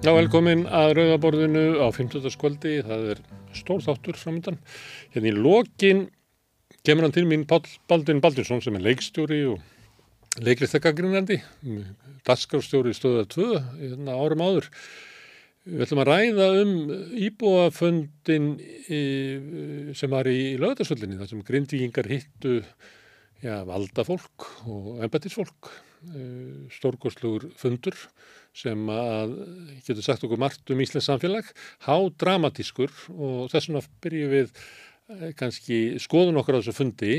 Já, velkomin að Rauðaborðinu á 15. skvöldi. Það er stór þáttur framöndan. Hérna í lokin kemur hann til mín Pál Baldvin Baldinsson sem er leikstjóri og leiklistakagrinandi, dasgrafstjóri stöða 2 hérna árum áður. Við ætlum að ræða um íbúaföndin sem var í lögadagsvöldinni, þar sem grindvíkingar hittu já, valda fólk og embatisfólk, stórgóðslugur fundur sem að getur sagt okkur margt um Íslands samfélag, há dramatískur og þess vegna byrjum við kannski skoðun okkar á þessu fundi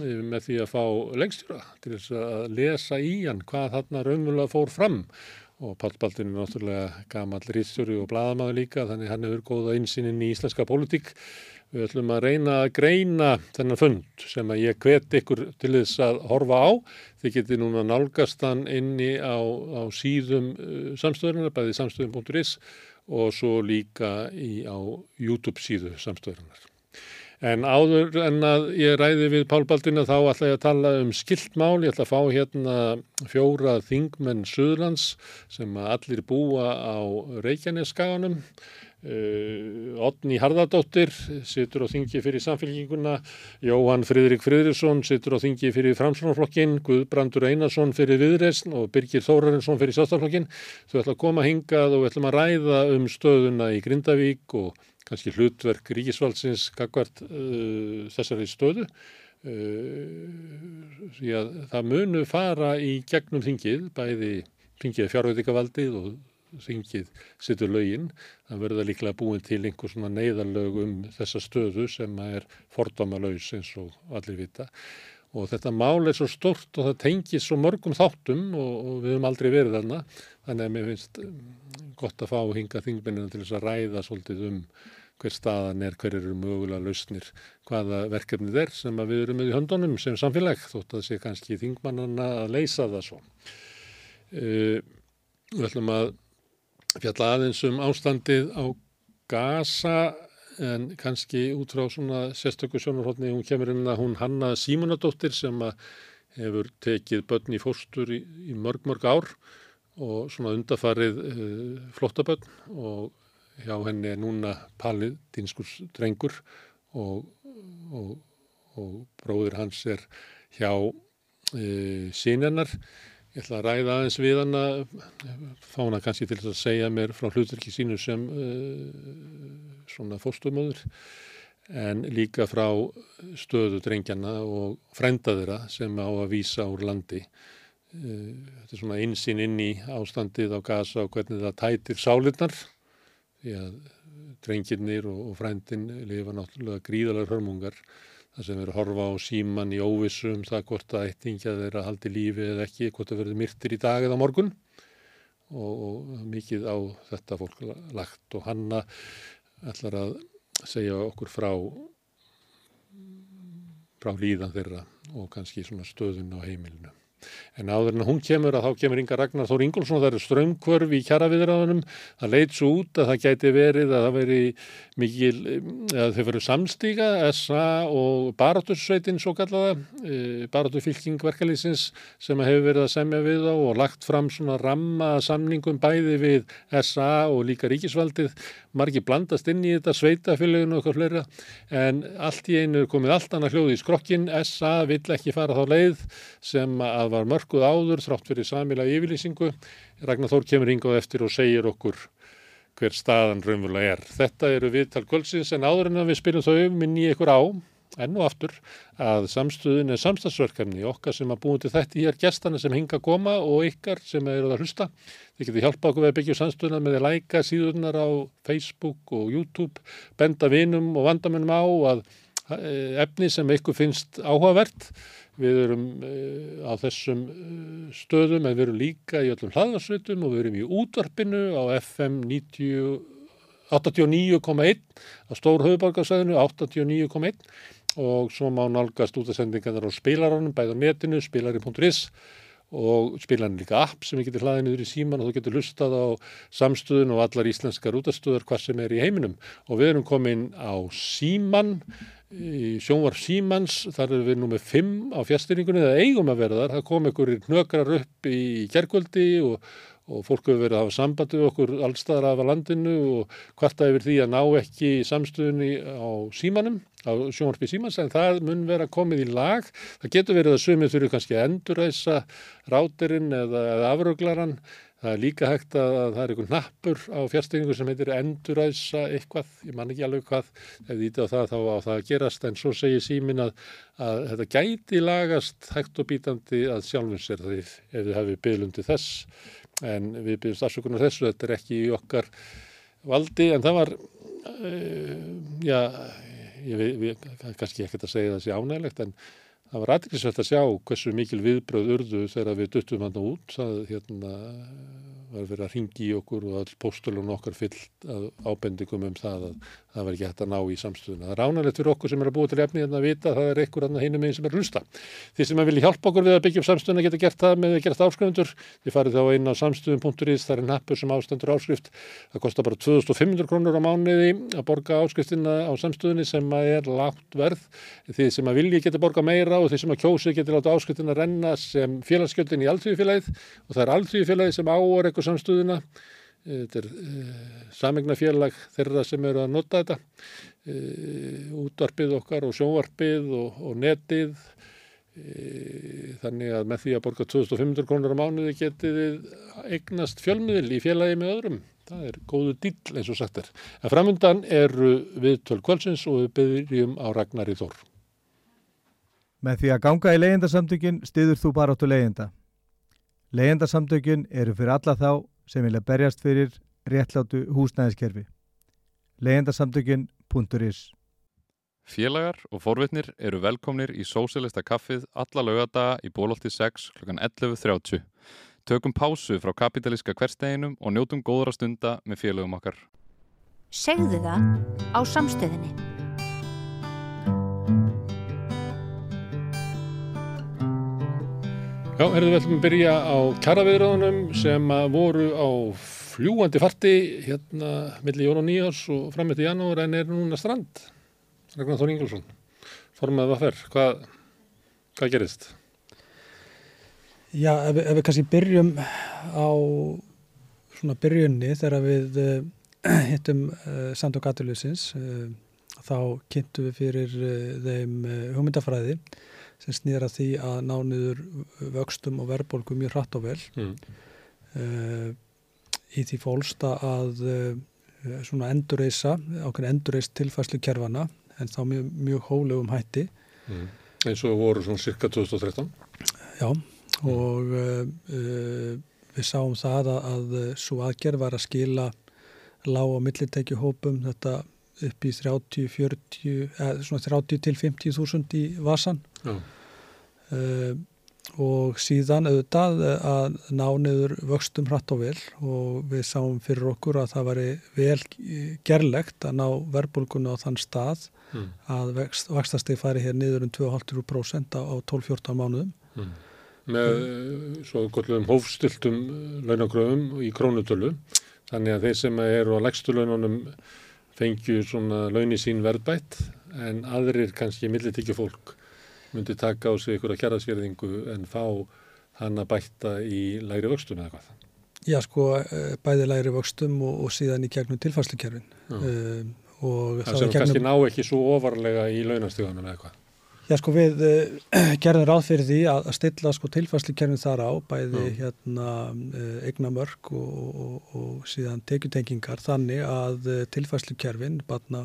með því að fá lengstjóra til þess að lesa í hann hvað þarna raunverulega fór fram og Pál Baldin er náttúrulega gammal rýstjóri og bladamaður líka þannig hann hefur góða einsýnin í íslenska pólitík. Við ætlum að reyna að greina þennan fund sem að ég hvet ykkur til þess að horfa á. Þið getur núna nálgast hann inni á, á síðum uh, samstöðurinnar, bæði samstöðum.is og svo líka í, á YouTube síðu samstöðurinnar. En áður en að ég ræði við Pál Baldina þá ætla ég að tala um skiltmál. Ég ætla að fá hérna fjóra þingmenn Suðlands sem allir búa á Reykjaneskaganum. Uh, Otni Harðardóttir situr á þingi fyrir samfélkinguna, Jóhann Fridrik Fridriksson situr á þingi fyrir Framslunarflokkin, Guðbrandur Einarsson fyrir Viðreysn og Birgir Þórarinsson fyrir Sástaflokkin. Þau ætla að koma hingað og ætlum að ræða um stöðuna í Grindavík og kannski hlutverk ríkisvaldsins gagvart uh, þessari stöðu uh, því að það munu fara í gegnum þingið, bæði þingið fjárveitikavaldið og þingið sittur lögin, það verður líklega búin til einhver svona neyðarlög um þessa stöðu sem er fordómalauðs eins og allir vita. Og þetta mál er svo stort og það tengis svo mörgum þáttum og, og við höfum aldrei verið þarna þannig að mér finnst gott að fá hinga þingmennina til þess að ræða svolítið um hver staðan er, hver eru mögulega lausnir, hvaða verkefnið er sem við erum með í höndunum sem samfélag þótt að sé kannski þingmannana að leysa það svo. Uh, við ætlum að fjalla aðeins um ástandið á Gaza en kannski út frá svona sérstöku sjónarhóttni hún kemur inn að hún Hanna Símonadóttir sem hefur tekið börn í fóstur í, í mörg mörg ár og svona undafarið uh, flottabörn og hjá henni er núna palitinskur drengur og, og, og bróður hans er hjá uh, sínennar Ég ætla að ræða aðeins við hana, fá hana kannski til að segja mér frá hlutverki sínu sem uh, svona fóstumöður en líka frá stöðu drengjana og frændaðira sem á að vísa úr landi. Uh, þetta er svona einsinn inn í ástandið á gasa og hvernig það tætir sálinnar því að drengjirnir og, og frændin lifa náttúrulega gríðalega hörmungar. Það sem verður að horfa á síman í óvissu um það hvort að eittingja þeirra haldi lífi eða ekki, hvort það verður myrtir í dag eða morgun. Og, og mikið á þetta fólk lagt. Og hanna ætlar að segja okkur frá frá líðan þeirra og kannski svona stöðun á heimilinu. En áður en hún kemur að þá kemur Inga Ragnar Þór Ingólfsson, það eru strömmkvörf í kjaraviðræðunum, það leit svo út að það gæti verið að það veri mikil, að þau verið samstíga, SA og Baratusveitin svo kallaða, e, Baratufylking verkalýsins sem hefur verið að semja við á og lagt fram svona ramma samningum bæði við SA og líka ríkisvaldið, margi blandast inn í þetta sveitafélaginu og eitthvað fleira, en allt í einu er komið allt annað hljóði í skrokkin, SA vill ekki fara þá leið sem að var mörguð áður þrátt fyrir samila yfirlýsingu. Ragnar Þór kemur hingað eftir og segir okkur hver staðan raunverulega er. Þetta eru viðtal kvöldsins en áður en við spilum þau minni ykkur á enn og aftur að samstöðun er samstagsverkefni okkar sem að búin til þetta í er gestana sem hinga að koma og ykkar sem eru að hlusta. Þið getur hjálpa okkur við að byggja samstöðuna með að læka síðunar á Facebook og YouTube, benda vinum og vandamennum á að efni sem ykkur finnst áhugavert Við erum uh, á þessum uh, stöðum en við erum líka í öllum hlaðarsveitum og við erum í útvarpinu á FM 89,1 á stór höfuborgarsæðinu 89,1 og svo má nálgast út af sendingarnar á spilaranum, bæða netinu, spilari.is og spilarin líka app sem við getum hlaðið niður í síman og þú getur lustað á samstöðun og allar íslenskar útastöðar hvað sem er í heiminum. Og við erum komin á síman í sjónvarp Símans, þar erum við nú með fimm á fjastýringunni, það eigum að vera þar, það kom einhverjir hnökrar upp í gergvöldi og, og fólk hefur verið að hafa sambandi við okkur allstaðar af landinu og hvarta yfir því að ná ekki samstöðunni á Símanum, á sjónvarpi Símans, en það mun vera komið í lag, það getur verið að sumið fyrir kannski að enduræsa ráterinn eða, eða afröglaran, Það er líka hægt að, að það er einhvern nappur á fjárstengingu sem heitir enduræsa eitthvað, ég man ekki alveg hvað, ef á það þá á það að gerast en svo segir símin að, að þetta gæti lagast hægt og bítandi að sjálfum sér því ef þið en við byggjumst afsökunar þessu, þetta er ekki í okkar valdi en það var, uh, já, ég veit, kannski ekkert að segja það sé ánægilegt en það var aðeinsvægt að sjá hversu mikil viðbröð urðu þegar við duttum hann út. Það hérna, var verið að ringi í okkur og all póstulun okkar fyllt ábendingum um það að það var ekki hægt að ná í samstöðuna. Það er ránalegt fyrir okkur sem er að búa til efni en að vita að það er einhver annar hinum einn sem er hlusta. Því sem að vilja hjálpa okkur við að byggja upp samstöðuna geta gert það með að gera áskrifundur. Þið farið þá inn á samstöðun.is, það er nappur sem ástendur áskrift. Það kostar bara 2500 krónur á mánuði að borga áskriftina á samstöðunni sem er lágt verð. Þið sem að vilja geta borga meira og þið sem að kjósi geta láta áskriftina renna sem félagsgjöldin í alþjóðfélagið og það er alþjóðfélagið sem áor eitthvað samstöðuna Þetta er uh, samegnafélag þeirra sem eru að nota þetta, uh, útvarpið okkar og sjónvarpið og, og netið. Þannig að með því að borga 2500 krónur á mánuði getið eignast fjölmiðil í félagi með öðrum. Það er góðu dýll eins og sagt er. En framundan eru við tölv kvölsins og við byrjum á Ragnar í Þór. Með því að ganga í leyendasamtökin stiður þú bara áttu leyenda. Leyendasamtökin eru fyrir alla þá sem vilja berjast fyrir réttlátu húsnæðiskerfi. Leyendasamtökin.is Félagar og forvitnir eru velkomnir í Sósilista kaffið alla lögadaga í bólótti 6 kl. 11.30. Tökum pásu frá kapitalíska hversteginum og njótum góðra stunda með félagum okkar. Segðu það á samstöðinni. Já, erum við ætlum að byrja á kjaraviðröðunum sem voru á fljúandi farti hérna millir jón og nýjás og fram eftir janúar en er núna strand. Ragnar Þór Ingelsson, formað að fer, hvað, hvað gerist? Já, ef, ef við kannski byrjum á svona byrjunni þegar við uh, hittum uh, Sandok Atilusins uh, þá kynntu við fyrir þeim hugmyndafræði sem snýra því að ná niður vöxtum og verðbólgu mjög hratt og vel. Mm. uh, í því fólsta að uh, svona endurreisa, ákveðin endurreist tilfæslu kerfana en þá mjög, mjög hólegum hætti. Mm. eins og voru svona cirka 2013 Já og uh, við sáum það að, að svo aðgerð var að skila lág og millitekju hópum þetta upp í 30, 40, eða svona 30 til 50 þúsund í vasan uh, og síðan auðvitað að ná niður vöxtum hratt og vel og við sáum fyrir okkur að það væri vel gerlegt að ná verbulguna á þann stað mm. að vextastegi fari hér niður um 2,5% á 12-14 mánuðum. Mm. Með svo gotlum hófstiltum launagröðum í krónutölu þannig að þeir sem eru á legstu laununum fengju svona launi sín verðbætt en aðrir kannski millitekju fólk myndi taka á sig ykkur að kjæraðsverðingu en fá hann að bætta í læri vöxtum eða hvað? Já sko, eh, bæði læri vöxtum og, og síðan í gegnum tilfærslukerfin. Um, það sem kannski ná ekki svo ofarlega í launastíðanum eða hvað? Já sko við uh, gerðum ráð fyrir því að, að stilla sko tilfærslukerfin þar á bæði mm. hérna uh, eignamörk og, og, og síðan tekjutengingar þannig að uh, tilfærslukerfin, batna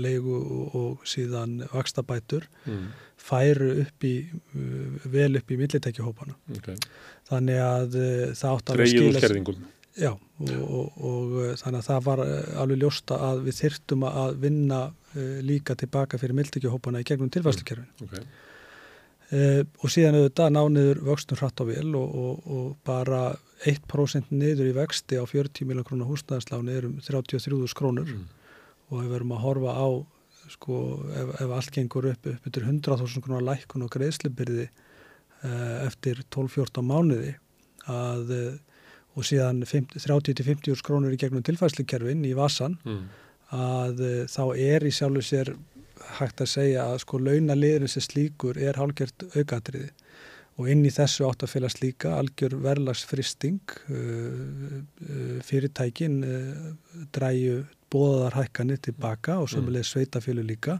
leigu og síðan vakstabætur mm. færu upp í vel upp í millitekjuhópana. Okay. Þannig að það átt að skila... Já og, og, og þannig að það var alveg ljósta að við þyrtum að vinna uh, líka tilbaka fyrir mildekjuhópana í gegnum tilværslukerfin mm, okay. uh, og síðan auðvitað nániður vöxtum hratt á vil og, og, og bara 1% niður í vexti á 40 miljón krónar húsnæðarsláni er um 33.000 krónur mm. og við erum að horfa á sko, ef, ef allt gengur upp upp yfir 100.000 krónar lækun og greiðslubyrði uh, eftir 12-14 mánuði að og síðan 30-50 krónur í gegnum tilfærslukerfin í Vassan mm. að eh, þá er í sjálfu sér hægt að segja að sko launaliðurinn sem slíkur er hálgjört aukatriði og inn í þessu átt að fylgast líka algjör verðlagsfristing uh, uh, fyrirtækin dræju bóðar hækkanir tilbaka og sömulega sveitafjölu líka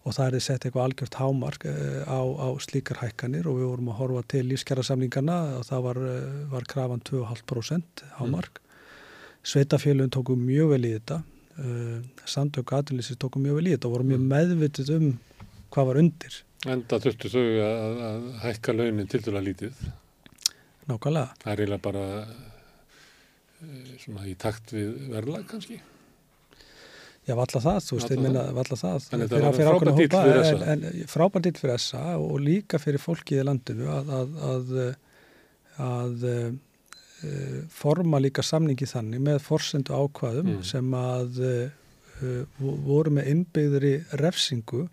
og það er sett eitthvað algjört hámark uh, á, á slíkar hækkanir og við vorum að horfa til lífskjara og það var, uh, var krafan 2,5% hámark mm. sveitafjölun tóku mjög vel í þetta uh, samtök aðlýsir tóku mjög vel í þetta og voru mjög mm. meðvitið um hvað var undir Enda þurftu þau að, að hækka launin til dæla lítið. Nákvæmlega. Það er eiginlega bara svona í takt við verðlag kannski. Já, valla það, þú veist, ég minna valla það. Þannig að það var frábært dýtt fyrir þessa. En, en frábært dýtt fyrir þessa og líka fyrir fólkið í landinu að, að, að, að e, forma líka samningi þannig með forsendu ákvaðum mm. sem að e, voru með innbyggðri refsingu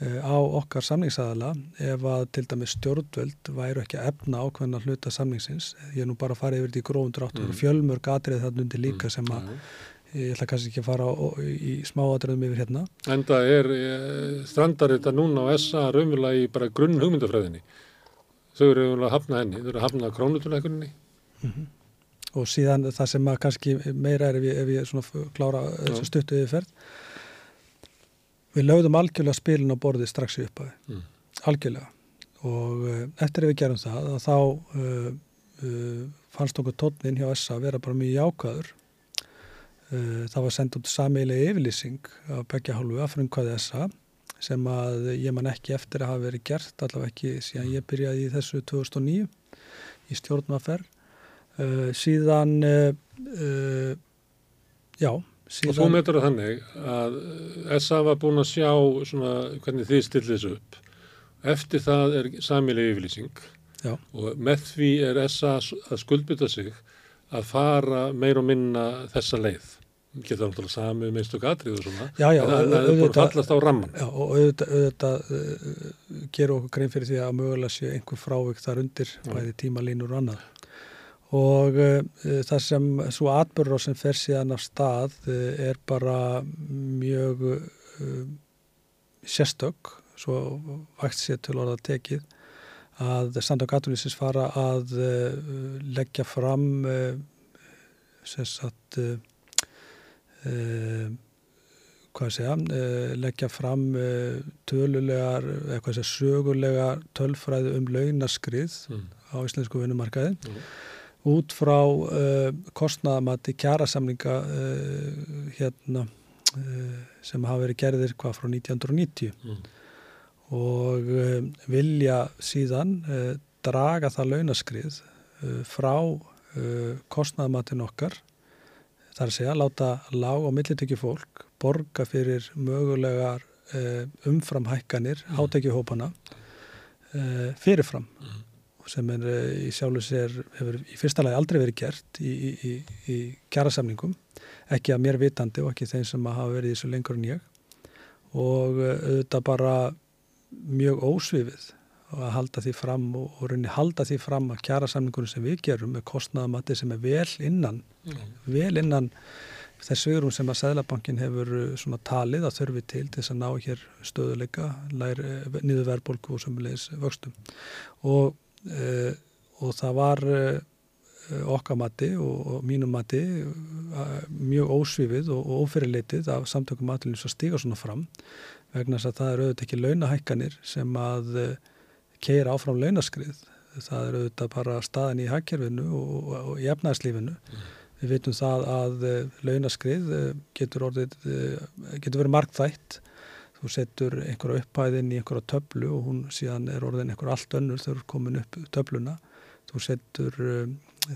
Eh, á okkar samningsæðala ef að til dæmis stjórnvöld væru ekki að efna ákveðna hluta samningsins. Ég er nú bara að fara yfir þetta í gróðum dráttur mm. og fjölmörg atrið þarna undir líka mm. sem að mm. Ég ætla kannski ekki að fara á, í smá atriðum yfir hérna. En það er eh, strandar þetta núna á SA raunverulega í bara grunn hugmyndafræðinni. Þau eru raunverulega að hafna henni, þau eru að hafna krónutuleikunni. Mm -hmm. Og síðan það sem að kannski meira er ef ég, ef ég klára þessu stuttu yfirferð við lögðum algjörlega spilin á borði strax í upphæði, mm. algjörlega og uh, eftir að við gerum það þá uh, uh, fannst okkur tónin hjá SA vera bara mjög jákaður það var sendt út sameilega yfirlýsing af begja hálfu af frumkvæði SA sem að ég man ekki eftir að hafa verið gert allavega ekki síðan ég byrjaði í þessu 2009 í stjórnmaferð síðan já Síðan... Og þú metur það þannig að SA var búin að sjá svona, hvernig þið stillir þessu upp. Eftir það er samileg yfirlýsing Já. og með því er SA að skuldbytta sig að fara meir og minna þessa leið. Getur það náttúrulega samið með einstu gatrið og svona. Já, já. Það er búin að fallast á ramman. Já, og auðvitað, auðvitað uh, gerur okkur grein fyrir því að mögulega sé einhver frávik þar undir, bæði tímalínur og annað og uh, það sem svo atbyrður sem fer síðan af stað uh, er bara mjög sérstök svo vægt sér til orða tekið að Sandok Atunlýsins fara að leggja fram sem sagt hvað segja leggja fram tölulegar eitthvað sem sögulegar tölfræði um launaskrið mm. á íslensku vinnumarkaði mm út frá kostnaðamatti kjærasamlinga hérna sem hafa verið gerðir hvað frá 1990 mm. og vilja síðan draga það launaskrið frá kostnaðamattin okkar þar að segja láta lág og millitökju fólk borga fyrir mögulegar umframhækkanir mm. hátekjuhópana fyrirfram. Mm. Sem er eh, í sjálfu sér hefur í fyrsta lagi aldrei verið gert í, í, í kjærasamningum ekki að mér vitandi og ekki þeim sem hafa verið í þessu lengur en ég. Og eh, auðvitað bara mjög ósvifið að halda því fram og, og rauninni halda því fram að kjærasamningunum sem við gerum með kostnaðamatti sem er vel innan mm. vel innan þess vegrum sem að Sæðlabankin hefur eh, svona talið að þörfi til til þess að ná hér stöðuleika nýðu verðbólku og sömulegis vöxtum og uh, og það var uh, okkar mati og, og mínum mati uh, mjög ósvifið og, og ófyrirleitið af samtökum matilins að stiga svona fram vegna þess að það eru auðvitað ekki launahækkanir sem að keira áfram launaskrið það eru auðvitað bara staðin í hækkerfinu og, og í efnæðslífinu mm. við veitum það að launaskrið getur, orðið, getur verið markþætt þú setur einhverja upphæðin í einhverja töflu og hún síðan er orðin einhverja allt önnur þegar þú er komin upp töfluna. Þú setur,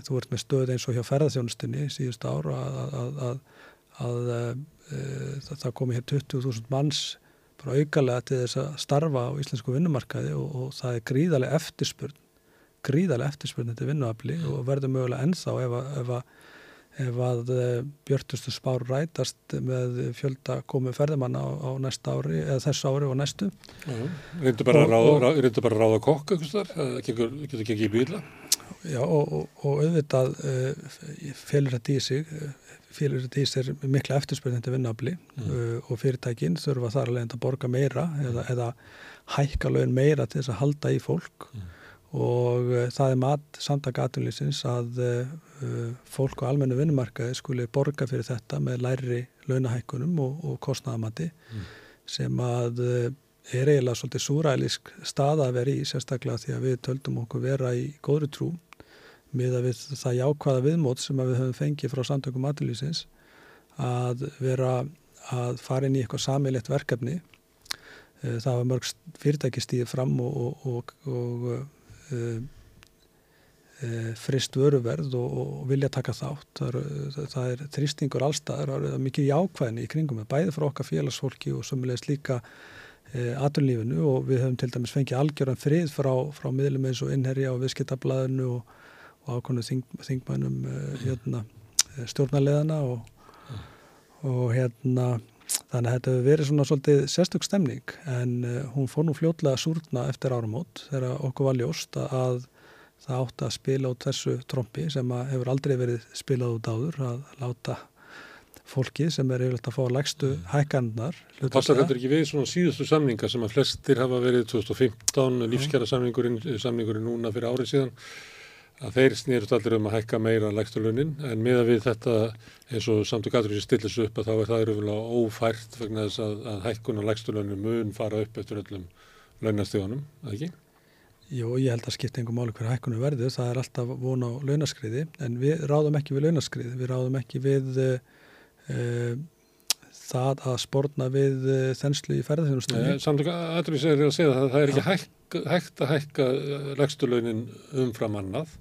þú ert með stöð eins og hjá ferðarþjónustinni síðust ára að, að, að, að það komi hér 20.000 manns bara augalega til þess að starfa á íslensku vinnumarkaði og, og það er gríðarlega eftirspurn gríðarlega eftirspurn þetta vinnuafli og verður mögulega ennþá ef að ef að eh, björnustu spár rætast með fjölda komið ferðamanna á, á næsta ári eða þessu ári og næstu. Reyndu bara, bara að ráða kokk getur ekki í bíla? já og, og, og auðvitað uh, félur þetta í sig félur þetta í sig mikla eftirspyrnandi vinnafli mm. uh, og fyrirtækin þurfa þar alveg að borga meira eða, eða hækka lögin meira til þess að halda í fólk mm. og uh, það er mat samtaka aðunlýsins að fólk á almennu vinnumarkaði skuli borga fyrir þetta með læri launahækkunum og, og kostnæðamatti mm. sem að er eiginlega svolítið súrælisk stað að vera í sérstaklega því að við töldum okkur vera í góðri trú með að við það jákvæða viðmót sem við höfum fengið frá samtökum aðlýsins að vera að fara inn í eitthvað samilegt verkefni. Eh, það var mörg fyrirtæki stíðið fram og, og, og, og uh, uh, frist vöruverð og vilja taka þátt. Það er, það er þrýstingur allstað það er mikið jákvæðinni í kringum bæði frá okkar félagsfólki og sömulegis líka Eh, aturlífinu og við höfum til dæmis fengið algjöran frið frá, frá miðlum eins og innherja og viðskiptablaðinu og, og ákvæmnu þing, þingmænum uh, hérna, eh, stjórnarleðana og, og hérna þannig að þetta hefur verið svona svolítið sérstök stemning en uh, hún fór nú fljótlega súrna eftir áramót þegar okkur var ljóst að það átti að spila út þessu trombi sem hefur aldrei verið spilað út áður að láta fólki sem er yfirlega að fá lægstu mm. hækandar. Passar þetta ekki við svona síðustu samninga sem að flestir hafa verið 2015, lífskjara samningurinn, samningurinn núna fyrir árið síðan, að þeir snýrst allir um að hækka meira lægstu launin en með að við þetta eins og samt og gætur þessi stillis upp að þá er það yfirlega ófært vegna þess að, að hækkuna lægstu launin mun fara upp eftir öllum launastíðunum, eða ekki? Jú, ég held að skipta einhver máli hver hækkunu verður, það er alltaf von á launaskriði en við ráðum ekki við launaskriði, við ráðum ekki við uh, það að spórna við uh, þenslu í ferðarþjónustunni. Samtök aðrið segir að segja að það er ekki hæk, hægt að hækka legstulaunin umfram annað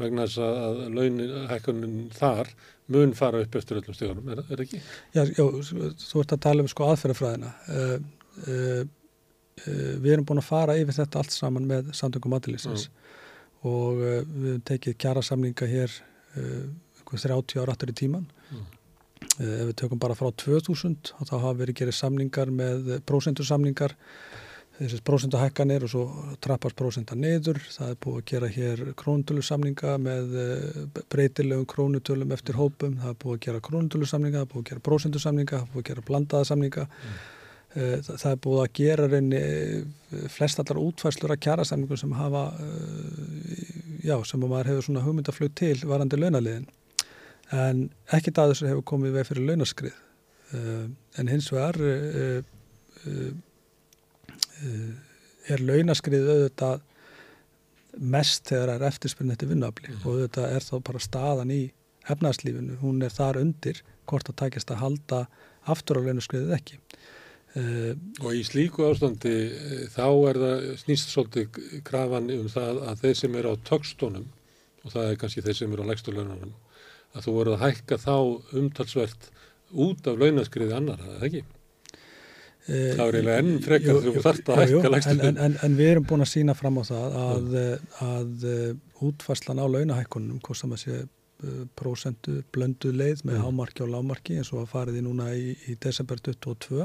vegna þess að launin, hækkunin þar mun fara upp eftir öllum stíðunum, er það ekki? Já, já, þú ert að tala um sko aðferðafræðina. Uh, við erum búin að fara yfir þetta allt saman með samtökum aðlýsins og við hefum tekið kjara samlinga hér 30 ára aftur í tíman mm. Ef við tökum bara frá 2000 þá hafa verið gerið samningar með prósentursamningar þessi prósentuhækkanir og svo trappast prósenta neyður. Það er búið að gera hér krónutölusamninga með eh, breytilegum krónutölum eftir hópum. Það er búið að gera krónutölusamninga, það er búið að gera prósentusamninga, það er búið að gera blandaða samninga. Mm. Eh, það er búið að gera reyni flestallar útfæslur að kjara samningum sem hafa, já, sem maður hefur svona hugmyndaflög til varandi launaliðin en ekkert að þessu hefur komið veið fyrir launaskrið en hins vegar er launaskrið auðvitað mest þegar það er eftirspiln eftir vinnuafli mm. og auðvitað er þá bara staðan í efnarslífinu, hún er þar undir hvort að takist að halda aftur á launaskriðið ekki Og í slíku ástandi þá er það snýst svolítið krafan um það að þeir sem eru á tökstónum og það er kannski þeir sem eru á legstulönunum að þú voruð að hækka þá umtalsvert út af launaskriði annara, eða ekki? E, það er eiginlega enn frekar þegar þú þarft að hækka lægstu en, en, en við erum búin að sína fram á það að, að, að útfarslan á launahækkunum, hvort sem að sé prósendu blöndu leið með mm. hámarki og lámarki eins og að farið í núna í, í desember 22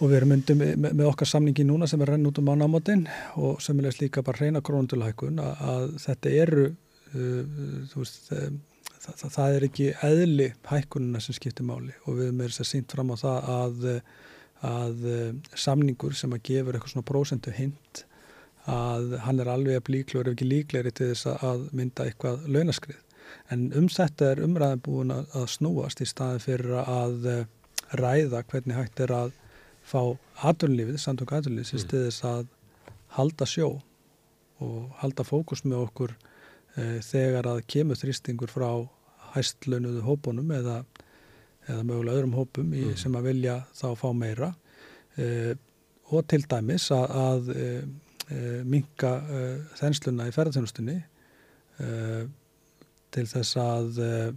og við erum myndið með, með okkar samningi núna sem er renn út um ánámatinn og sem er líka bara reyna krónundulhækkun að, að þetta eru Uh, veist, það, það, það er ekki eðli hækkununa sem skiptir máli og við erum með þess að sínt fram á það að, að samningur sem að gefur eitthvað svona prósendu hint að hann er alveg að líklega er ekki líklegri til þess að mynda eitthvað launaskrið en um þetta er umræðin búin að snúast í staði fyrir að ræða hvernig hægt er að fá aðunlífið, samtök aðunlífið sem mm. stiðis að halda sjó og halda fókus með okkur þegar að kemur þrýstingur frá hæstlaunuðu hópunum eða, eða mögulega öðrum hópum í, mm. sem að vilja þá fá meira e, og til dæmis að, að e, minka þensluna í ferðarþjónustunni til þess að Eh,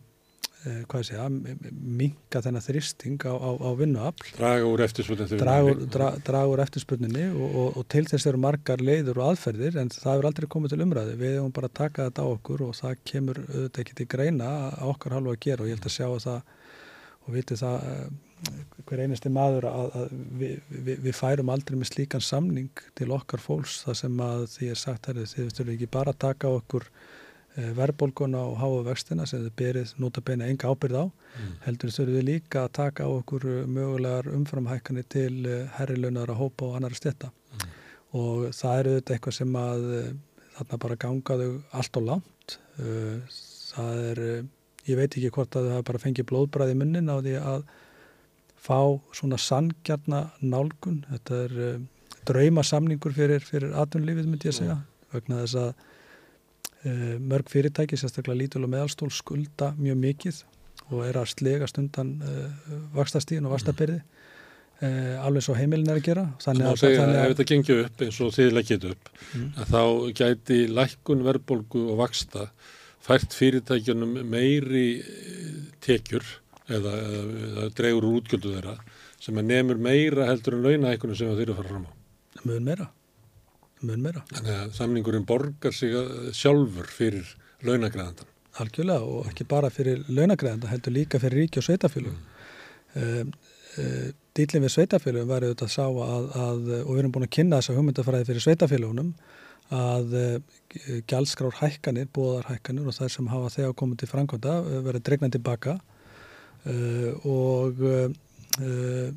hvað sé að minka þennan þristing á, á, á vinnuafl. Draga úr eftirspurninni draga, dra, draga úr eftirspurninni og, og, og til þess eru margar leiður og aðferðir en það er aldrei komið til umræði við hefum bara takað þetta á okkur og það kemur auðvitað ekki til greina að okkar halva að gera og ég held að sjá það og viti það hver einasti maður að, að við, við, við færum aldrei með slíkan samning til okkar fólks það sem að því er sagt að þið þurfum ekki bara að taka okkur eh, verðbólguna og háa vextina sem þið berið nota beina enga ábyrð á mm. heldur þurfum við líka að taka okkur mögulegar umframhækkanir til eh, herrilaunar að hópa og annar að stetta mm. og það eru þetta eitthvað sem að þarna bara gangaðu allt og langt það er ég veit ekki hvort að það bara fengi blóðbræði munnin á því að fá svona sangjarna nálgun þetta er uh, eh, drauma samningur fyrir, fyrir atvinnulífið myndi ég segja vegna þess að mörg fyrirtæki, sérstaklega lítul og meðalstól skulda mjög mikið og er að slega stundan uh, eh, vakstastíðin og vakstabyrði alveg svo heimilin er að gera þannig að, segja, þannig að ef þetta gengjur upp eins og þið leggjit upp mm. þá gæti lækkun verðbolgu og vaksta fært fyrirtækjunum meiri tekjur eða, eða, eða dregur útgjöldu þeirra sem er nefnur meira heldur en launahækkunum sem þeir eru að fara fram á. Mjög meira. Mjög meira. Þannig að samningurinn borgar sig sjálfur fyrir launagræðandan. Algjörlega og ekki bara fyrir launagræðandan, heldur líka fyrir ríki og sveitafélugum. Mm. Um, uh, Dýlinn við sveitafélugum var auðvitað að sá að, að, og við erum búin að kynna þessa hugmyndafræði fyrir sveitafélugunum, að uh, gjaldskrár hækkanir, bóðar hækkanir og þær sem hafa þegar komið til frangvönda uh, verið dregna tilbaka Uh, og uh, uh,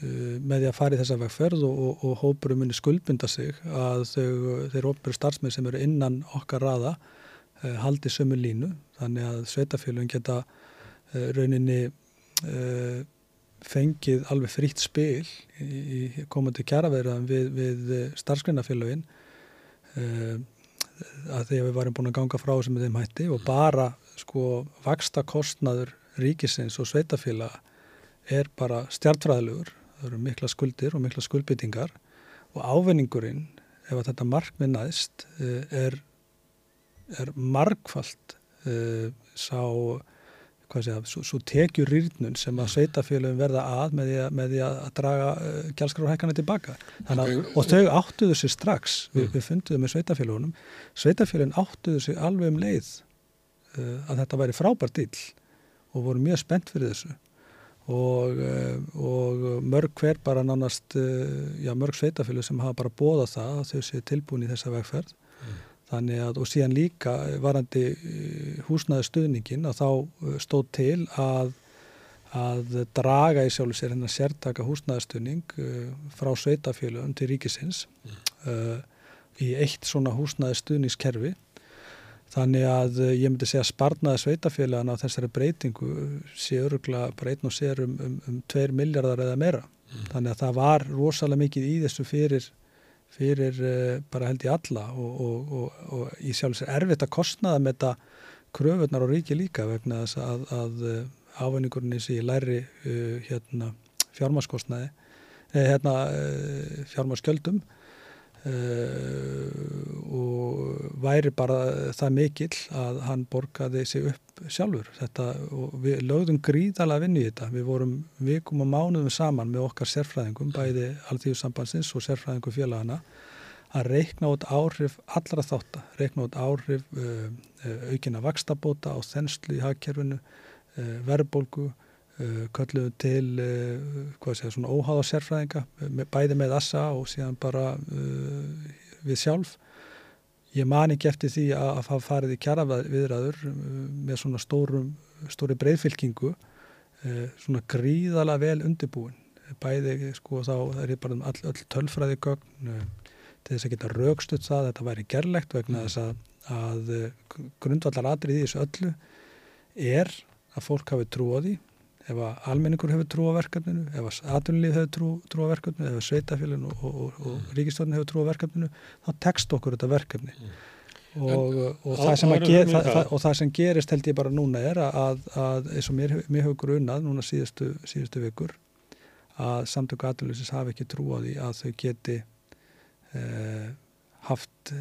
með því að fara í þessa vegferð og, og, og hópurum muni skuldbynda sig að þau, þeir óperu starfsmið sem eru innan okkar raða haldi sömu línu. Þannig að sveitafélagin geta rauninni fengið alveg frítt spil í, í komandi kjaraverðan við, við starfsgreinafélagin að því að við varum búin að ganga frá sem þeim hætti og bara sko vaksta kostnaður ríkisins og sveitafélag er bara stjartfræðilegur það eru mikla skuldir og mikla skuldbyttingar og ávinningurinn ef að þetta markmið næst eh, er, er markfalt uh, sá svo, svo tekjur rýrnun sem að sveitafélagum verða að með því að, með því að draga eh, gjaldskráðhækana tilbaka að, og þau áttuðu sér strax við, mm. við funduðum með sveitafélagunum sveitafélagin áttuðu sér alveg um leið að þetta væri frábært dill og voru mjög spennt fyrir þessu og, eh, og mörg hver bara nánast, eh, já mörg sveitafélag sem hafa bara bóða það að þau séu tilbúin í þessa vegferð mm. þannig að og síðan líka varandi eh, húsnaði stuðningin að þá stóð til að að draga í sjálf sér hennar sértaka húsnæðastunning uh, frá sveitafélagum til ríkisins mm. uh, í eitt svona húsnæðastuðningskerfi Þannig að eh, ég myndi segja að sparnaði sveitafélagana á þessari breytingu sé örugla bara einn og sér um, um, um 2 miljardar eða meira. Mm. Þannig að það var rosalega mikið í þessu fyrir, fyrir uh, bara held í alla og, og, og, og í sjálf sér erfitt að kostnaða með þetta kröfunar og ríki líka vegna þess að, að eh, ávinningurinn í sig læri uh, hérna, fjármaskostnaði, hérna, fjármaskjöldum Uh, og væri bara það mikill að hann borgaði sig upp sjálfur. Þetta, og við lögðum gríðalega vinn í þetta. Við vorum vikum og mánuðum saman með okkar sérfræðingum, bæði alltíðusambansins og sérfræðingum félagana að reikna út áhrif allra þáttar, reikna út áhrif uh, uh, aukina vakstabóta á þenslu í hagkerfinu verðbólgu Eh, kölluðu til eh, segja, svona óháða sérfræðinga bæði með assa og síðan bara uh, við sjálf. Ég man ekki eftir því að hafa farið í kjara viðræður með svona stórum, stóri breyðfylkingu uh, svona gríðala vel undirbúin. Bæði sko þá er ég bara um all, all tölfræði gögn uh, til þess að geta raukstutt það þetta væri gerlegt vegna þess að, að grundvallar atrið í þessu öllu er að fólk hafi trú á því ef að almenningur hefur trú á verkefninu, ef að atunlið hefur trú, trú á verkefninu, ef að sveitafélun og, og, og, mm. ríkistofnin hefur trú á verkefninu, þá tekst okkur þetta verkefni. Mm. Og, og, það sem ger, það, það, það sem gerist held ég bara núna er að, að eins og mér, mér hefur grunnað núna síðustu, síðustu vikur að samtöku aðlunleysins hafi ekki trú á því að þau geti eh, haft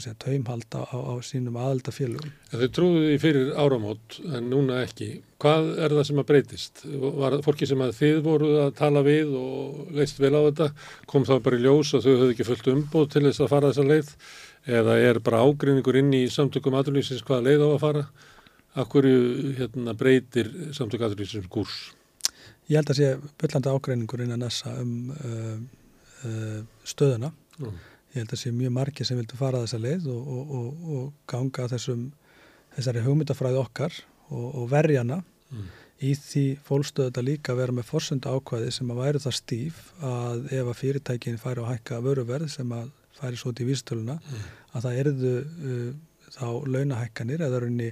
segja, taumhald á, á sínum aðaldafélugum. Þau trúðu því fyrir áramót en núna ekki. Hvað er það sem að breytist? Var fólki sem að þið voruð að tala við og leist vel á þetta, kom þá bara í ljós að þau höfðu ekki fullt umbóð til þess að fara þessa leið eða er bara ágrinningur inn í samtökum aðlýsins hvaða leið á að fara? Akkur hérna, breytir samtökum aðlýsins kurs? ég held að sé byllandi ágreiningur innan þessa um uh, uh, stöðuna Mm. Ég held að sé mjög margir sem vildu fara þessa leið og, og, og, og ganga þessum þessari hugmyndafræði okkar og, og verjana Mm. í því fólkstöðu þetta líka vera með forsöndu ákvæði sem að væri það stíf að ef að fyrirtækin færi að hækka vöruverð sem að færi svo til vístöluna Mm. að það erðu uh, þá launahækkanir eða raunni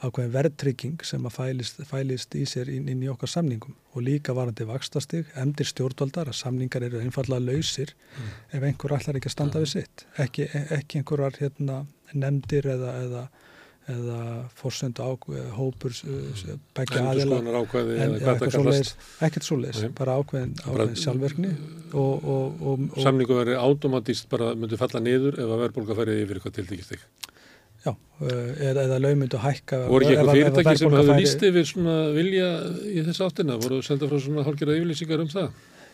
ákveðin verðtrygging sem að fælist, fælist í sér inn, inn í okkar samningum og líka varandi vakstastig, emdir stjórnvaldar að samningar eru einfallega lausir Mm. ef einhver allar ekki að standa við sitt ekki, ekki einhverjar hérna, nefndir eða, eða, eða fórsöndu á, hópur uh, begja aðila kallast. ekkert svo leiðis, Nei. bara ákveðin, ákveðin sjálfverkni og, og, og, Samningu verið automatíst bara myndi falla niður ef að verðbólga færið yfir eitthvað tiltekist ekki. Já, eða, eða laun myndu hækka Voru ekki eitthvað fyrirtæki sem hafðu líst yfir svona vilja í þess áttina? Voru senda frá svona hálfgerða yfirlýsingar um það?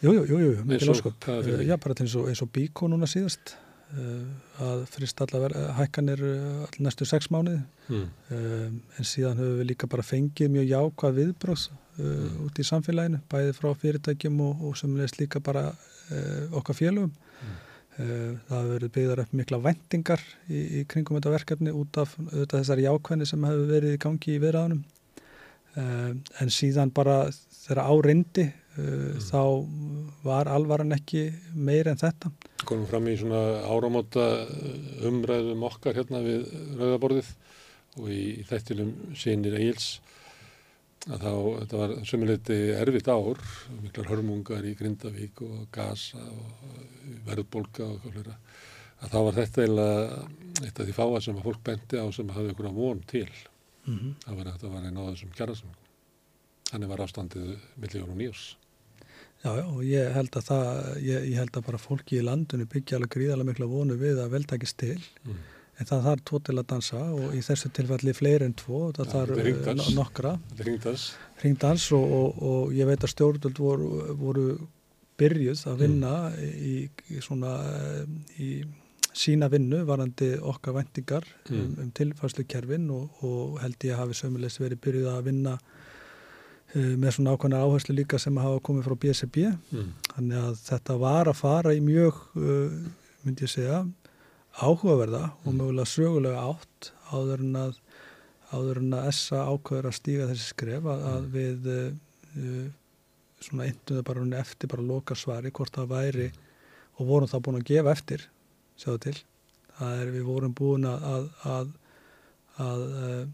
Jú, jú, jú, jú, Eins mikil og ósköp. hvaða Uh, fyrirtæki? Já, bara til eins og, eins og Bíkó núna síðast uh, að frist allar hækkanir all næstu sex mánuði Mm. um, en síðan höfum við líka bara fengið mjög jákvæð viðbróðs uh, Mm. út í samfélaginu, bæði frá fyrirtækjum og, og sem leist líka bara okkar félögum. Mm. Uh, það verið byggðar upp mikla vendingar í, í kringum þetta verkefni út af auðvitað, þessari jákvæðni sem hefur verið í gangi í viðræðunum. Uh, en síðan bara þegar árindi uh, þá var alvaran ekki meir en þetta. Komum fram í svona áramóta umræðum okkar hérna við rauðaborðið og í þættilum sínir Egil's að þá, þetta var sömuleyti erfitt ár, miklar hörmungar í Grindavík og Gaza og verðbólka og hvað hlera að þá var þetta eiginlega eitt af því fáa sem að fólk benti á sem hafði einhverja von til. Mm -hmm. það var þetta var einn á þessum kjærasum þannig var ástandið millíður og nýjus Já, já, og ég held að það, ég, ég held að bara fólki í landinu byggja alveg gríðarlega mikla vonu við að veldakist til, mm. En það þarf tvo til að dansa og í þessu tilfelli fleiri en tvo, það þarf eh, no- nokkra. Hringdans. Og, og, og ég veit að stjórnvöld voru, voru byrjuð að vinna í, í svona eh, í sína vinnu varandi okkar vendingar um, Mm. um tilfærslukerfin og, og held ég að hafi sömulegst verið byrjuð að vinna uh, með svona ákvæmna áherslu líka sem hafa komið frá BSB mm. Þannig að þetta var að fara í mjög, uh, myndi ég segja, áhugaverða og mögulega sögulega átt áður en að, áður en að essa ákveður að stíga þessi skref að, að við uh, svona eintum það bara eftir bara loka svari hvort það væri og vorum það búin að gefa eftir, sjáðu til. Það er við vorum búin að, að, að, að uh,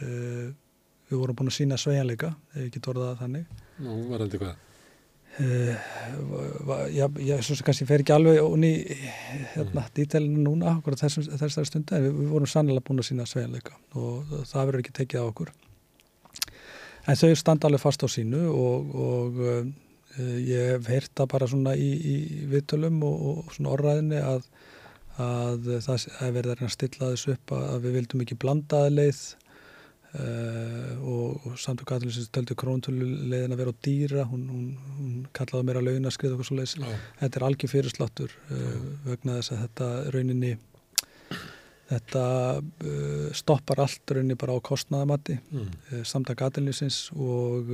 uh, við vorum búin að sína sveigjanleika, ef ég get orðað það þannig. Nú var þetta hvað Uh, já, já, svo sem kannski fer ekki alveg onni hérna, dítelinu núna okkur þessum, þessari stundu en við, við vorum sannlega búin að sína sveigjanleika og það verður ekki tekið á okkur. En þau standa alveg fast á sínu og, og uh, ég hef heyrt það bara svona í, í viðtölum og, og svona orðræðinni að, að það er verið að stilla þessu upp að, við vildum ekki blandaða leið Uh, og, og samtök aðlinsins töldu króntölu leiðin að vera á dýra. Hún, hún, hún kallaði mér að launaskrið og svo leiðis Já. þetta er algjör fyrirsláttur uh, vegna þess að þetta rauninni þetta uh, stoppar allt rauninni bara á kostnaðamatti mm. samtök aðlinsins og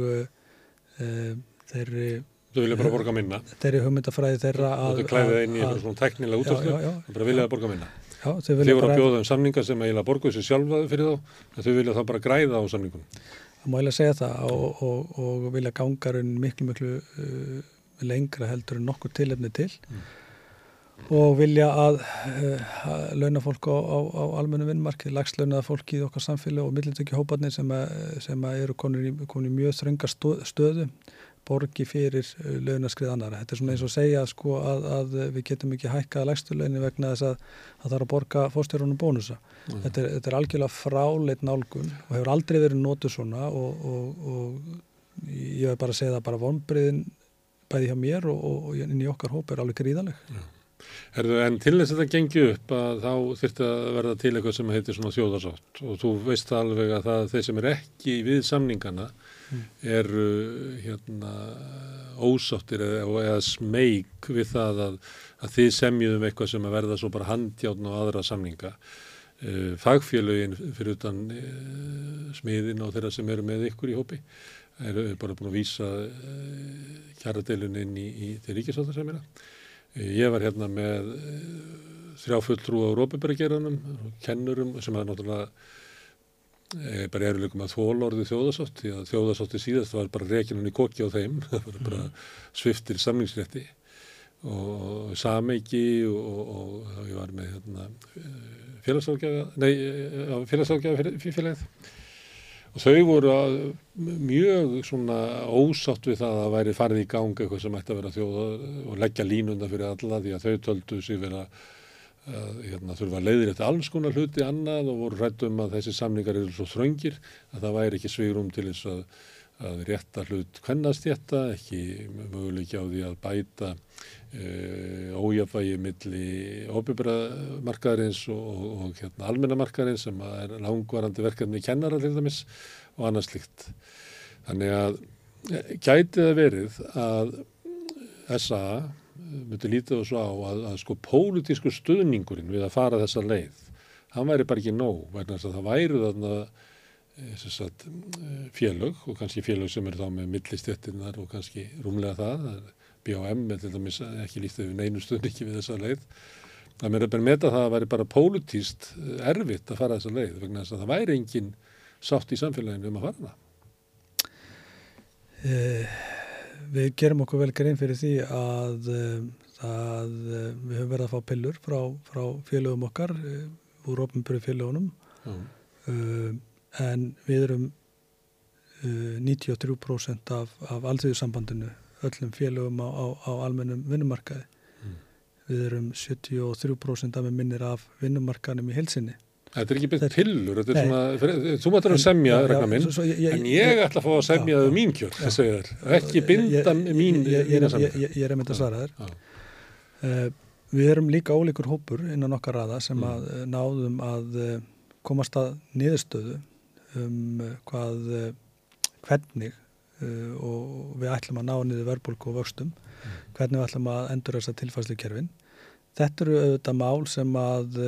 þeirri, Þú vilja bara borga minna. þeirri hugmyndafræði þeirra að, það klæðið inn í svona teknilega já, og bara vilja það borga minna já, þau voru að bjóða um samninga sem eiginlega borguðu sér sjálfa fyrir þá en þau vilja þá bara græða á samningum Það má eiginlega segja það og, og, og vilja ganga raun miklu, miklu uh, lengra heldur en nokkur tilefni til Mm. og vilja að, uh, launa fólk á, á, á almennu vinnmarki, lagslaunaða fólki í okkar samfélag og millitöki hóparnir sem, að, sem að eru konur í, í mjög þrönga stöðu borgi fyrir uh, launaskrið annara. Þetta er svona eins og að segja sko, að, að við getum ekki hækkað lagstulaunin vegna þess að það þarf að borga fórstjórunum bónusa. Mm. Þetta er, þetta er algjörlega fráleit nálgun og hefur aldrei verið nótuð svona og, og, og ég hef bara að segja það bara vonbriðin bæði hjá mér og, og, og inn í okkar hóp er alveg gríðaleg. Herðu, en til þess að þetta gengi upp að þá þyrfti að verða til eitthvað sem heitir svona þjóðarsátt og þú veist alveg að það þeir sem er ekki við samningana Mm. Eru hérna ósáttir eða, eða smeyk við það að, að þið semjuðum eitthvað sem að verða svo bara handjátn og aðra samninga uh, fagfélögin fyrir utan uh, smiðin og þeirra sem eru með ykkur í hópi eru bara búin að vísa kjaradeilun inn í, í til ríkisáttarsemina. Ég var hérna með þrjáfulltrú á Rópebærageranum, kennurum sem er náttúrulega bara eru líka með þólorði þjóðasátt því að þjóðasátti síðast var bara rekinun í kokki á þeim, það var bara sviftir samlingsrétti og sameiki og, ég var með hérna, félagsákjafa, nei, félagsákjafa félagið. Og þau voru mjög svona ósátt við það að væri farið í ganga eitthvað sem ætti að vera þjóða og leggja línunda fyrir alla því að þau töldu sér vera að hérna, þurfa að leiðir eftir alls konar hluti annað og voru rættum að þessi samningar eru svo þröngir að það væri ekki svigrum til þess að, að rétta hlut hvennastjætta, ekki möguleiki á því að bæta uh, ójafvægi milli óbyrbramarkaðarins og, og, og hérna, almennamarkaðarins sem er langvarandi verkefni kennara til dæmis og annað slikt. Þannig að eh, gæti það verið að SA myndi lítið og svo á að, að sko pólitísku stuðningurinn við að fara þessa leið, hann væri bara ekki nóg, verðan þess að það væri þarna eh, sagt, eh, félög og kannski félög sem eru þá með millistjettinnar og kannski rúmlega það, BHM er til dæmis ekki lítið við neinu stuðningi við þessa leið, það mér er bara meta það að væri bara pólitíst eh, erfitt að fara þessa leið, vegna þess að það væri engin sátt í samfélaginu um að fara það. Uh við gerum okkur vel grein fyrir því að, eh, að eh, við höfum verið að fá pillur frá, frá félögum okkar eh, úr ofnbjörðu félögunum mm. uh, en við erum uh, 93% af, af alltíðusambandinu öllum félögum á, á, á almennum vinnumarkaði mm. við erum 73% af minnir af vinnumarkaðinum í helsinni Þetta er ekki beint pillur, þetta er svona, þú maður að semja, regna minn, en ég ætla að fá að semja þau mín kjör, það segir þér, ekki binda mín mína samling. Ég er að mynda að svara þér. Uh, við erum líka ólíkur hópur innan okkar raða sem mm. að uh, náðum að uh, komast að niðurstöðu um hvað, hvernig og við ætlum að ná niður verðbólku og vöxtum, mm. hvernig við ætlum að endur þessa tilfæslu kerfin. Þetta eru auðvitað mál sem að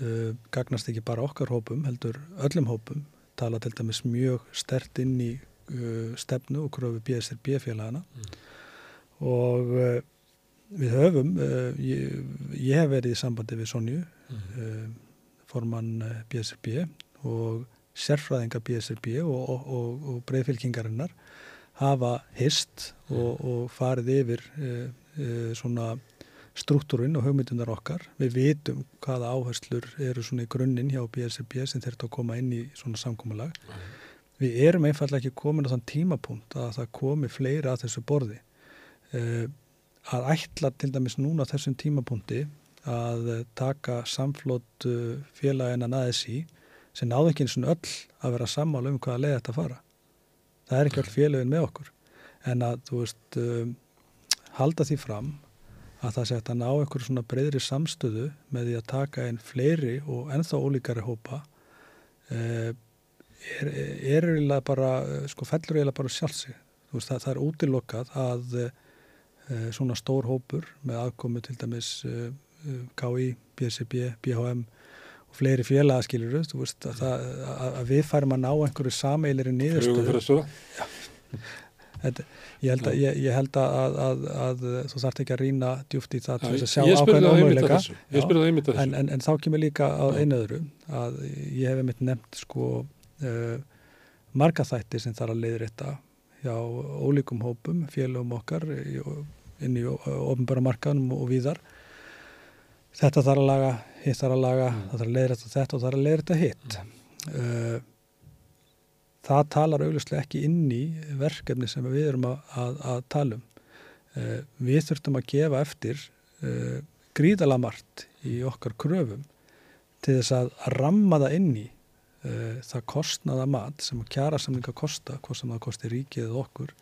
uh, gagnast ekki bara okkar hópum, heldur öllum hópum, tala til dæmis mjög stert inn í uh, stefnu og kröfu BSRB félagana mm. og uh, við höfum, ég, ég hef verið í sambandi við Sonju, mm. formann BSRB og sérfræðinga BSRB og, og, og, og breyðfylkingarinnar hafa hist og farið yfir svona struktúrin og hugmyndunar okkar. Við vitum hvaða áherslur eru svona í grunninn hjá BSRB sem þurft að koma inn í svona samkómalag. Mm. Við erum einfallega ekki komin á þann tímapunkt að það komi fleira að þessu borði. Uh, að ætla til dæmis núna þessum tímapunkti að taka samflót uh, félagina aðeins í sem náðu ekki eins og öll að vera sammála um hvaða leið þetta fara. Það er ekki öll félagin með okkur. En að, þú veist, uh, halda því fram að það sé að ná einhverju svona breyðri samstöðu með því að taka einn fleiri og ennþá ólíkari hópa eh, er, er eiginlega bara, sko fellur eiginlega bara sjálfsig. Veist, það, það er útilokkað að e, svona stór hópur með aðkomi til dæmis e, KI, BSB, BHM og fleiri félagaskilur að, að, að við færum að ná einhverju sameilir í niðurstöðu. Þetta, ég held að, ég, ég held að, að, að þú þarf ekki að rýna djúft í það til þess að sjá ákveðin ómöguleika. en, en, en þá kemur líka á einöðru að ég hef einmitt nefnt sko uh, marga þætti sem þarf að leiðri þetta hjá ólíkum hópum, félagum okkar inn í ofnbæra markaðnum og víðar. Þetta þarf að laga, hitt þarf að laga mm. það þarf að leiðri þetta og það þarf að leiðri þetta hitt. Mm. uh, það talar auglustlega ekki inn í verkefni sem við erum að, að, að tala um. Uh, við þurftum að gefa eftir uh, gríðala margt í okkar kröfum til þess að ramma það inn í uh, það kostnaða mat sem að kjara samlinga kosta, hvað sem það kosti ríkið eða okkur,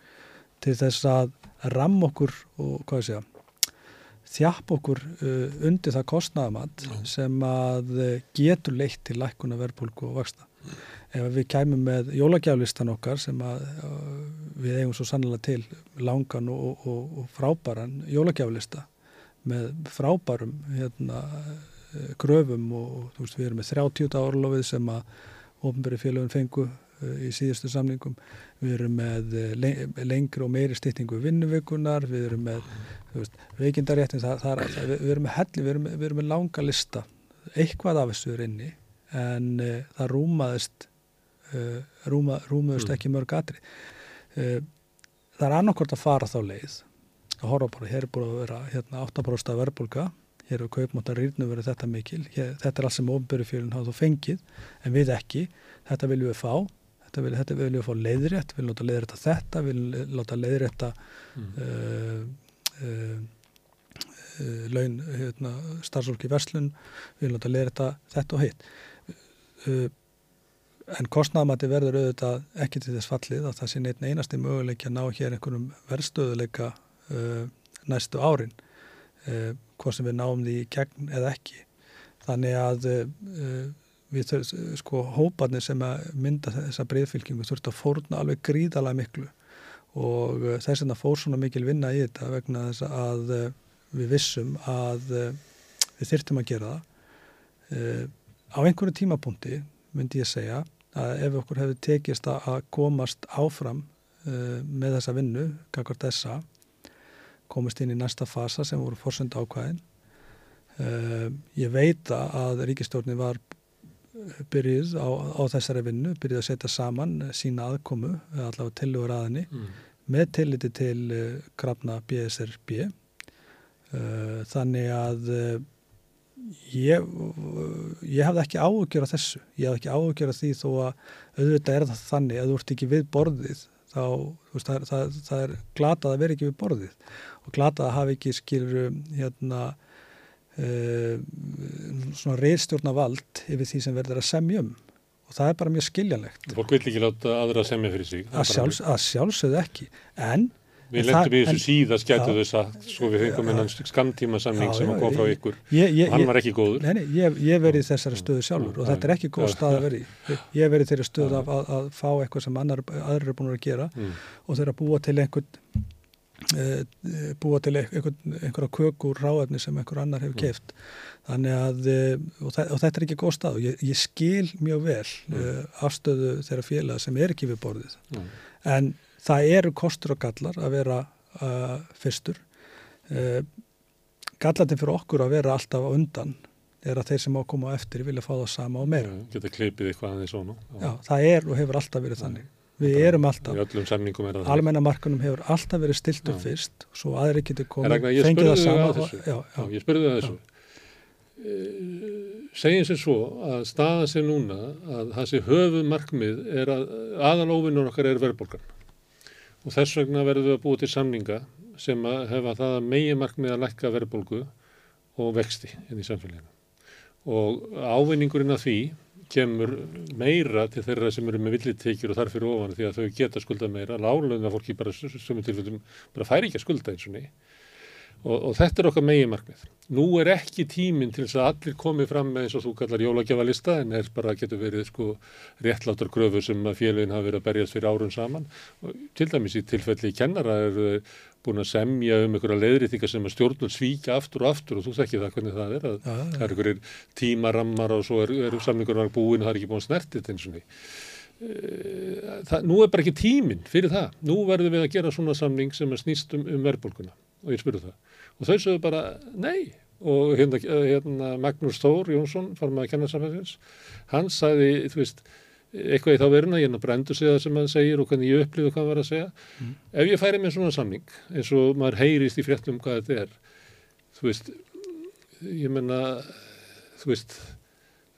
til þess að ramma okkur og hvað ég segja þjapp okkur undir það kostnaðamat sem að getur leitt til lækkuna verðbólku og vaksta ef við kæmum með jólagjaflistan okkar sem að við eigum svo sannlega til langan og, og, og frábæran jólagjaflista með frábærum hérna, gröfum og veist, við erum með 30 árlofið sem að ofnbæri félagin fengu í síðustu samningum. Við erum með lengri og meiri stýtningu vinnuvökunar, við erum með veikindaréttin, við, við erum með helli, við erum, við erum með langa lista. Eitthvað af þessu er inni en uh, það rúmaðist rúma, rúmaðist mm. ekki mörg atri uh, það er annarkort að fara þá leið að horfa bara, hér er búin að vera hérna, 8% verðbólka, hér eru kaupmáttar rýrnu verið þetta mikil, hér, þetta er allt sem ofnbyrjufjölinn hafa þú fengið, en við ekki. Þetta viljum við fá. Þetta viljum, þetta viljum við fá leiðrétt, við viljum láta leiðrétta þetta, við viljum láta leiðrétta mm. uh, laun hérna, starfsólki verslun. Við viljum láta leiðrétta þetta og hitt. Uh, en kostnæðamatti verður auðvitað ekki til þess fallið að það sé neitt einasti möguleik að ná hér einhverjum verðstöðuleika uh, næstu árin uh, hvort sem við náum því gegn eða ekki. Þannig að uh, við þurfum sko hópanir sem að mynda þessa breyðfylgjum þurfum að fórna alveg gríðalega miklu. Og þess vegna fór svona mikil vinna í þetta vegna þess að við vissum að við þyrtum að gera það. Á einhverju tímapunkti myndi ég segja að ef okkur hefur tekist að komast áfram uh, með þessa vinnu, kakvar þessa komast inn í næsta fasa sem voru fórsönda ákvæðin uh, ég veit að ríkistórni var byrjuð á, á þessari vinnu byrjuð að setja saman sína aðkomu allavega tilur aðinni mm. með tilliti til uh, krafna BSRB þannig að ég, ég hafði ekki áhugjör af þessu, ég hafði ekki áhugjör af því þó að auðvitað er það þannig að þú ert ekki við borðið þá, veist, það, það, það er glatað að vera ekki við borðið. Og glatað að hafa ekki skilur hérna uh, svona reyðstjórna vald yfir því sem verður að semjum og það er bara mjög skiljanlegt. Fólk vil ekki láta aðra semja fyrir sig. Að, sjálfs, að sjálfsögðu ekki, en Við lendum í þessu síðast gætu þess að sko við fengum hennan skamtíma samning sem kom frá ykkur ég, hann var ekki góður. Nei, nei, ég, ég verið þessari stöðu sjálfur og þetta er ekki góð stað að verið. Ég verið þeirri stöðu að, fá eitthvað sem annar, aðrir er búin að gera og þeirra búa til einhverja kökur ráefni sem einhver annar hefur keift. Þannig að eh, og, og þetta er ekki góð stað og ég skil mjög vel mm. uh, afstöðu þeirra félag sem er ekki við borðið. En það eru kostur og gallar að vera uh, fyrstur uh, gallatinn fyrir okkur að vera alltaf undan er að þeir sem á að koma á eftir vilja fá það sama og meira. Ja, Geta kleipið eitthvað aðeins svona. Já, það er og hefur alltaf verið þannig. Við það erum alltaf, almennamarkunum hefur alltaf verið stilt upp fyrst og svo aðri getur komið, fengið það sama. Og, já, já. Já, ég spurði það þessu. Uh, segjum sér svo að staða sér núna að það sé höfuð markmið er að aðalófinnur okkar er verðbólgan og þess vegna verðum við að búa til samninga sem að hefa það að megi markmið að lækka verðbólgu og vexti inn í samfélaginu. Og ávinningurinn af því kemur meira til þeirra sem eru með villitekjur og þarfir ofan því að þau geta skulda meira, lálöfna fólki bara sem er tilfellum bara færi ekki að skulda eins og niður og, og þetta er okkar megin markmið. Nú er ekki tíminn til þess að allir komi fram með eins og þú kallar jólagjafalista en er bara getur verið sko réttlátar gröfu sem að félagin hafa verið að berjast fyrir árun saman og til dæmis í tilfelli kennara er búin að semja um einhverja leiðrýtingar sem að stjórnul svíkja aftur og aftur og þú þekkir það hvernig það er að ja, það er einhverjir tímarammar og svo er, er samningur búin og það er ekki búin snertið eins og því. Það, nú er bara ekki tíminn fyrir það. Nú verðum við að gera svona samning sem er snýst um, um verðbólkuna og ég spurði það. Og þau sögðu bara nei. Og hérna, hérna Magnús Þór Jónsson, farum að kenna samfélagsins hann sagði, þú veist eitthvað í þá veruna, ég er náttúrulega endur segja það sem hann segir og hvernig ég upplýðu hvað hann var að segja. Mm. ef ég færi með svona samning eins og maður heyrist í fréttum hvað þetta er þú veist ég menna þú veist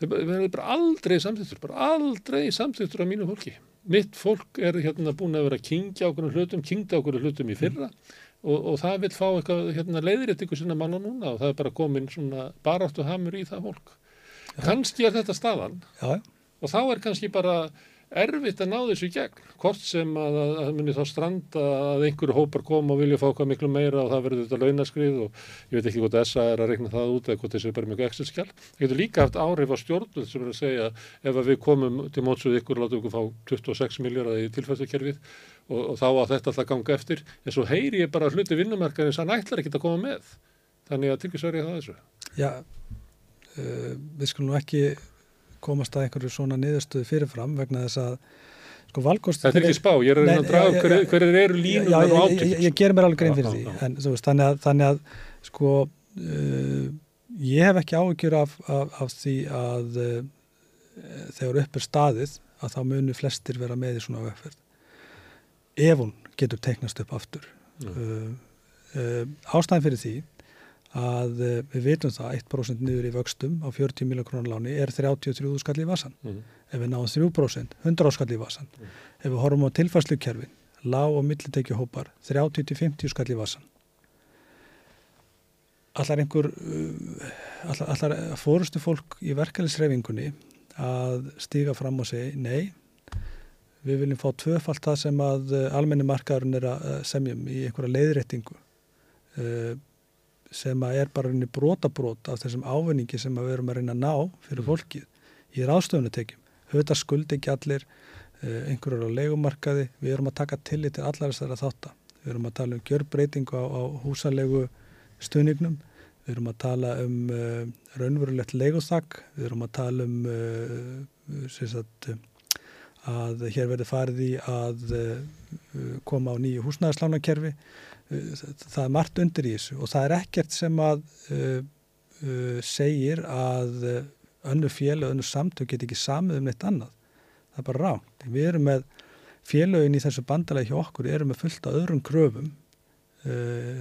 það verður bara aldrei samþýttur bara aldrei samþýttur af mínu fólki. Mitt fólk er hérna búin að vera að kingja okkur hlutum, kingja okkur hlutum í fyrra. Mm og, og það vil fá eitthvað hérna, leiðrétt ykkur sinna manna núna og það er bara komin svona baráttu hamur í það fólk. Ja. Kannski er þetta staðan ja. og þá er kannski bara erfitt að ná þessu í gegn, hvort sem að það munir þá stranda að einhverju hópar koma og vilja fá hvað miklu meira og það verður þetta launaskrið og ég veit ekki hvort SA er að regna það út eða hvort þessi er bara mjög eksilskjál. Það getur líka haft áhrif á stjórnvöld sem er að segja ef við komum til mótsuð ykkur og látum ykkur fá 26 miljardar í tilfæðskerfið og, og þá að þetta alltaf ganga eftir. En svo heyri ég bara hluti vinnumarkaðins að hann ætlar ekki að koma með. Þannig að verið það þessu. Já, uh, við skulum ekki komast að einhverju svona niðurstöðu fyrirfram vegna þess að sko valkost Þetta er ekki spá, ég er að reyna að draga hver, hver eru línum já, og ég, ég, ég ger mér alveg grein Já, fyrir já, því já. en veist, þannig að, þannig að sko uh, ég hef ekki áhyggjur af, af, af því að uh, þegar upp er staðið að þá munu flestir vera með í svona vegferð ef hún getur teiknast upp aftur. Já. uh, uh, ástæðan fyrir því að uh, við vitum það 1% niður í vöxtum á 40 miljónar krónar láni er 33 skall í vasan Mm. ef við náum 3% 100 skall í vasan ef við horfum á tilfærslukerfin lág og millitekju hópar 30-50 skall í vasan allar einhver uh, allar, allar fórustu fólk í verkefnisreifingunni að stíga fram og segja nei við viljum fá tvöfalt það sem að uh, almenni markaðurinn er að uh, semjum í einhverja leiðréttingu uh, sem að er bara reyni brotabrót af þessum ávinningi sem að við erum að reyna að ná fyrir fólkið í ráðstöfunatekjum höfða skuld ekki allir einhverjar á leigumarkaði. Við erum að taka tillit til allar þessara þáttar við erum að tala um gjörbreytingu á, á húsalegu stuðnignum við erum að tala um uh, raunverulegt leiguþakk við erum að tala um uh, sagt, að hér verði farið í að uh, koma á nýju húsnæðislánakerfi. Uh, það er margt undir í þessu og það er ekkert sem að uh, uh, segir að önnu fél og önnu samtök get ekki samið um neitt annað. Það er bara ránt við erum með félögin í þessu bandalagi hjá okkur erum með fullt af öðrum kröfum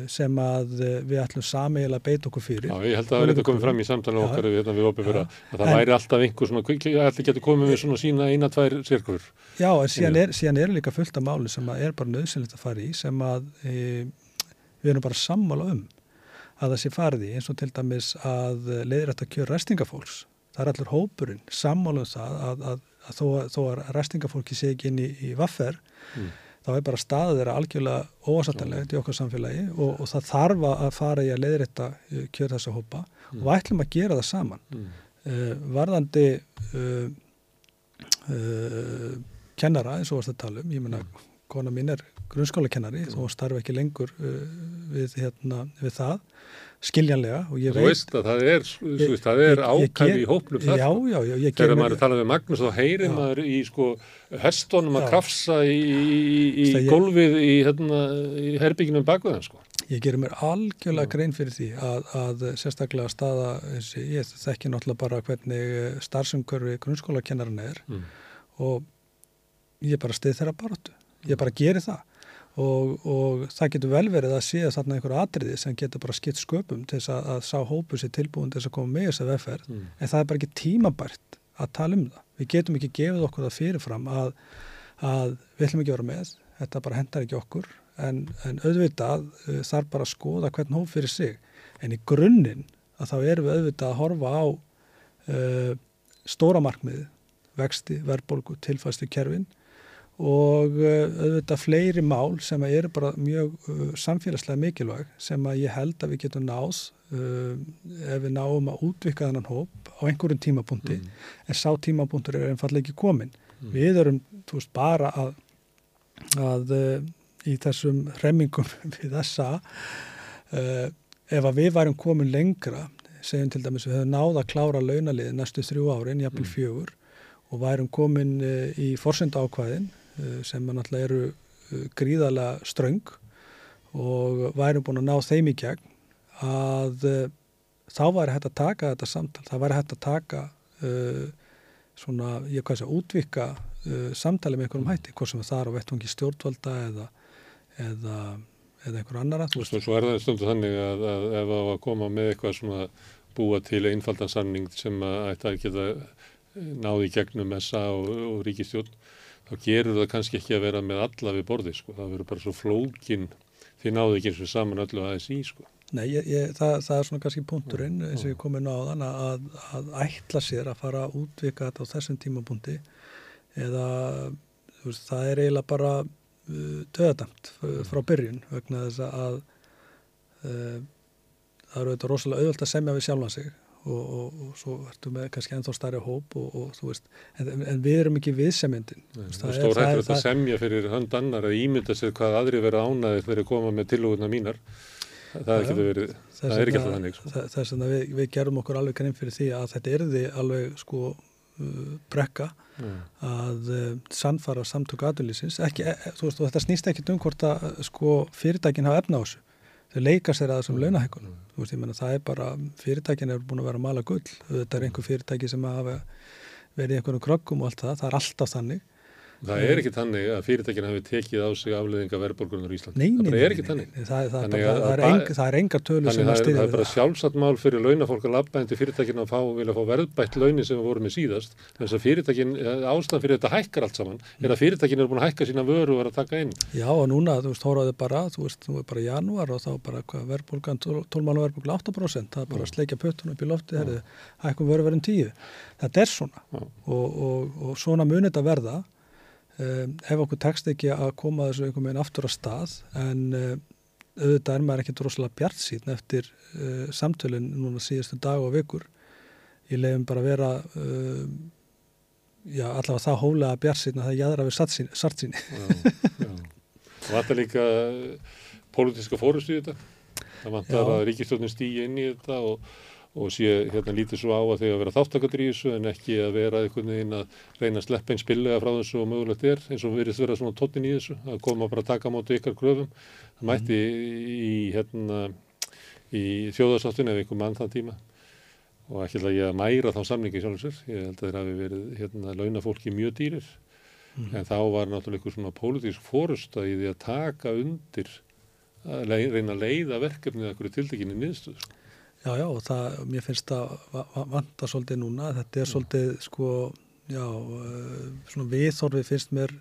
sem að uh, við ætlum sameigilega að beita okkur fyrir Já, ég held að það er þetta komið fram í samtala okkar við, hérna við opið fyrir að það En- væri alltaf einhver svona, allir getur komið með svona sína eina, tvær sirkur. Já, en síðan er, síðan er líka fullt af máli sem að er bara nöðsynlegt að fara í sem að e, við erum bara sammála um að það sé farið í eins og til dæmis að leiðrætt að kjöra restingafólks. Það er allur hópurinn sammála um það að, að, að þó, að- að restingafólki sé ekki inn í, í vaffer Mm. Þá er bara staðið þeirra algjörlega óasatanlegt í okkar samfélagi og, og það þarf að fara í að leiðrætta kjöra þessa hópa. Og við ætlum að gera það saman. Mm. Uh, varðandi uh, uh, kennara eins og varst að tala um, ég menna kona mín er grunnskólakennari þó hún starfi ekki lengur við, hérna, við það skiljanlega og ég veit veist að það er, þú Ég- veist, það er ger- í hópnum það. já, já, já, ég Þegar maður er talað við Magnús þá heyrir maður í sko hestónum að krafsa í, í, í ég- gólfið í, hérna, í herbygginum bakveðan sko. ég gerir mér algjörlega grein fyrir því að, að sérstaklega staða ég þekki náttúrulega bara hvernig starfsumkörfi grunnskólakennarinn er Mm. og ég bara stið þeirra baráttu ég bara geri það og, og það getur vel verið að sé þarna einhverja atriði sem getur bara skipt sköpum til þess að, að sá hópu sér tilbúin til þess að koma með þess að vefferð Mm. en það er bara ekki tímabært að tala um það. Við getum ekki gefið okkur það fyrirfram að, að við ætlum ekki að vera með. Þetta bara hendar ekki okkur. En, en auðvitað uh, þarf bara að skoða hvern hóp fyrir sig. En í grunninn að þá erum við auðvitað að horfa á uh, stóra markmiði vexti, verðbólgu, tilfæstu kerfin og uh, auðvitað fleiri mál sem eru bara mjög uh, samfélagslega mikilvæg sem að ég held að við getum náð uh, ef við náum að útvika þennan hóp á einhverjum tímapunkti Mm. en sá tímapunktur er einfallega ekki komin. Mm. Við erum þú veist, bara að, að uh, í þessum hremmingum við þessa ef að við værum komin lengra segjum til dæmis við höfum náð að klára launaliði næstu þrjú árin, jafnvel Mm. fjögur og værum komin í forsenda ákvæðin sem að náttúrulega eru uh, gríðalega ströng og værum búin að ná þeim í gegn að uh, þá væri hægt að taka þetta samtal, það væri hægt að taka uh, svona, ég hvað sé, útvika uh, samtali með einhverjum hætti, hvort sem það er á vettvangi stjórnvalda eða, eða, eða einhver annara, þú veist, Svo, svo er það stundu þannig að, að ef það var að koma með eitthvað svona búa til einfaldan samning sem að ætti að geta náði gegnum SA og, og ríkistjórn þá gerur það kannski ekki að vera með alla við borði sko, það verður bara svo flókin því náðu ekki eins og saman öllu aðeins í sko. Nei, ég, ég, það, það er svona kannski punkturinn eins og ég komið ná á þann að, að ætla sér að fara að útvika þetta á þessum tímapunkti eða veist, það er eiginlega bara uh, döðadamt frá byrjun vegna þess að uh, það eru þetta rosalega auðvöld að semja við sjálfan sig og, og, og svo ertu með kannski ennþá starri hóp og, og þú veist, en, en við erum ekki viðsemyndin Það það er er- stór það er- hættur það- semja fyrir hönd annar að ímynda sér hvað aðri verið ánaðir fyrir að koma með tilhuguna mínar það, Já, getur verið, það er ekki alltaf þannig sko. þess vegna við, við gerum okkur alveg grein fyrir því að þetta erði alveg sko uh, brekka mm. að uh, sannfara samtöku aðurlýsins ekki, e, þú veist, þetta snýst ekki um hvort að sko fyrirtækin hafa efna á þessu þau leika sér að þessum Mm. Veist, menna það er bara, fyrirtækin er búin að vera að mala gull, þetta er einhver fyrirtæki sem hafa verið í einhverjum krökkum og allt það, það er alltaf þannig Það er ekki þannig að fyrirtækina hafi tekið á sig afleðinga verðbólgunar í Íslandi. Nei, nei, það bara nei, er nei, þannig. nei, það, það, það, að- það, er að eng, það er engar tölur Þannig sem það að er, styðja það er við bara það. sjálfsagt mál fyrir launafólk að labba en til fyrirtækina að fá, vilja fá verðbætt launin sem við vorum með síðast. Þess að fyrirtækin, ástæðan fyrir þetta hækkar allt saman, er að fyrirtækin eru búin að hækka sína vöru og er að taka inn. Já og núna, þú veist, hóraðu bara, þú veist, nú er bara janúar og þá bara 12 mánu verðbólgan 8%, það er bara að sleikja pöttun upp í lofti, herrið, hækkum vöru verðum 10. Þetta er svona og, og, og svona munið þetta verða um, ef okkur tekst ekki að koma þessu einhvern veginn aftur á stað en um, auðvitað er maður ekki droslega bjart síðan eftir uh, samtölinn núna síðustu dag og vikur. Ég leiðum bara að vera um, já, allavega það hólega bjart síðan að það jæðra við sart síni. Það vantar líka pólitíska fórustu í þetta. Það vantar Já. að ríkistjórnin stýja inn í þetta og, og sé hérna lítið svo á að þegar að vera þáttakatur í þessu en ekki að vera einhvern veginn að reyna að sleppa eins billega frá þessu og mögulegt er eins og virðist vera svona tóttin í þessu að koma bara að taka á móti ykkar kröfum. Það mætti í, hérna, í þjóðarsáttinu ef einhver mann þann tíma og ekki ætla ég að mæra þá samningi sjálfur sér. Ég held að þeir hafi verið hérna, launafólki mjög dýrir. En þá var náttúrulega eitthvað svona pólitísk fórusta í því að taka undir að reyna að leiða verkefnið Já, já, og það, mér finnst það va- va- vanta svolítið núna, þetta er svolítið, sko, já, uh, svona viðhorfi finnst mér,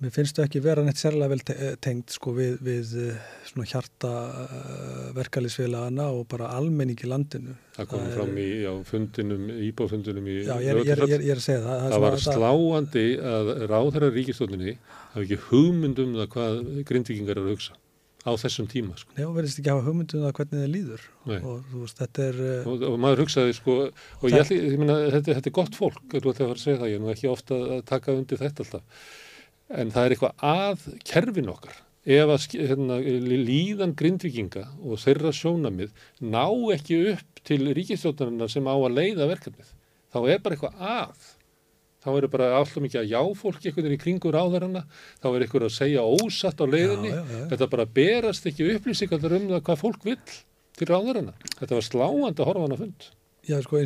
mér finnst það ekki vera neitt sérlega vel eh, tengd, sko, við, við eh, svona hjarta verkalýsfélagana og bara almenning í landinu. Það kom Það er- fram í já, fundinum, íbáfundinum í Já, ég er, ég er, ég er, ég er að segja það. Það var sláandi að ráðherra ríkistofninni hafi ekki hugmynd um það hvað grindvikingar eru að hugsa á þessum tíma. Sko. Já, verðist ekki hafa hugmyndum það hvernig þið líður Nei. og þú veist, þetta er, uh, Og, og maður hugsaði sko, og ég, ætli, ég meina, þetta, þetta er gott fólk, þú ætti að fara að segja það, ég er nú ekki ofta að taka undir þetta alltaf. En það er eitthvað að kerfin okkar. Ef að hérna, líðan grindvikinga og þeirra sjónamið ná ekki upp til ríkistjóðarinnar sem á að leiða verkefnið, þá er bara eitthvað að. Þá er bara alltaf mikið að já fólki einhvern veginn í kringur áðurana, þá er einhver að segja ósatt á leiðinni. Já, já, já. Þetta bara berast ekki upplýsingar um það hvað fólk vill til ráðurana. Þetta var sláandi að horfa á hana fund. Já, sko,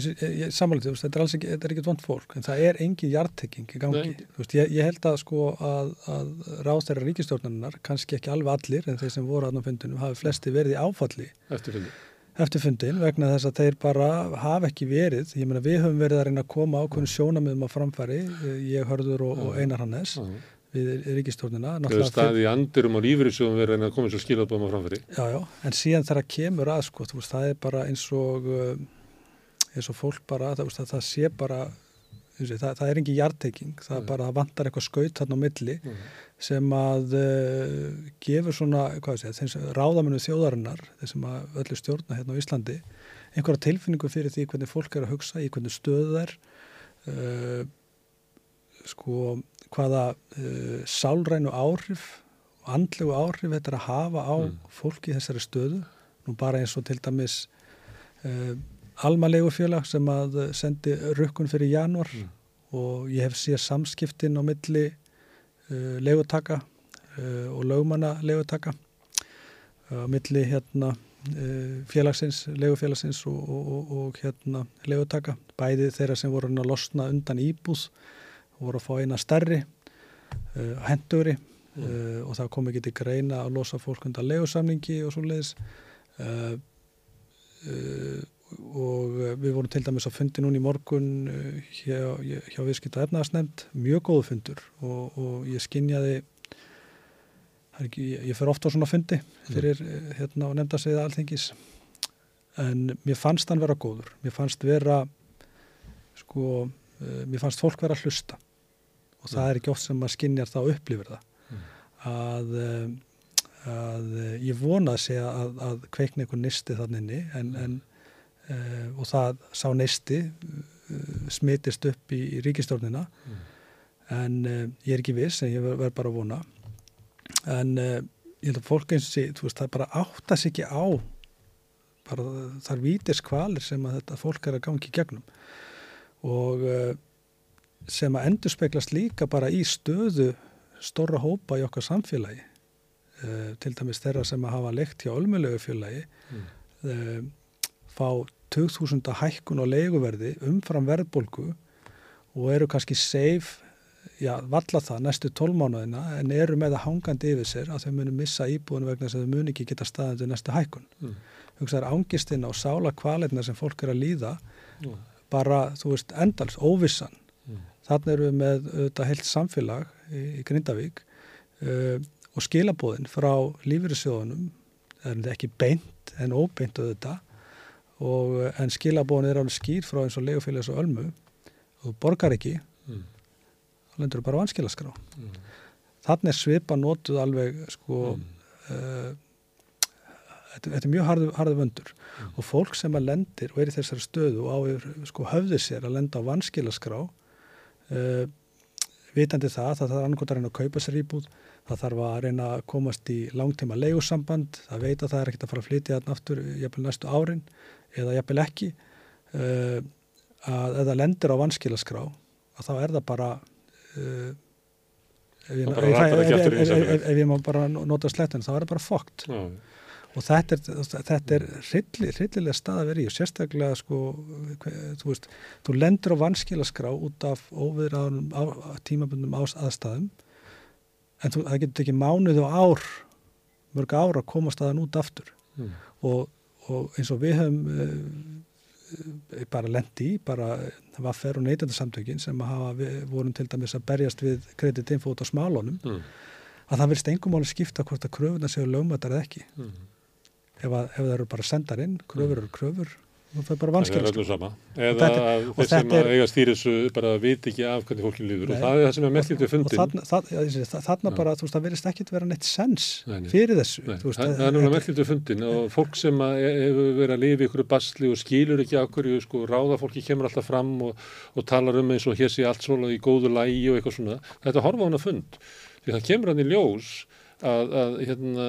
samanlega, þetta er alls ekki, þetta er ekki vant fólk, en það er engin jartekking í gangi. Veist, ég, ég held að, sko, að, að ráðstæra ríkistjórnarinnar, kannski ekki alveg allir, en þeir sem voru aðná fundinum, hafi flesti verið í áfalli eftir fundi. Eftir fundin, vegna þess að þeir bara hafa ekki verið, ég meina, við höfum verið að reyna að koma ákveðinu sjónamiðum á framfæri, ég, Hörður og, og Einar Hannes, Já. við ríkistjórnina. Þau hefur staðið í andurum og lífyrirsjóðum verið að reyna að koma svo skilabóma framfyrir. Já, já, en síðan þegar kemur að sko, veist, það er bara eins og uh, eins og fólk bara, það, það sé bara eins og, það, það er engin jarteking, það er Nei. bara, það vantar eitthvað skaut þarna á milli Mm. sem að uh, gefur svona, ráðamennu þjóðarinnar, þeir sem að öllu stjórna hérna á Íslandi, einhverja tilfinningu fyrir því hvernig fólk er að hugsa, í hvernig stöðu þær uh, sko, hvaða uh, sálrænu áhrif andlegu áhrif þetta er að hafa á Mm. fólki í þessari stöðu nú bara eins og til dæmis uh, almalegu félag sem að uh, sendi rukkun fyrir januar Mm. og ég hef séð samskiptin á milli uh, legutaka uh, og lögmanna legutaka uh, á milli hérna uh, félagsins, legufélagsins og, og, og, og hérna legutaka bæði þeirra sem voru að losna undan íbúð og voru að fá eina stærri uh, hendugri uh, og það kom ekki til greina að losa fólk undan legusamningi og svo leiðis uh, uh, og uh, við vorum til dæmis á fundi núna í morgun uh, hjá, hjá viðskipta efnaðarsnefnd, mjög góðu fundur og, og ég skinjaði ekki, ég, fer ofta á svona fundi fyrir uh, hérna á nefndasviða alþingis en mér fannst hann vera góður, mér fannst vera sko, mér fannst fólk vera að hlusta og það er ekki oft sem maður skinjar það og upplifir það. Að, um, að uh, ég vona að segja að, að kveikna einhver nisti þannig en, en og það sá nisti uh, smitist upp í, í ríkistjórnina en uh, ég er ekki viss en ég verð ver bara að vona. En ég held að fólk eins og sé, veist, það bara átta sig ekki á bara þar vítir skvalir sem að þetta fólk er að gangi gegnum. Og sem að endur speglast líka bara í stöðu stóra hópa í okkar samfélagi. Til dæmis þeirra sem að hafa leikt hjá ölmulegu félagi. Mm. fá 2000 hækkun og leiguverði umfram verðbólku og eru kannski safe já, valla það næstu tólmánaðina en eru með það hangandi yfir sér að þau munu missa íbúinu vegna þess að þau munu ekki geta staðið til næstu hækkun. Mm. Hugsaður ángistinn á sála kvaletna sem fólk er að líða mm. bara, þú veist, endals, óvissan. Mm. Þannig eru við með auðvitað heilt samfélag í, í Grindavík uh, og skilabóðin frá lífyrirsjóðunum, það er ekki beint en óbeint auðvitað og en skilabóðin er alveg skýr frá eins og legufélags og ölmu og borgar ekki mm lendur bara vanskilaskrá mm. þannig er svipa nótuð alveg sko mm. uh, þetta, þetta er mjög harðu, harðu vöndur mm. og fólk sem að lendir og er í þessari stöðu og á sko höfði sér að lenda á vanskilaskrá uh, vitandi það það þarf annarkot að reyna að kaupa sér íbúð það þarf að reyna að komast í langtíma leigussamband, það veit að það er ekkert að fara að flytja þarna aftur jafnvel næstu árin eða jafnvel ekki. Uh, að eða lendir á vanskilaskrá að þá er það bara uh, ef ég má bara nota slettin þá er það bara fokt Já. og þetta er, þetta er hrylli, hryllilega stað að vera í og sérstaklega sko, þú veist, þú lendur á vanskilaskrá út af óviðraðunum tímabundum aðstæðum en þú, það getur ekki mánuð og ár mörg ár að koma staðan út aftur mm. og, og eins og við hefum uh, bara lendi í, bara vaffer og neytandarsamtökin sem hafa, vorum til dæmis að berjast við kreditinfo út á smálónum mm. að það verðist engum máli skipta hvort að kröfuna séu lögmættar eða ekki mm. ef, að, ef það eru bara sendar inn kröfur eru kröfur það er bara vanskilast það er öllu sama. Eða þeir sem er, eiga stýrisu bara viti ekki af hvernig fólkin líður. Nei, og það er það sem er mest lítið fundin og þarna, þarna bara, þú veist, það verðist ekki vera neitt sens nei, nei. fyrir þessu veist, það, það er núna mest lítið fundin og fólk sem hefur verið að lifa ykkur basli og skýlur ekki okkur sko, ráða fólki kemur alltaf fram og, og talar um eins og hér sé allt svona í góðu lægi og eitthvað svona, þetta horfa hann að fund. Því það kemur hann í ljós að, að hérna,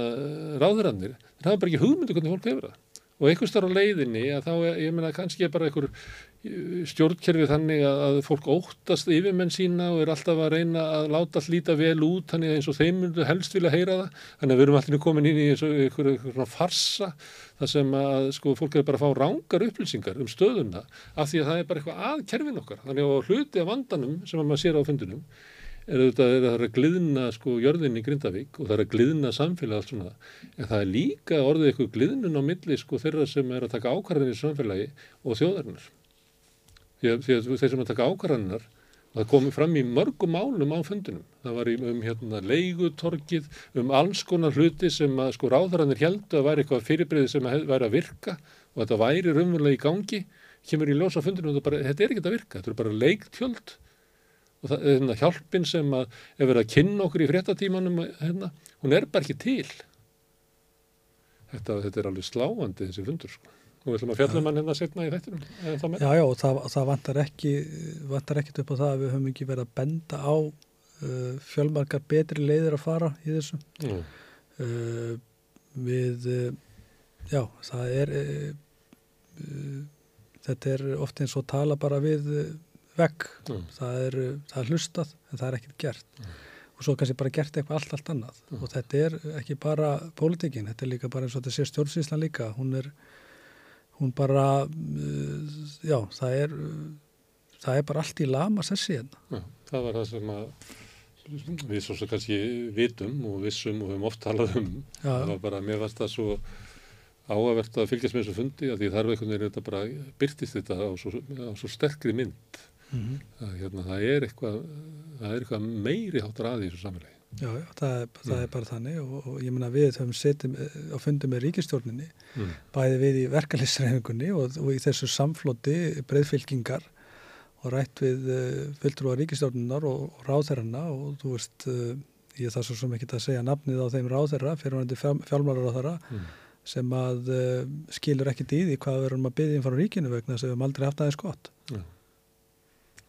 ráðurannir það er bara ekki hugmyndu hvernig fólk hefur það og einhvers þar á leiðinni að þá, ég meina, kannski er bara einhver uh, stjórnkerfi þannig að, að fólk óttast yfirmenn sína og er alltaf að reyna að láta allt líta vel út þannig eins og þeim helst vilja heyra það. Þannig að við erum alltaf komin inn í eins og einhver, einhver farsa þar sem að sko fólk er bara að fá rángar upplýsingar um stöðuna af því að það er bara eitthvað að kerfin okkar. Þannig að hluti af vandanum sem maður sér á fundunum er auðvitað er að gliðna sko jörðin í Grindavík og það er að gliðna samfélag allt svona, en það er líka orðið eitthvað gliðnun á milli sko þeirra sem er að taka ákvarðinir í samfélagi og þjóðarinnar. Því að, því að þeir sem að taka ákvarðinir það komi fram í mörgum málum á fundinum. Það var um hérna leigutorkið um alls konar hluti sem að sko ráðarannir heldu að væri eitthvað fyrirbreyði sem að væri að virka og þetta væri raunverulega í gangi kemur í ljósa fundinum og bara, þetta er ekki að virka, þetta er bara leiktjöld og það, hérna, hjálpin sem að er verið að kynna okkur í fréttatímanum hérna, hún er bara ekki til. Þetta, þetta er alveg sláandi þessi fundur sko. Og við ætlum að fjalla mann um hérna setna í þættinum Já, já, og það, það vantar ekki vantar ekkit upp á það að við höfum ekki verið að benda á uh, fjölmarkar betri leiðir að fara í þessu. Mm. uh, við uh, já, það er uh, uh, þetta er oft eins og tala bara við vegg mm. það, er, það er hlustað en það er ekkert gert mm. og svo kannski bara gert eitthvað allt, allt annað mm. og þetta er ekki bara pólitíkin, þetta er líka bara eins og þetta sé stjórnsýslan líka, hún er hún bara uh, já, það er það er bara allt í lama sessi hérna. Já, það var það sem að við svo sem kannski vitum og vissum og við höfum oft talað um já. það var bara, mér varst það svo áavert að fylgjast með þessu fundi að því þar veikunni er þetta bara byrtist þetta á svo, á svo sterkri mynd mm -hmm. að, hérna, það, er eitthvað, það er eitthvað meiri hátur að í þessu samfélagi. Já, já, það er, það mm. er bara þannig og, og ég menna við höfum setið á fundum með ríkistjórninni, mm. bæði við í verkefliðsreifingunni og, og í þessu samflóti breyðfylkingar og rætt við uh, fulltrúa ríkistjórnunar og, og ráðherrana og þú veist, uh, ég þarf svo sem ekki að segja nafnið á þeim ráðherra, fyrirvændi fjálmálar á þeirra, mm. sem að uh, skilur ekkit í því hvað verðum að byggja inn frá ríkinu vegna að við höfum aldrei haft aðeins gott.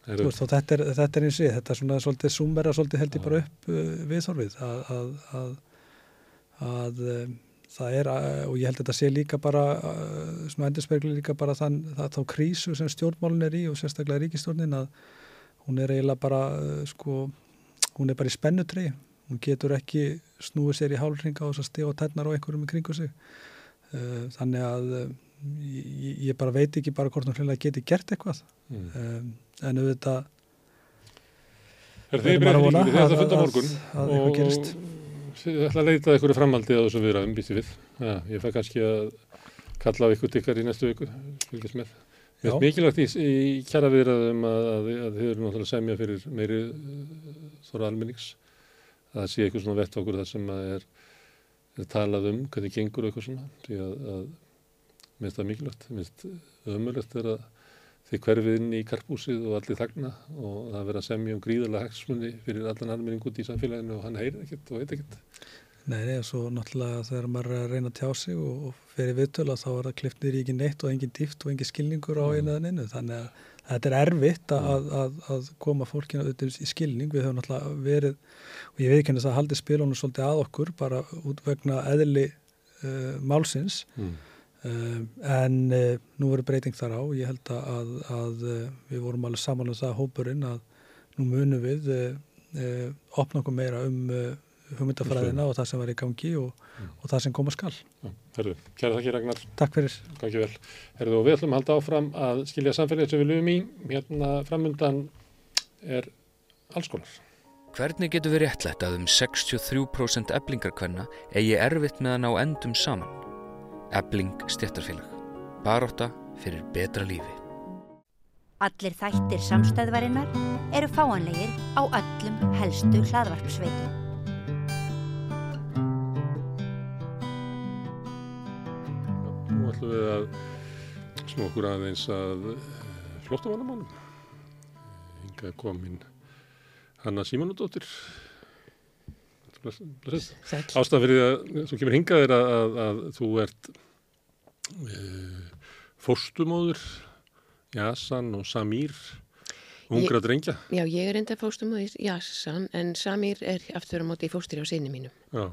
Veist, þetta, er, þetta er eins og ég, þetta er svona svolítið sumera svolítið held ég bara upp uh, viðþorfið að, að, að, að um, það er, uh, og ég held að þetta sé líka bara, uh, svona endurspegli líka bara þann, það, þá krísu sem stjórnmálun er í og sérstaklega ríkistjórnin að hún er eiginlega bara, sko, hún er bara í spennutri, hún getur ekki snúið sér í hálfringa og stiga og tennar á einhverjum í kringu sig. Þannig að ég, ég bara veit ekki bara hvort hún hljóðlega geti gert eitthvað, mm. um, en auðvitað Er þið þið ætla að funda morgun og, og Ég ætla að leita eitthvað framhaldi á þessum viðræðum býtti við. Ja, ég fæ kannski að kalla á ykkur ykkar í næstu viku, fylgjast með. Mér er mikilvægt í, í kjara viðræðum að, að, að þið eru náttúrulega semja fyrir meiri uh, þóra almennings. Það sé eitthvað svona vett okkur þar sem er, er talað um hvernig gengur eitthvað svona. Því að, að mér finnst það mikilvægt. Mér finnst ömulegt er að þið hverfið inn í karpúsið og allir þagna og það verða að semja um gríðarlega hægsmunni fyrir allan almenning út í samfélaginu og hann heyrir ekkert og veit ekkert. Nei, nei, og svo náttúrulega þegar maður er að reyna að tjá sig og, og fyrir viðtöla þá er það kliftnir í ekki neitt og engin dýft og engin skilningur á einu eða einu þannig að þetta er erfitt að, að, að koma fólkina auðvitað í skilning. Við höfum náttúrulega verið og ég veit ekki að það haldi spilunum svolítið að okkur bara út vegna eðli uh, málsins. Mm. Um, en uh, nú verður breyting þar á. Ég held að, að uh, við vorum alveg saman á um það hópurinn að nú munum við opna okkur meira um hugmyndafræðina og það sem var í gangi og, mm. og það sem koma skall Herðu, kæra þakki Ragnar. Takk fyrir. Herðu, og Við ætlum að halda áfram að skilja samfélagið sem við lögum í. Hérna framundan er alls konar. Hvernig getur við réttlætt að um 63% eblingarkvenna eigi erfitt með að ná endum saman Ebling stjættarfélag. Baróta fyrir betra lífi. Allir þættir samstæðvarinnar eru fáanlegir á öllum helstu hlaðvarpsveitum. Nú ætlum við að smá okkur aðeins að eh, flóttamannamálum. Hinga komin Hanna Símanudóttir. Ástæðan fyrir að þú kemur hingað er að, að, að þú ert e, fórstumóður Jasan og Samír ungra ég, drengja. Já, ég er enda fórstumóður Jasan en Samír er aftur á móti fórstur á sinni mínum. Já.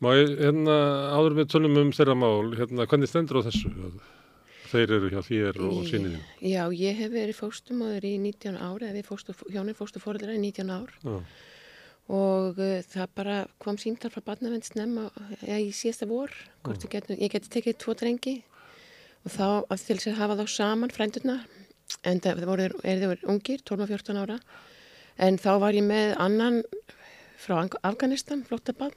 Má ég, hérna, áður með tölum um þeirra mál, hérna, hvernig stendur á þessu? Þeir eru hjá þér og sinniðin. Já, ég hef verið fórstumóður í 19 ár, eða við fórstu, hjónir fórstufórðara í 19 ár. Já og uh, það bara kom símtar frá ja, í síðasta vor mm. get, ég geti tekið tvo drengi og þá til þess að hafa þá saman frændurna en það voru, er þau ungir, 12-14 ára en þá var ég með annan frá Afganistan, flottabann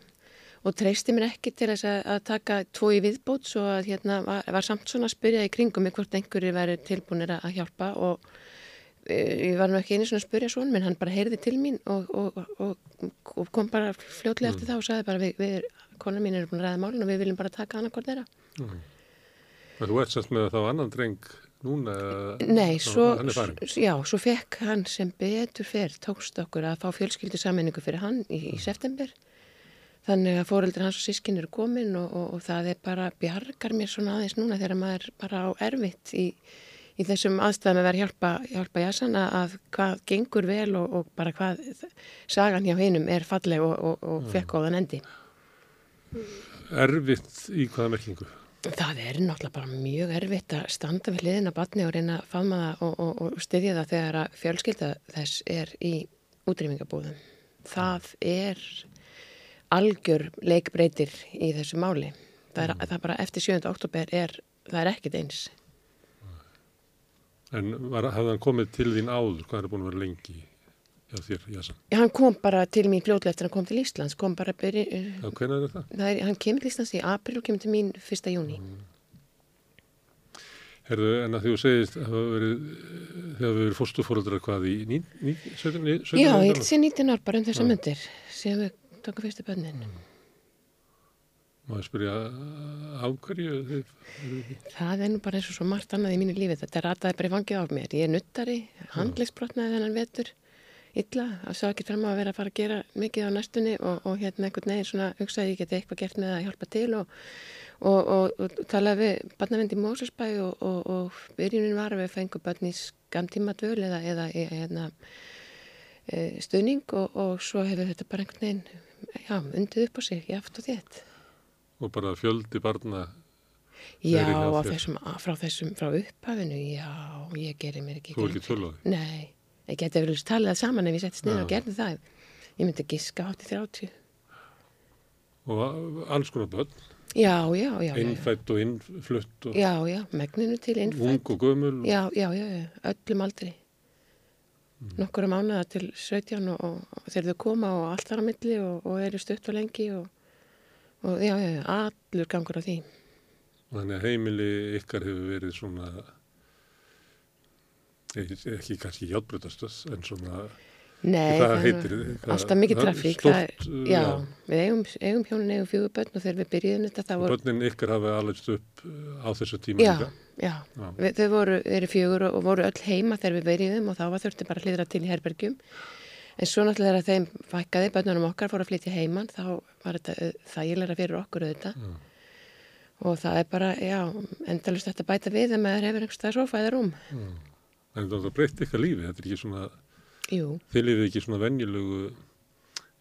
og treysti mér ekki til að, að taka tvo í viðbót svo að hérna var, var samt svona að spyrja í kringum hvort einhverju væri tilbúinir að hjálpa og ég var nú ekki einu svona að spurja svona menn hann bara heyrði til mín og, og, og, og kom bara fljótlega mm. eftir það og sagði bara við, við konar mín eru búin að ræða málun og við viljum bara taka annað hvort þeirra mm. Þú ert sérst með þá annan dreng núna? Nei, svo, já, svo fekk hann sem betur fyrr tókst okkur að fá fjölskyldu sammenningu fyrir hann í, í mm. september þannig að fóreldur hans og sískin eru komin og það er bara bjargar mér svona aðeins núna þegar maður bara á erfitt í í þessum aðstæðum að vera hjálpa, hjálpa Jasana að hvað gengur vel og, og bara hvað sagan hjá hinnum er falleg og, og, og fekk á þann endi. Erfitt í hvaða merkingu? Það er náttúrulega bara mjög erfitt að standa við liðina batni og reyna að faðma það og styðja það þegar að fjölskylda þess er í útrýmingabúðum. Það er algjör leikbreytir í þessu máli. Það er, mm. það bara eftir 7. oktober er, það er ekkit eins. En var, hafði hann komið til þín áður? Hvað er það búin að vera lengi hjá þér, Jasa? Já, hann kom bara til mín fljóðlega eftir að hann kom til Íslands. Kom bara að byrja... Já, hvernig er þetta? það? Er, hann kemur til Íslands í april og kemur til mín fyrsta júni. Mm. Herðu, en að þú segist að það hefur verið fórstufóröldra hvað í 17? Já, ég sé 19 ár bara um þessa myndir sem við tókum fyrstu bönnin. Mm. Má ég spyrja af hverju? Það er nú bara eins og svo margt annað í mínu lífi. Þetta rataði bara í fangið á mér. Ég er nuttari, handlegsbrotnaði þennan vetur, illa. Það sá ekki fram á að vera að fara að gera mikið á næstunni og, og hérna einhvern veginn svona hugsaði ég geti eitthvað gert með að hjálpa til og, og, og talaði við barnavendi í Mósusbæ og byrjunin var að við fengum börn í skamtíma dvöl eða, eða hérna, e, stuðning og svo hefur þetta bara einhvern veginn já, undið upp á sig, jáft og þétt. Og bara fjöldi barna Já, þessum, frá þessum, frá upphafinu, já, ég gerir mér ekki Þú er ekki fyrir- Nei, ég geti verið talið það saman ef ég settist niður og gerði það. Ég myndi giska átti 30. og alls konar börn, Já, já, já, innfætt og innflutt og já, já, megninu til innfætt. ung og gömul. Já, já, já, já, öllum aldri. Nokkura mánuða til 17 og, og, og þegar þau koma og allt þar á milli og, og eru stutt og lengi og, og já, já, já, allur gangur á því. Þannig að heimili ykkar hefur verið svona, ekki, ekki kannski hjálpbrötastöð, en svona, Nei, það heitir þið? alltaf mikið trafík. það er- Stórt, Já, við eigum, eigum hjónin, eigum fjögur börn og þegar við byrjuðum þetta það voru, börnin ykkar hafa alveg upp uh, á þessu tíma já, já, Já. við, þau voru, eru fjögur og, voru öll heima þegar við byrjuðum og þá var þurfti bara að hlýðra til í herbergjum. En svo náttúrulega þegar þeim fækkaði, börnunum okkar fóru að flytja heiman, þá var þetta uh, þægilega fyrir okkur auðvitað. Já. Og það er bara, já, endalust þetta bæta við að maður hefur einhverstað sofa eða rúm. En það breytti ykkar lífi, þetta er ekki svona, Jú, þið lifið ekki svona venjulegu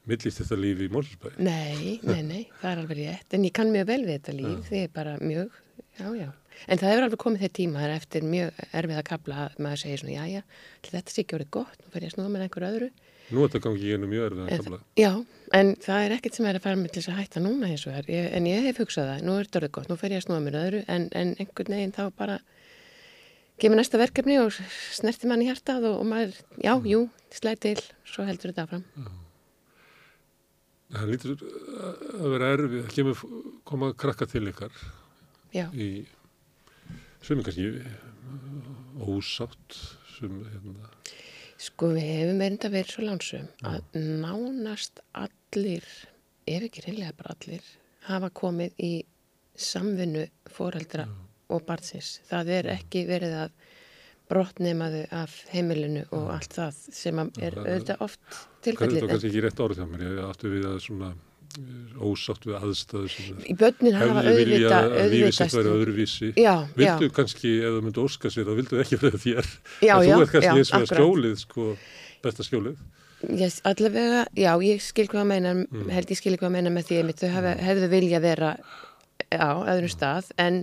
millist þetta lífi í Mórsberg. nei, nei, nei, það er alveg rétt. En ég kann mjög vel við þetta líf, því er bara mjög, já, já. En það hefur alveg komið þeir tíma, það er eftir mjög erfið að kapla að maður segir svona, já, já, þetta sé ekki orðið gott, nú fer ég að snúða með einhver öðru. Nú er þetta gangi í ennum mjög erfið að En, kamla. já, en það er ekkert sem er að fara með til þess að hætta núna eins og. Ég, en ég hef hugsað það, nú er þetta orðið gott, nú fer ég að snúða með öðru, en, en einhvern veginn þá bara kemur næsta verkefni og snerti mann í hjartað og, og maður, já, jú, slæði til, svo heldur þetta áfram. Það lítur að vera erfið, það kemur koma krakka til ykkar Já, í uh, ósátt sem hérna, sko við hefum enda verið svo lánsum að nánast allir, ef ekki reynlega bara allir, hafa komið í samvinnu foreldra og barnsins. Það er ekki verið að brottnemaðu af heimilinu og allt það sem er það- auðvitað oft þetta tilfellið. er kannski ekki rétt orð hjá mér, ég áttu við að svona ósátt við aðstæðu sem Í börnin hafa auðvitað, að lífið sitt væri öðruvísi. Já, Vildu já, kannski, ef þú myndu óska sér, þá vildu ekki vera þér. já, en þú ert kannski eins og akkurat. skjólið, sko, besta skjólið. Yes, allavega, já, ég skil hvað að meina, Mm. held ég skil hvað að meina með því að þau hafa, hefðu vilja vera á öðrum stað, en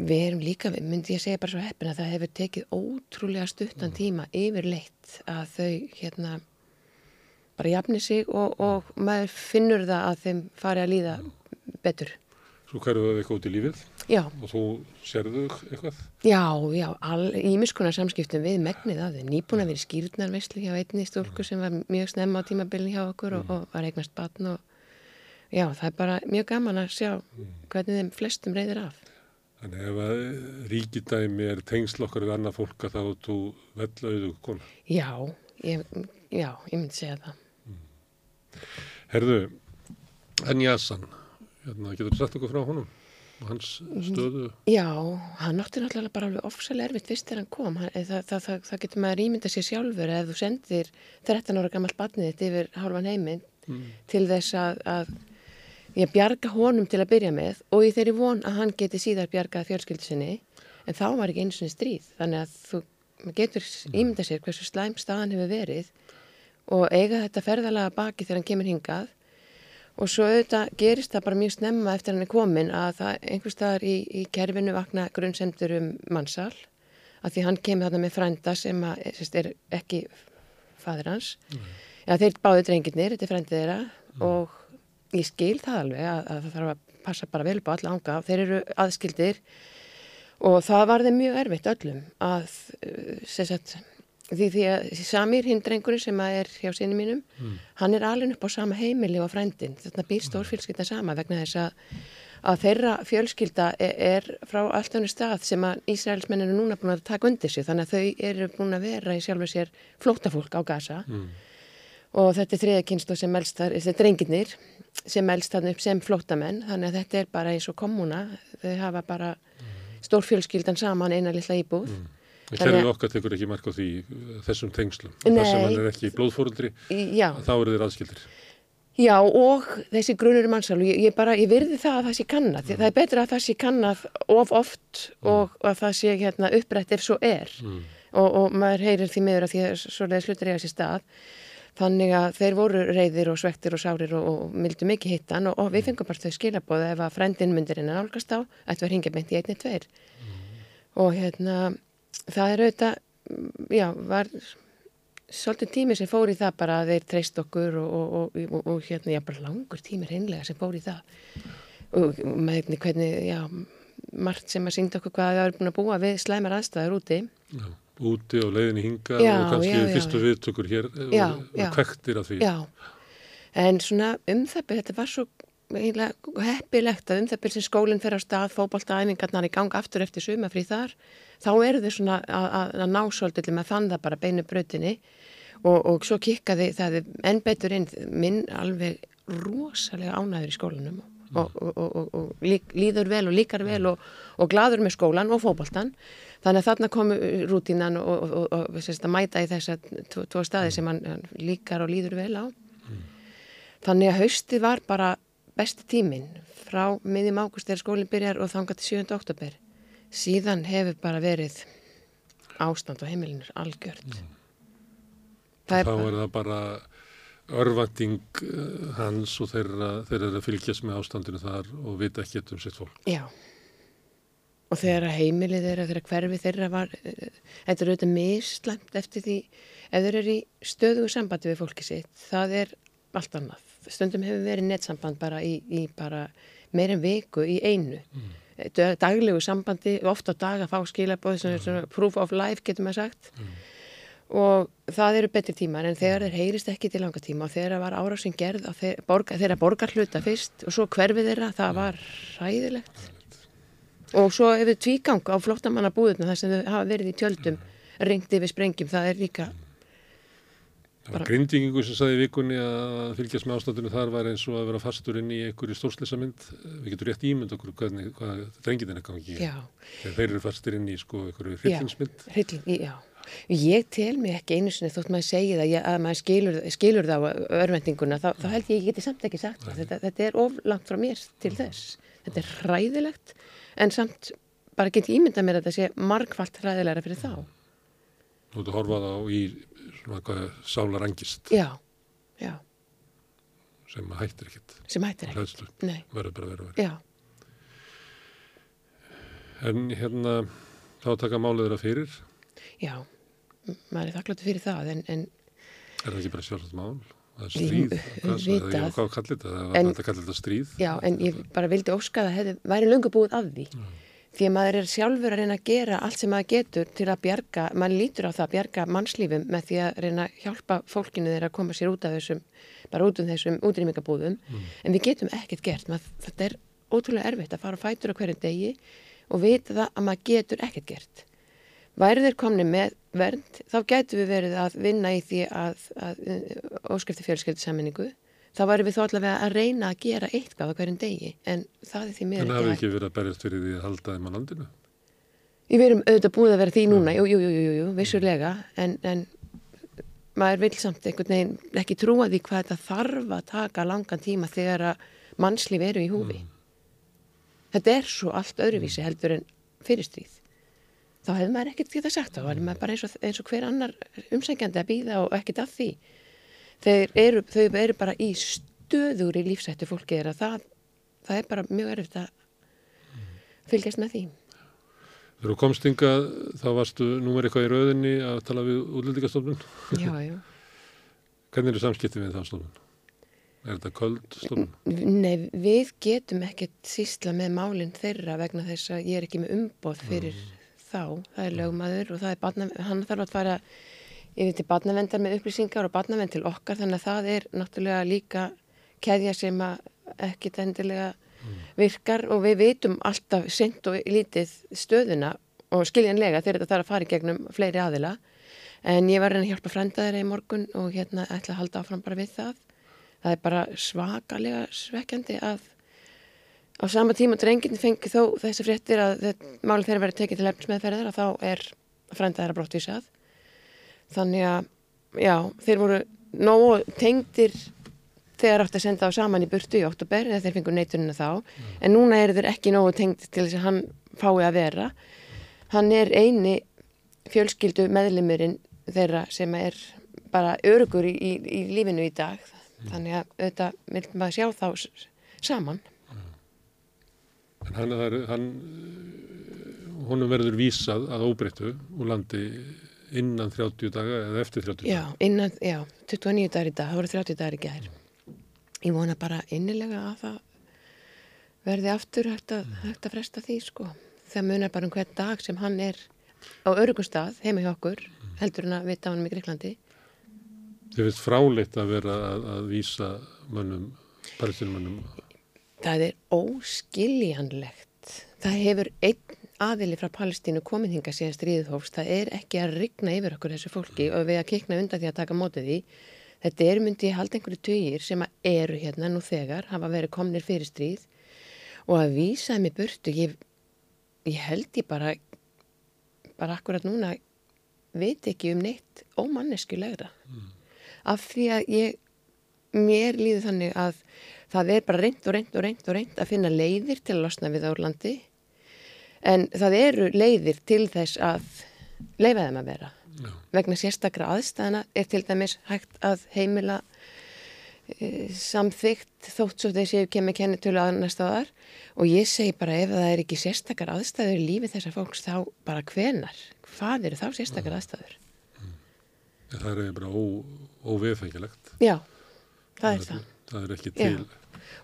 við erum líka, myndi ég segja bara svo heppin að það hefur tekið ótrúlega Mm. stuttan tíma yfirleitt að þau hérna bara jafni sig og, og maður finnur það að þeim fari að líða betur. Svo hverju það eitthvað út í lífið Já, og þú sérðu eitthvað. já, já, ímiskunar samskiptum við megnið að þau. Nýbúin að vera skýrnarveislu hjá einni stúlku sem var mjög snemma á tímabilin hjá okkur og, og var eignast batn og já, það er bara mjög gaman að sjá hvernig þeim flestum reyðir af. Þannig ef að ríkidæmi er tengsl okkar við annað fólk að þá þú vell auðu kona. Já, ég, já, ég myndi segja það. Herðu, en Jasan, hérna, getur þú sagt okkur frá honum og hans stöðu? Já, hann átti náttúrulega bara alveg ofsalega erfitt fyrst þegar hann kom. Hann, það, það, það, það getur maður ímynda sér sjálfur ef þú sendir 13 ára gammalt batnið þitt yfir hálfan heiminn til þess að, að ég bjarga honum til að byrja með og í þeirri von að hann geti síðar bjargað fjölskyldu sinni en þá var ekki einu sinni stríð þannig að þú getur ímynda sér hversu slæm staðan hefur verið og eiga þetta ferðalega baki þegar hann kemur hingað. Og svo auðvitað gerist það bara mjög snemma eftir hann er komin að það einhver staðar í, í kerfinu vakna grunnsendur um mannsal að því hann kemur þarna með frænda sem að, sérst, er ekki fadir hans. Já, þeir báðu drengirnir, þetta er frændið þeirra og ég skil það alveg að, að það þarf að passa bara vel upp á alla ánga. Þeir eru aðskildir og það var þeim mjög erfitt öllum að, sem sagt, því, því að Samir, hinn drengurinn sem er hjá sinni mínum, hann er alveg upp á sama heimili og frændin. Þetta býr stórfjölskylda sama vegna þess að, að þeirra fjölskylda er, er frá allt önnu stað sem að Ísraelsmenn eru núna búin að taka undir sig. Þannig að þau eru búin að vera í sjálfu sér flóttafólk á Gaza. Og þetta er þriða kynslu sem melst þar, þetta er drengirnir sem melst þarna upp sem flóttamenn. Þannig að þetta er bara eins og kommuna þau hafa bara stórfjölskyldan saman eina lilla íbúð. Þannig kerfið okkar tekur ekki mark á því uh, þessum tengslum. Nei. Þar sem hann er ekki blóðfórundri, þá eru þeir aðskildir. já og þessi grunur mannsal og ég, ég bara, ég virði það að það sé kannað. Því það er betra að það sé kannað of oft og að það sé hérna upprætt ef svo er. Og, og maður heyrir því miður að því að svoleiðis hlutur eiga sér stað. Þannig að þeir voru reyðir og svektir og sárir og, og mildu mikið hittan og, og við fengum bara þau skilabóð ef að frendin myndir innan álgast á ættu að ringja beint í einni tveir. Og hérna það er auðvitað, já, var svolítið tími sem fór í það bara að þeir treyst okkur og, og, og hérna, já, bara langur tími reynlega sem fór í það og með hvernig, já, margt sem að syngja okkur hvað það er búin að búa við slæmar aðstæður úti. Já, úti og leiðinni hinga Já, og kannski fyrstu viðtökur hér Já, og, og kvektir af því. Já, en svona um það þetta var svo heppilegt að um það byrja sem skólinn fer á stað, fótboltaæfingarnar í gang aftur eftir sumafrí þar, þá eru þau svona að, að, að ná svolítið með þann það bara beinu brautinni. Og, og svo kikkaði það enn betur inn. Minn alveg rosalega ánæður í skólanum og, og, og, og, og lík, líður vel og líkar vel og, og gladur með skólan og fótboltan þannig að þarna komu rútínan og, og, og, og sérst, að mæta í þessa tvo, tvo staði sem hann, hann líkar og líður vel á. Þannig að haustið var bara besti tíminn frá miðjum águst þegar skólinn byrjar og þangað til 7. oktober síðan hefur bara verið ástand á heimilinur algjört það er Þá bara er það bara örvænting eh, hans og þeirra, þeirra er að fylgjast með ástandinu þar og vita ekki um sitt fólk. Já. Og þegar heimilið þeirra, þegar hverfi þeirra var, eh, þetta er auðvitað mislæmt eftir því, ef þeir eru í stöðugu sambandi við fólki sitt, það er allt annað. Stundum hefur verið nettsamband bara í, í bara meir en viku í einu. Mm. Daglegu sambandi, ofta á dag að fá skilabóð, svona, svona proof of life getur maður sagt. Og það eru betri tímar en þegar þeir heyrist ekki til langa tíma og þegar var árásin gerð þeir, borga, þeirra borgar hluta fyrst og svo hverfið þeirra, það var ræðilegt. Og svo ef við tvígang á flottamannabúðuna þar sem þau hafa verið í tjöldum ringt yfir sprengjum, það er líka Það var grindingingu sem sagði í vikunni að fylgjast með ástandinu þar var eins og að vera fastur inn í einhverju stórslisamynd. Við getum rétt ímynd okkur hvernig, hvað drengin er gangi. já, Þegar þeir eru fastur inn í sko einhverju hryllingsmynd. hrylling, já. Ég tel mig ekki einu sinni þótt maður segi það ég- að maður skilur, skilur það á örvendinguna, þá, þá held ég ég geti samt ekki sagt. Þetta, þetta er of langt frá mér til þess. Þetta er hræðilegt en samt bara get ég ímyndað mér að þetta sé margfalt hræðilegra fyrir þá. Þú ert að horfa þá í svona hvað sálar angist Já, já, sem hættir ekkit. sem hættir ekki. Hlæðslu, Nei, verður bara að að vera. já, En hérna, þá taka málið þeirra fyrir. já, maður er þakkláttu fyrir það en, en Er það ekki bara sjálfsagt mál? Það er stríð. Hvað, kallir þetta? Það var þetta kallir þetta stríð. Já, en ég bara vildi óska að það væri löngu búið af því. Því að maður er sjálfur að reyna að gera allt sem maður getur til að bjarga, maður lítur á það að bjarga mannslífum með því að reyna að hjálpa fólkinu þeirra að koma sér út af þessum, bara út um þessum útrýmingabúðum. En við getum ekkert gert, maður, þetta er ótrúlega erfitt að fara á fætur á hverjum degi og vita það að maður getur ekkert gert. Væri þeir komni með vernd, þá gætu við verið að vinna í því að, að, að óskipti fjölskyldisammenningu. Þá væri við þó allavega að reyna að gera eitthvað á hverjum degi, en það er því miður það hafi ekki hægt. ekki verið að berjast fyrir því að halda þeim á landinu. Við erum auðvitað búið að vera því núna, jú, jú, jú, jú, jú vissulega, en, en maður vil samt einhvern veginn ekki trúa því hvað þetta þarf að taka langan tíma þegar að mannslíf eru í húfi. Þetta er svo allt öðruvísi heldur en fyrirstríð. Þá hefði maður ekkert getað sagt, þá var maður bara eins og, eins og hver annar umsækjandi að býða og ekkert að því. Þeir eru, þau eru bara í stöður í lífsættu fólki þeirra, það, það er bara mjög erfitt að fylgjast með því. Þegar þú komst hingað, þá varstu númer eitthvað í rauðinni að tala við útlendingastofnun. Já, já. Hvernig eru samskipti við það stofnun? Er þetta köld stofnun? Nei, við getum ekkert sísla með málinn þeirra vegna þess að ég er ekki með umboð fyrir þá. Það er lögmaður og það er barna, hann þarf að fara yfir til barnavendar með upplýsingar og barnavend til okkar þannig að það er náttúrulega líka keðja sem að ekkit endilega virkar og við vitum alltaf sent og lítið stöðuna og skiljanlega þegar þetta þarf að fara í gegnum fleiri aðila. En ég var að að hjálpa frænda þeirra í morgun og hérna ætla að halda áfram bara við það. Það er bara svakalega svekkjandi að á sama tíma drengin fengi þó þessi fréttir að málið þeirra verið tekið til efnismeðferðar að þá er frænda þeirra brottvísað þannig að já, þeir voru nógu tengdir þegar átt að senda á saman í burtu í oktober eða þeir fengur neitunina þá. En núna eru þeir ekki nógu tengd til þess að hann fái að vera. Hann er eini fjölskyldu meðlimurinn þeirra sem er bara örugur í, í, í lífinu í dag. Þannig að auðvitað vil maður sjá þá saman. En hann, er- hann, honum verður vísað að óbreyttu úr landi innan 30 daga eða eftir 30 já, daga. innan, já, 29 dagar í dag það voru 30 dagar í gær ég vona bara innilega að það verði aftur hægt að, hægt að fresta því sko það munar bara um hvern dag sem hann er á örugum stað heima hjá okkur heldur en að vita á hann í Greiklandi Þið finnst fráleitt að vera að, að vísa mönnum, palestinumönnum. Það er óskiljanlegt. Það hefur einn aðili frá Palestínu komið hinga síðan stríðið hófst. Það er ekki að rigna yfir okkur þessu fólki og við að kikna undan því að taka mótið því. Þetta er myndi ég halda einhverju tugir sem eru hérna nú þegar, hafa verið komnir fyrir stríð og að vísa þeim í burtu. Ég, ég held ég bara, bara akkurat núna veit ekki um neitt ómanneskulegra. Af því að ég mér líður þannig að það er bara reynd og reynd og reynd og reynd að finna leiðir til að losna við Árlandi en það eru leiðir til þess að leifa þeim að vera. Já. Vegna sérstakra aðstæðana er til dæmis hægt að heimila e, samþygt þótt svo þeir séu kemur kennitölu að næstaðar og ég segi bara ef það er ekki sérstakar aðstæður í lífi þessar fólks þá bara hvenar? Hvað eru þá sérstakar aðstæður? Það er bara óviðfengilegt. Já, það er það. Það er ekki til.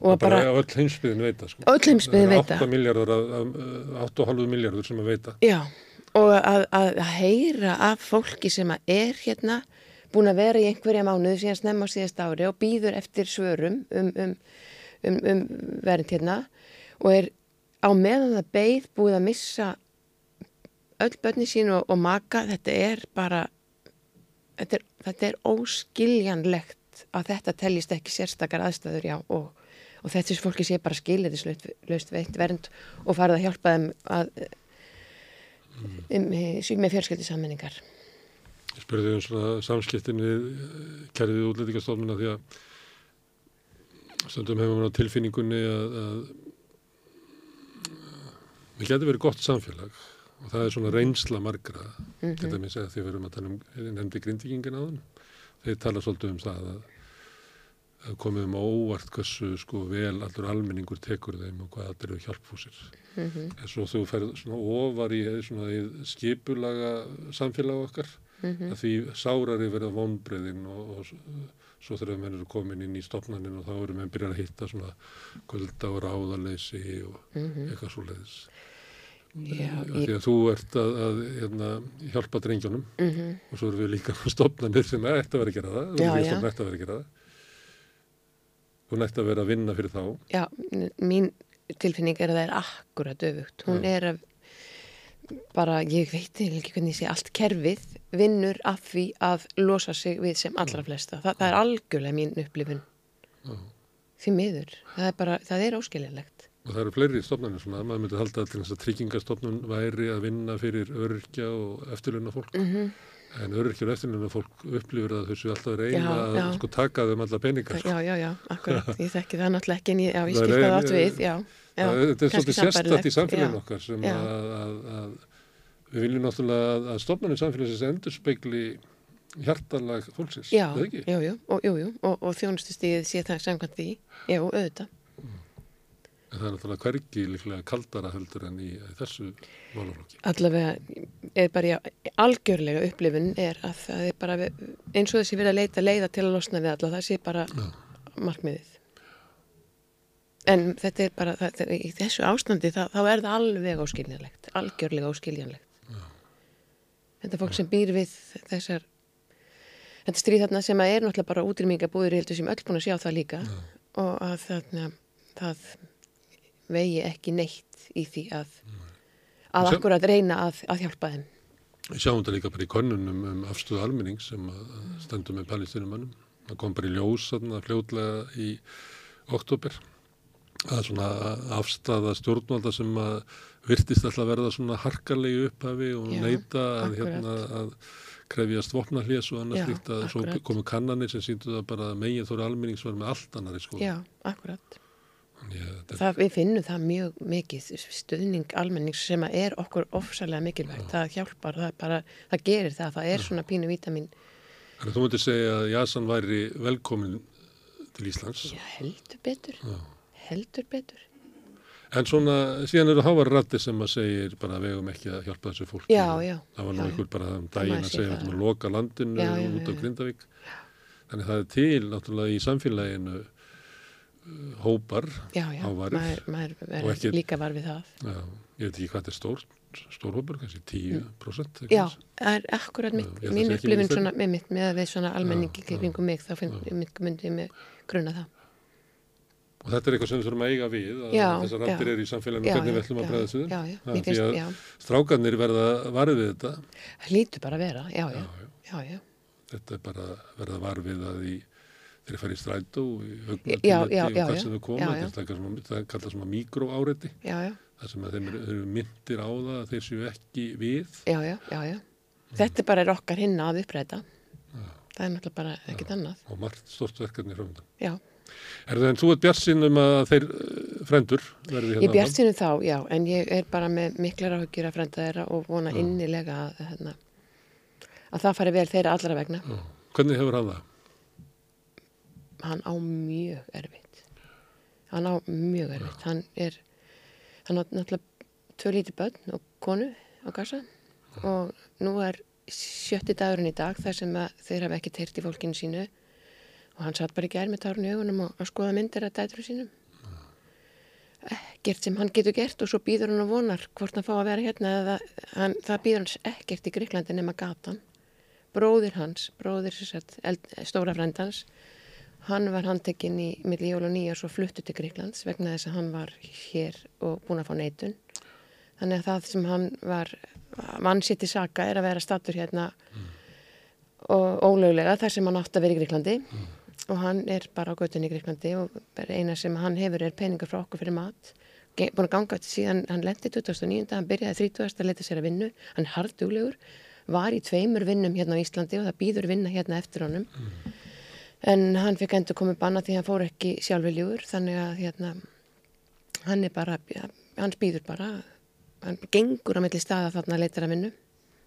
Og bara öll heimsbyðin veita. Sko. öll heimsbyggðin veit það. 8 miljardar, 8,5 miljardur sem að veita. Já, og að, að heyra af fólki sem að er hérna búin að vera í einhverja mánuðu síðan snemma á síðast ári og býður eftir svörum um, um, um, um vernd hérna og er á meðan það beið búið að missa öll börni sín og, og maka, þetta er bara, þetta er, þetta er óskiljanlegt að þetta teljist ekki sérstakar aðstæður, já, og, og þetta fólki sé bara skilirðislaust veitt vernd og farið að hjálpa þeim að um, með fjölskyldisammenningar. Ég spurði um svona samskiptin við eh, kærðið útlendingastofnuna því að stundum hefur maður á tilfinningunni að, að við getum verið gott samfélag og það er svona reynsla margra Mhm. til dæmis eða því við erum að tala um nefndi grindvíkingin á þann þeir tala svolítið um það að, að komið um á óvart hversu sko vel allur almenningur tekur þeim og hvað allir eru hjálpfúsir Mhm. en svo þú ferð svona ofar í svona í skipulaga samfélag okkar Mhm. að því sárari verða vonbreiðin og, og svo þegar menn eru komin inn í stopnanin og þá eru menn byrjar að hitta svona kvölda og ráðaleysi og eitthvað svo leiðis. Því að þú ert að, að hérna, hjálpa drengjónum mm og svo erum við líka stopnanir sem ætti að vera að gera það. Já, já. já. ætti að vera að gera það. Þú ætti að vera að vinna fyrir þá. já, mín tilfinning er að það er akkurat öfugt. Hún Já. er að bara, ég veit ekki hvernig ég sé, allt kerfið vinnur af því að losa sig við sem allra flesta. Þa, það er algjörlega mín upplifun. Já. Því miður. Það er bara, það er óskiljanlegt. Og það eru fleiri stopnarnir svona, maður myndi halda til þess að tryggingastofnun væri að vinna fyrir öryrkja og eftirlunna fólk. Mm En öryrkja og eftirlunna fólk upplifir að þessu alltaf reyna Já, að já. sko, taka þeim alla peningar. Já, já, já, akkurat. Ég þekki það náttúrulega ekki en ég, já, ég Það skil hvað ein- átt við, já. já Það- Þetta er svolítið sérstætt í samfélaginu já. okkar sem Já. að, að, að við viljum náttúrulega að, að stofnarnir samfélagsins endur speikli hjartalag fólksins, Já, eða ekki? jú, jú, og, og, og þjónustustíðið sé það samkvæmt því, já, auðvitað. En það er náttúrulega hvergi líklega kaldara heldur en í, í þessu málaflokki. Allavega er bara, já, algjörlega upplifun er að það er bara, eins og þessi verið að leita leiða til að losna við alla, það sé bara Já. markmiðið. En þetta er bara, það, það, í þessu ástandi, það, þá er það alveg óskiljanlegt, algjörlega óskiljanlegt. Þetta er fólk sem býr við þessar, þetta stríð þarna sem er náttúrulega bara útrýmingabúður, ég heldur sem öll búin að sjá það líka og að þarna, það vegi ekki neitt í því að, að Sjá- akkurat reyna að, að hjálpa þeim. Við sjáum þetta líka bara í könnunum um afstöðu almenning sem að stendur með palestinumönnum. Það kom bara í ljós þarna fljótlega í oktober. Er svona afstæða stjórnvalda sem að virtist alltaf verða svona harkalegi upphafi og Já, neita að, hérna, að krefjast vopnahlés og annars líkt að svo akkurat. komu kannanir sem síndu það bara að megin þóra almennings var með allt annari sko. Já, akkurat. Þannig að þetta er Það, við finnum það mjög mikið stuðning almennings sem er okkur ofsalega mikilvægt. Það hjálpar, það, bara, það gerir það, það er svona pínu vítamin Þannig að þú mútið segja að Jasan væri velkomin til Íslands. Já, heldur betur. Já. Heldur betur. En svona, síðan eru hávar rætti sem að segir bara vegum ekki að hjálpa þessu fólki. Já, já. Það var nú einhver bara um daginn að segja að loka landinu já, út á Grindavík. Þannig það er til náttúrulega í samfélaginu hópar já, já, hávarir. Já, maður verður líka var við það. Já, ég veit ekki hvað þetta er stór, stór hópar, kannski 10%. Mm. Já, það er akkurat mitt, mín upplifin svona, með mitt, með að við svona almenningi kringum mig, þá myndi ég með gruna það. Og þetta er eitthvað sem við þurfum að eiga við, að þessar rættir eru í samfélaginu, hvernig við ætlum að bregða þessu. Því að strákarnir verða varfið þetta. Það lítur bara að vera, já, já. já, já. Þetta er bara verða varfið að því þeir fara í strætó, í högnartinletti og hvað sem þau koma. Það er kallað svona mikroáreiti. Já, já. Það sem þeim eru myndir á það að þeir séu ekki við. Já, já, já, já. Þetta er bara okkar hinn að uppræta. Það er náttúrulega bara ekkit annað. Og margt stort verkefni frá þetta. Já. Er það en þú ert bjartsinum að þeir eh, frendur verði hérna? Ég bjartsinum þá, já, en ég er bara með miklar áhugjur að frenda þeirra og vona já. innilega að, hérna, að það fari vel þeirra allra vegna. Já. Hvernig hefur hann það? Hann á mjög erfitt. Hann á mjög erfitt. Hann er, hann á náttúrulega tvö lítið börn og konu á gassa og nú er sjötti dagurinn í dag þar sem þeir hafa ekki teirt í fólkinu sínu. Og hann satt bara í gerð með tárun í augunum og skoða myndir að dætru sínum. Ekkert sem hann getur gert og svo býður hann og vonar hvort hann fá að vera hérna eða hann, það býður hans ekkert í Greiklandi nema gatan. Bróðir hans, bróðir sagt, eld, stóra frend hans hann var handtekinn í milli jól og nýjar svo fluttu til Greiklands vegna þess að hann var hér og búin að fá neitun þannig að það sem hann var vansitt í saka er að vera statur hérna mm. og ólöglega þar sem hann átt að vera í Greiklandi mm og hann er bara á göttunni í Greiklandi og eina sem hann hefur er peningar frá okkur fyrir mat búin að ganga til síðan, hann lendi 2009 hann byrjaði 30. að leta sér að vinnu hann er harduglegur, var í tveimur vinnum hérna á Íslandi og það býður vinna hérna eftir honum mm. En hann fikk endur komið banna því hann fór ekki sjálfurljúur þannig að hérna hann er bara, hann býður bara hann gengur á milli staða þarna að leita að vinnu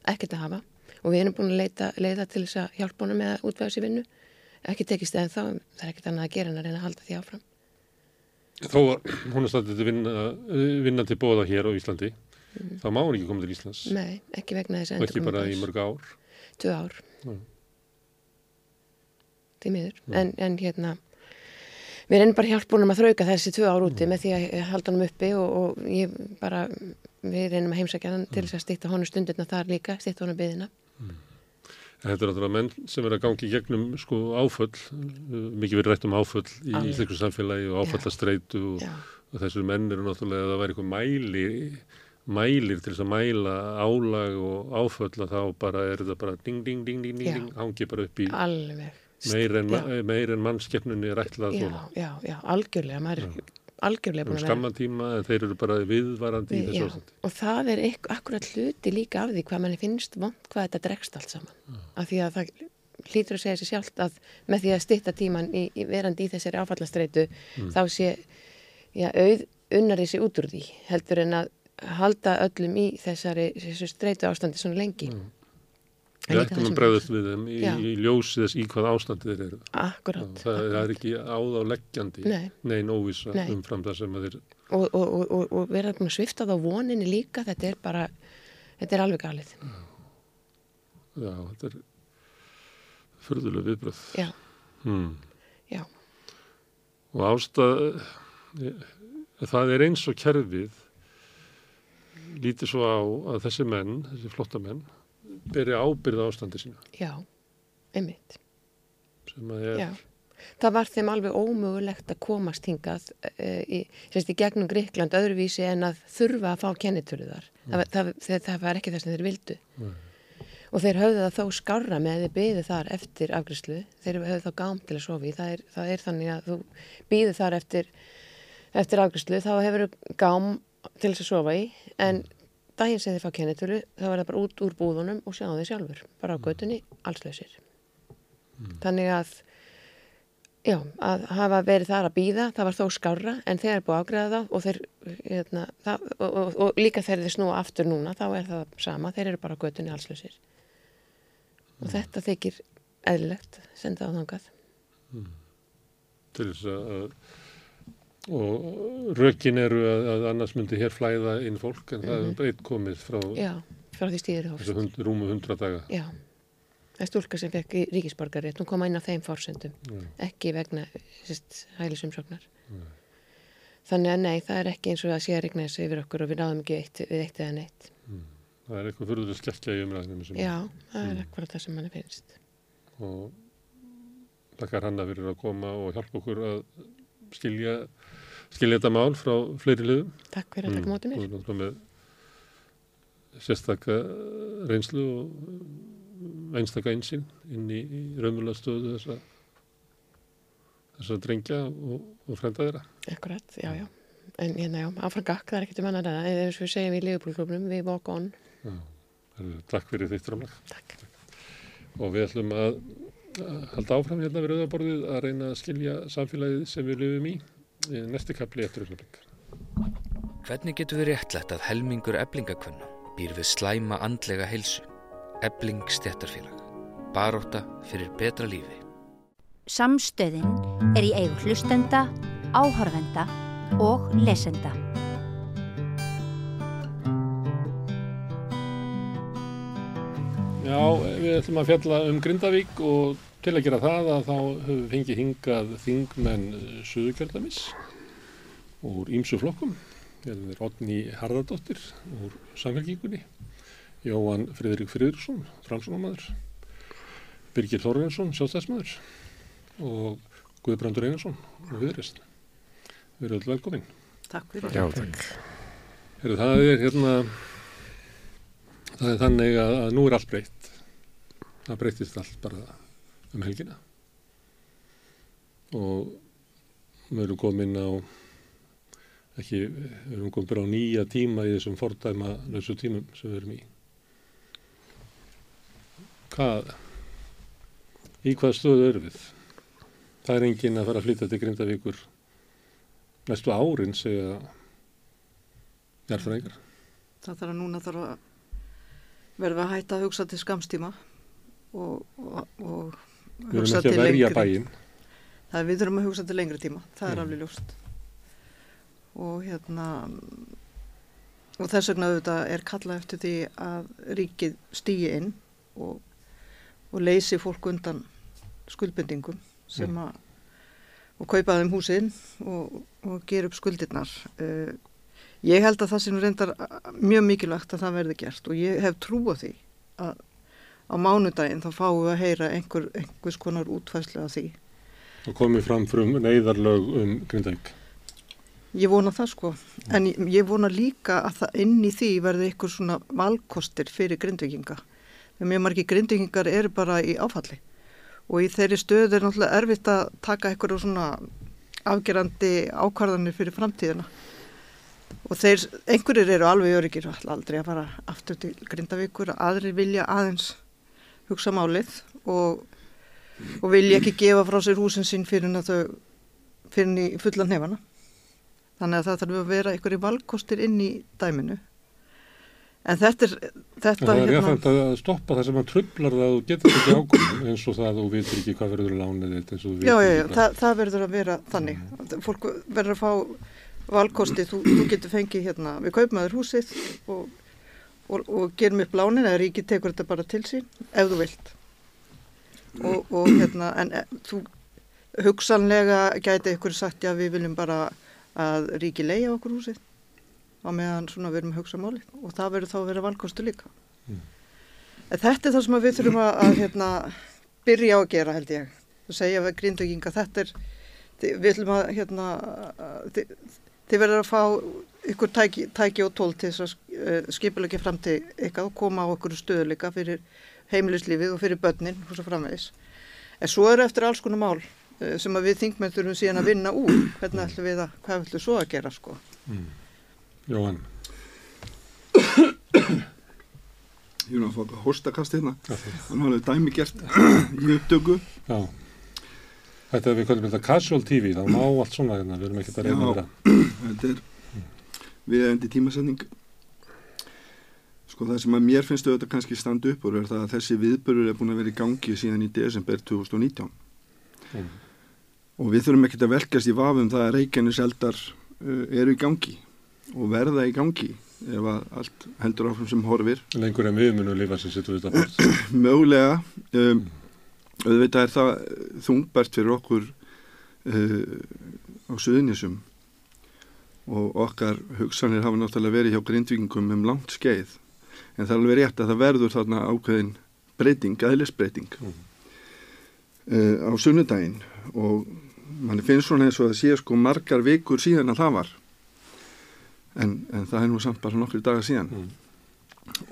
ekkert að hafa og við erum búin að leita, leita til þess að hjálpa honum með að útvæða sér vinnu ekki tekist eða þá, það er ekkert annað að gera en að reyna að halda því áfram. Þó hún er staðið til vinna, vinna til bóða hér á Íslandi, mm. þá má hún ekki koma til Íslands. Nei, ekki vegna þess að endur Íslands. Og ekki bara í mörg ár. Tvö ár. Mm. Því miður. Mm. En, en hérna, við erum bara hjálpunum að þrauka þessi tvö ár úti mm. með því að halda hann uppi og, og ég bara, við reynum að heimsækja hann til þess að stýtta honu stundirna þar líka, stýtta honu byðina. Mm. Þetta er náttúrulega menn sem er að gangi gegnum sko áföll, mikið verið rætt um áföll í íslensku samfélagi og áfallastreitu og, og þessur menn eru náttúrulega að það væri eitthvað mæli, mælir til þess að mæla álag og áföll að þá bara er þetta bara ding ding ding ding ding, hangi bara upp í meir en, meir en mannskeppnunni er ætlað já, já, já, algjörlega, maður er algjörlega búin að vera. Skamman tíma þeir eru bara viðvarandi Við, í þessu ástandi. Og það er akkurat hluti líka af því hvað manni finnst vond hvað þetta dregst allt saman. Já. Af því að það hlýtur að segja sér sjálft að með því að stitta tíman í, í verandi í þessari áfallastreitu mm. þá sé já, auð unnar þessi út úr því heldur en að halda öllum í þessari streitu ástandi svona lengi. Mm. Við ættum að bregðast við þeim í, í ljósi þess í hvað ástandi þeir eru. Akkurát. Það, það er ekki áðáleggjandi, Nei. nein óvisa Nei. umfram það sem þeir... Og, og, og, og verða búin að svifta þá voninni líka, þetta er bara, þetta er alveg galið. Já, þetta er förðuleg viðbröð. Já. Hmm. Já. Og ástað, það er eins og kerfið lítið svo á að þessi menn, þessi flotta menn, beri ábyrða ástandi sína. Já, einmitt. Sem að er... Já. Það var þeim alveg ómögulegt að komast hingað uh, í, í gegnum Gríkland öðruvísi en að þurfa að fá kennitöluðar. Mm. Það, það, það, það var ekki það sem þeir vildu. Mm. Og þeir höfðu það þó skarra með að þeir byðu þar eftir afgriðslu. Þeir höfðu þá gám til að sofi. Það er, er þannig að þú byðu þar eftir, eftir afgriðslu. Þá hefur þú gám til að sofa í en mm daginn sem þið fá kennitölu þá er það bara út úr búðunum og sjáum þið sjálfur bara á mm. götunni, allslausir mm. þannig að já, að hafa verið þar að býða það var þó skára en þeir er búið ágreða það og, þeir, hérna, það, og, og, og líka þegar þeir snúa aftur núna þá er það sama, þeir eru bara á götunni allslausir mm. og þetta þykir eðlilegt senda á þangað. til þess að og rökin eru að, að annars myndi hér flæða inn fólk en það Mhm. er breytt komið frá Já, frá því þessu hófst. hund, rúmu hundra daga. Já, það er stúlka sem fekk ríkisborgarrétt, hún kom inn á þeim fórsöndum, Mm. ekki vegna hælisumsóknar. Þannig að nei, það er ekki eins og að sé að regna þessu yfir okkur og við náðum ekki eitt, við eitt eða neitt. Það er eitthvað fyrir að skekkja í umræðinu Já, það er Mm. akkurat það sem manni finnst. og takkar hann að fyrir að koma og hjálpa okkur að skilja, skilja þetta mál frá fleiri liðum. Takk fyrir að taka mótið mér. Og náttúrulega með sérstakka reynslu og einstaka einsinn inn í, í raumulega stöðu þessa þess að drengja og, og frenda þeirra. Akkurat, já, já. En hérna, já, áfram gakk, það er ekkert um annar að það. Eins og við segjum í liðbúlklubnum, við walk on. Já, herru, takk fyrir þitt framlag. Takk. Og við ætlum að að halda áfram hérna við rauðaborðið að reyna að skilja samfélagið sem við lifum í í næsti kapli eftir auðvitað. Hvernig getur við réttlætt að helmingur eblingakvenna býr við slæma andlega heilsu? Ebling stjættarfélag. Baróta fyrir betra lífi. Samstöðin er í eigu hlustenda, áhorfenda og lesenda. Já, við ætlum að fjalla um Grindavík og til að gera það að þá höfum við fengið hingað þingmenn Suðukjöldamis úr Ímsu flokkum. Það er Otni Harðardóttir úr Samfélgíkunni, Jóhann Friðrik Friðriksson, framsónamaður, Birgir Þorvinsson, sjálfstæðsmaður og Guðbrandur Einarsson og Viðrist. Við erum öll velkomin. Takk fyrir. Já, takk. Heru, það er hérna, það er þannig að, að nú er allt breytt. Það breytist allt bara um helgina. Og við erum komin á, ekki, við erum komin á nýja tíma í þessum fordæma lausu tímum sem við erum í. Hvað, í hvað stöðu erum við? Það er enginn að fara að flytja til Grindavíkur næstu árin segja jarðfræðingar. Það þarf að núna þarf að verða að hætta að hugsa til skamstíma og, og, og Við erum ekki að verja bæinn. Það við þurfum að hugsa til lengri tíma, það er Mm. alveg ljóst. Og hérna, og þess vegna auðvitað er kallað eftir því að ríkið stýi inn og, og leysi fólk undan skuldbendingum sem Mm. að, og kaupa þeim húsinn og, og gera upp skuldirnar. Uh, ég held að það sem reyndar mjög mikilvægt að það verði gert og ég hef trú á því að á mánudaginn þá fáum við að heyra einhver, einhvers konar útfæslu af því. og komið fram frum neyðarlög um Grindavík. Ég vona það sko, en ég, ég vona líka að það inn í því verði eitthvað svona valkostir fyrir grindvikinga. Þegar mjög margir grindvikingar eru bara í áfalli og í þeirri stöðu er náttúrulega erfitt að taka eitthvað svona afgerandi ákvarðanir fyrir framtíðina. Og þeir, einhverjir eru alveg öryggir ætla aldrei að fara aftur til grindavíkur, aðrir vilja aðeins hugsa málið og, og vilja ekki gefa frá sér húsin sín fyrir þau fyrir fullan hefana. Þannig að það þarf að vera einhverju valkostir inn í dæminu. En þetta er, þetta Það er hérna, að stoppa það sem að trublar það og getur ekki ákvörðum eins og það að þú veitur ekki hvað verður lánið og þú já, já, já, það, það verður að vera þannig. Fólk verður að fá valkosti, þú, þú getur fengið hérna, við kaupum aður húsið og, og, og gerum upp lánin eða ríkið tekur þetta bara til sín ef þú vilt. Og, og hérna, en e, þú hugsanlega gæti ykkur sagt, já, við viljum bara að ríki leiða okkur húsið á meðan svona við erum að hugsa máli og það verður þá að vera valkostu líka. Mm. Þetta er það sem að við þurfum að, að hérna, byrja á að gera held ég. Það segja við grindauginga, þetta er, við ætlum að, hérna, þið, þið verður að fá ykkur tæki, tæki og tól til þess að uh, skipulegja fram til eitthvað og koma á okkur stöðuleika fyrir heimilislífið og fyrir börnin og svo framvegis. En svo eru eftir alls konar mál uh, sem að við þingmenn þurfum síðan að vinna úr. Hvernig ætlum við að, hvað ætlum svo að gera sko? Mm. Jóhann, Ég er að fá að hóstakast hérna. já, það- Þannig að það er dæmi gert í upptöku. já. Þetta er við kvöldum þetta casual TV, það má allt svona hérna, við erum ekkert að reyna Já. að vera. Þetta er viðendi tímasetning. Sko það sem að mér finnst auðvitað kannski standa upp úr er það að þessi viðbörur er búin að vera í gangi síðan í desember 2019 mm. og við þurfum ekkert að velkast í vafum það að Reykjanes eldar uh, eru í gangi og verða í gangi ef að allt heldur áfram sem horfir Lengur en við munum lifa sem sittur þetta bort Mögulega um, auðvitað er það þungbært fyrir okkur uh, á Suðunísum og okkar hugsanir hafa náttúrulega verið hjá grindvíkingum um langt skeið en það er alveg rétt að það verður þarna ákveðin breyting, aðlisbreyting mm. uh, á sunnudaginn og mann finnst svona eins og að sé sko margar vikur síðan að það var en, en það er nú samt bara nokkru dagar síðan mm.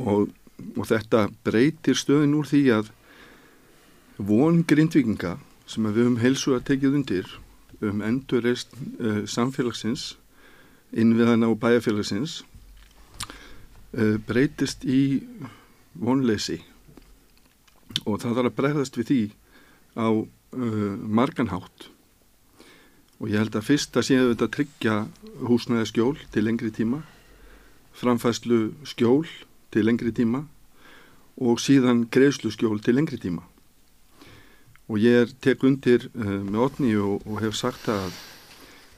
og, og þetta breytir stöðin úr því að von grindvikinga sem við höfum heilsu að tekið undir um endurreist uh, samfélagsins innviðana og bæjarfélagsins uh, breytist í vonleysi. Og það þarf að bregðast við því á uh, marganhátt og ég held að fyrst að séu þetta tryggja húsnæði skjól til lengri tíma framfæslu skjól til lengri tíma og síðan greiðslu skjól til lengri tíma. Og ég er tek undir uh, með otni og, og hef sagt að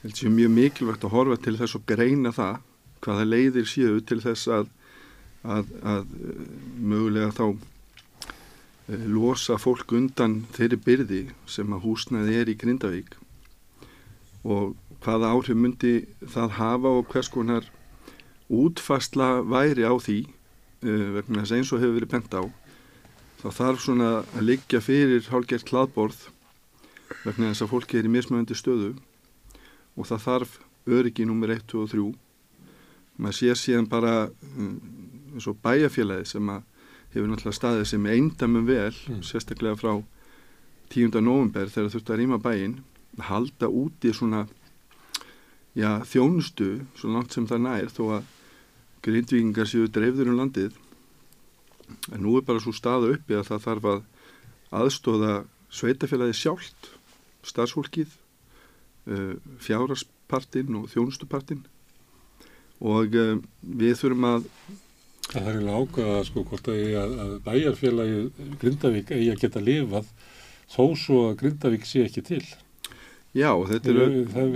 held séu mjög mikilvægt að horfa til þess og greina það hvaða leiðir séu til þess að, að, að eh, mögulega þá uh, losa fólk undan þeirri byrði sem að húsnaði er í Grindavík og hvaða áhrif myndi það hafa og hvers konar útfastla væri á því uh, vegna þess eins og hefur verið pent á þá þarf svona að liggja fyrir hálfgert hlaðborð vegna þess að fólki er í mismöðandi stöðu og það þarf öryggi nummer 1, 2 og 3 maður sér síðan bara um, eins og bæjarfélagi sem að hefur náttúrulega staðið sem eindamum vel mm. sérstaklega frá 10. november þegar þurfti að rýma bæin halda úti svona já, þjónustu svo langt sem það nær þó að grindvíkingar séu dreifður um landið en nú er bara svo staða uppi að það þarf að aðstóða sveitafélagi sjálft starfsfólkið uh, fjáraspartinn og þjónustupartinn og uh, við þurfum að Það er eiginlega ákveða sko hvort að, að bæjarfélagi Grindavík eigi að geta lifað þó svo að Grindavík sé ekki til. Já, þetta eru... Það,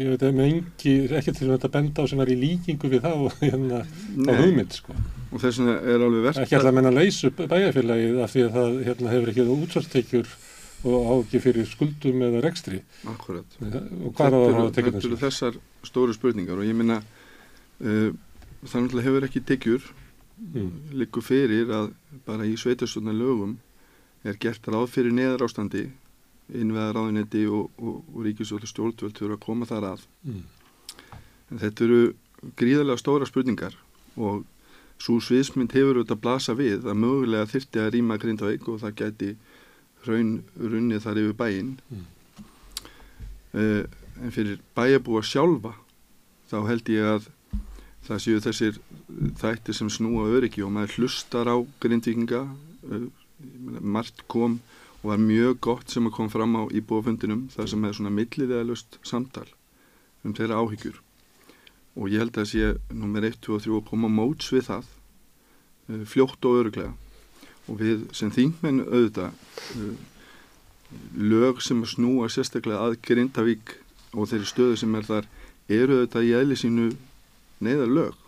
ég veit að með engi, ekki til að benda á sem er í líkingu við það og hérna á hugmynd sko. Og þess vegna er alveg verðt... Ekki alltaf að menna að leysa upp bæjarfélagið af því að það hérna, hefur ekki útsvartekjur og á ekki fyrir skuldum eða rekstri. Akkurat. Og hvað er það að tekja þessu? Þetta eru þessar stóru spurningar og ég minna uh, þannig að hefur ekki tekjur mm. líku fyrir að bara í sveitarstofna lögum er gert ráð fyrir neðar ástandi innveða ráðinetti og, og, og ríkisvöldu stjórnvöld fyrir að koma þar að. Mm. En þetta eru gríðarlega stóra spurningar og svo sviðsmynd hefur auðvitað blasa við að mögulega þyrti að rýma Grindavík og það gæti raun runnið þar yfir bæinn. Mm. uh, en fyrir bæjabúa sjálfa þá held ég að það séu þessir þættir sem snúa öryggi og maður hlustar á grindvikinga uh, margt kom og var mjög gott sem að kom fram á íbúafundinum þar sem er svona milliðega löst samtal um þeirra áhyggjur. Og ég held að það sé nummer 1, 2 og 3 að koma móts við það uh, fljótt og öruglega og við sem þingmenn auðvitað uh, lög sem að snúa sérstaklega að Grindavík og þeirri stöðu sem er þar eru auðvitað í eðli sínu neyðar lög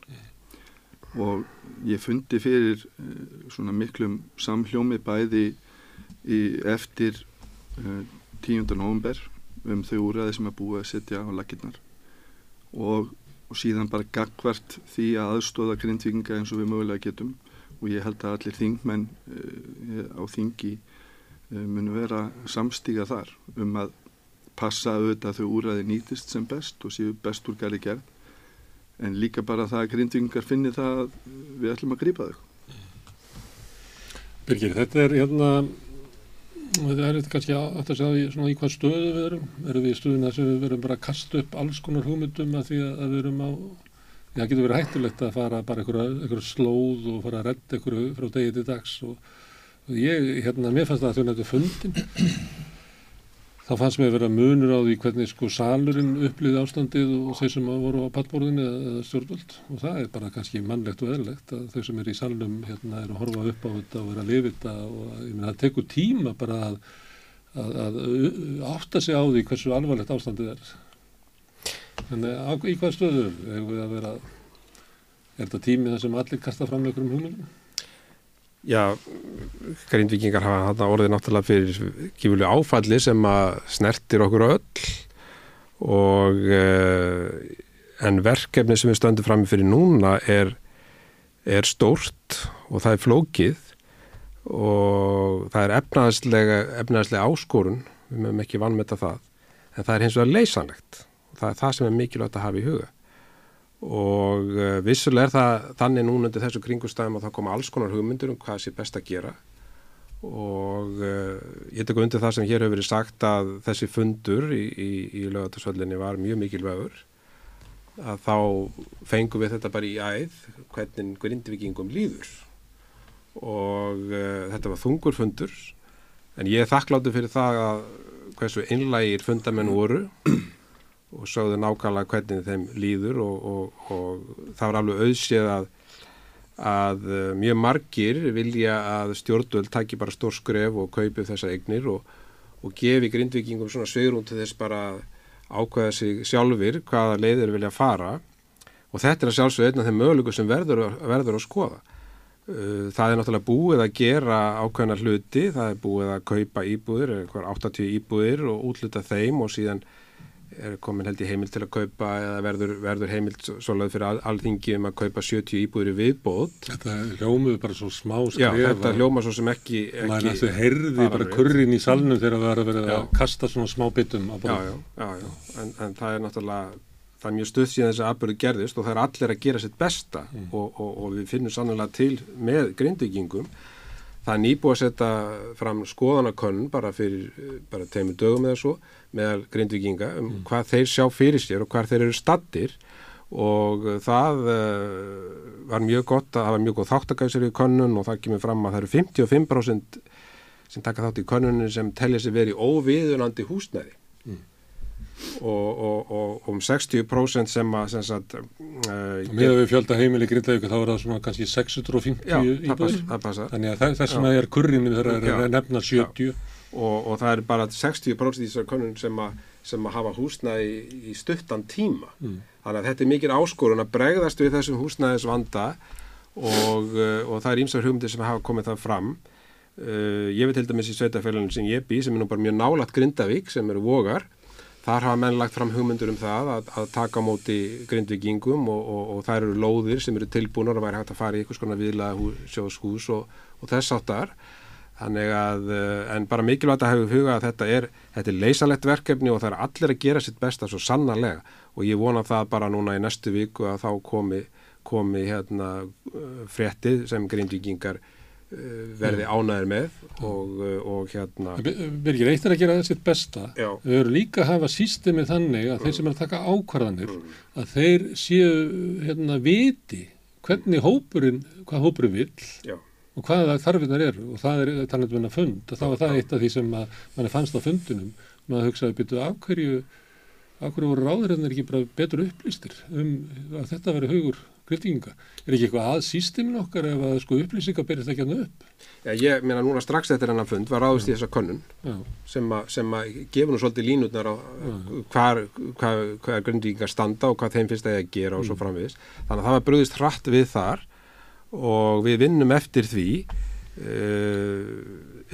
og ég fundi fyrir uh, svona miklum samhljómi bæði í, eftir uh, 10. november um þau úræði sem er búið að setja á laginnar og, og síðan bara gagvart því að aðstóða grindvikinga eins og við mögulega getum og ég held að allir þingmenn uh, á þingi uh, munu vera samstíga þar um að passa auðvitað þau úræði nýtist sem best og séu best úr gæri gerð. En líka bara það að grindvingar finni það að við ætlum að grípa þau. Birgir, þetta er hérna þetta er kannski aftur að segja svona í hvað stöðu við erum. Erum við í stöðuna sem við verum bara að kasta upp alls konar hugmyndum að því að við erum á það getur verið hættulegt að fara bara einhverju slóð og fara að redda einhverju frá degi til dags og, og ég, hérna, mér fannst það að þau nættu fundin þá fannst mér að vera munur á því hvernig sko salurinn upplýði ástandið og þeir sem voru á pattborðinu eða stjórnvöld og það er bara kannski mannlegt og eðlegt að þau sem er í salnum hérna er að horfa upp á þetta og vera að lifa þetta og ég meina það tekur tíma bara að, að, að átta sig á því hversu alvarlegt ástandið er. Þannig að í hvað stöðu er við að vera, er þetta tími þar sem allir kasta fram einhverjum húnum? Já, grindvikingar hafa orðið náttúrulega fyrir kifurlega áfalli sem að snertir okkur öll og uh, en verkefni sem við stöndum fram fyrir núna er, er stórt og það er flókið og það er efnaðslega, efnaðslega áskorun, við mögum ekki vannmeta það, en það er hins vegar leysanlegt það er það sem er mikilvægt að hafa í huga. Og uh, vissulega er það þannig núna undir þessu kringustæðum að það koma alls konar hugmyndur um hvað sé best að gera. Og uh, ég tek undir það sem hér hefur verið sagt að þessi fundur í, í, í lögatarsvöllinni var mjög mikilvægur. Að þá fengum við þetta bara í æð hvernig grindvikingum líður. Og uh, þetta var þungur fundur. En ég er þakkláttu fyrir það að hversu einlægir fundamenn voru og sögðu nákvæmlega hvernig þeim líður og, og, og það var alveg auðséð að, að eh, mjög margir vilja að stjórnvöld taki bara stór skref og kaupi þessa eignir og, og gefi grindvikingum svona svegrún til þess bara að ákvæða sig sjálfur hvaða leiðir vilja fara og þetta er að sjálfsögða einn af þeim möguleikum sem verður, verður að skoða. Eh, það er náttúrulega búið að gera ákveðna hluti, það er búið að kaupa íbúðir, 80 íbúðir og útluta þeim og síðan er komin held í heimild til að kaupa eða verður, verður heimild svolítið fyrir al, alþingi um að kaupa 70 íbúður í viðbót. Þetta hljómuð bara svo smá Já, þetta hljóma svo sem ekki, ekki maður næstu heyrði bara kurrin í salnum þegar það verður að, að kasta svona smá bitum Já, já, já, já. En, en það er náttúrulega það er mjög stuð síðan þessi aðbörðu gerðist og það er allir að gera sitt besta. Mm. og, og, og við finnum sannlega til með grindvikingum það er nýbúið að setja fram skoðanakönnun bara fyrir bara meðal grindvikinga um mm. hvað þeir sjá fyrir sér og hvað þeir eru stattir og það uh, var mjög gott að það var mjög góð þáttakæsir í könnun og það kemur fram að það eru 55% sem taka þátt í könnunni sem telja sér verið óviðunandi húsnæði. Mm. og, og, og um 60% sem að sem sagt, uh, með við fjölda heimili grindauka þá er það svona kannski 650 íbúður þannig að þess að það er kurrinu þegar það er nefna 70 já og, og það er bara 60% í þessar konun sem, sem að hafa húsnæði í, í stuttan tíma mm. þannig að þetta er mikil áskorun að bregðast við þessum húsnæðis vanda og, uh, og það er ímsar hugmyndir sem hafa komið það fram uh, ég veit til dæmis í sveitafélaginu sem ég bý sem er nú bara mjög nálat Grindavík sem eru vogar Þar hafa menn lagt fram hugmyndur um það að, að taka móti grindvikingum og, og, og það eru lóðir sem eru tilbúinar og væri hægt að fara í einhvers konar viðlaða sjóðshús og, og þess áttar. Þannig að, eh, en bara mikilvægt að hafa huga að þetta er, þetta er leysalegt verkefni og það er allir að gera sitt besta svo sannarlega og ég vona það bara núna í næstu viku að þá komi, komi hérna eh, fréttið sem grindvíkingar eh, verði ánæðir með og, og hérna... Birgir, eitt er að gera sitt besta. Já. Við verðum líka að hafa sístemið þannig að mm. þeir sem er að taka ákvarðanir, mm. að þeir séu hérna viti hvernig hópurinn, hvað hópurinn vil. Og hvaða þarfinnar eru og það er talað um hennar fund og þá var það eitt af því sem mann fannst á fundunum maður hugsaði byrju af hverju af hverju voru ráðurinn ekki bara betur upplýstir um að þetta veri haugur griftinga. Er ekki eitthvað að sístimin okkar ef að sko upplýsinga berist ekki hann upp? Já, ég meina núna strax eftir hennar fund var ráðust í þessa könnun sem að, sem að gefa nú svolítið línutnar á hvað er grindvíkingar standa og hvað þeim finnst að gera og svo mm. framviðis. Þannig að það var bröðist hratt við þar og við vinnum eftir því uh,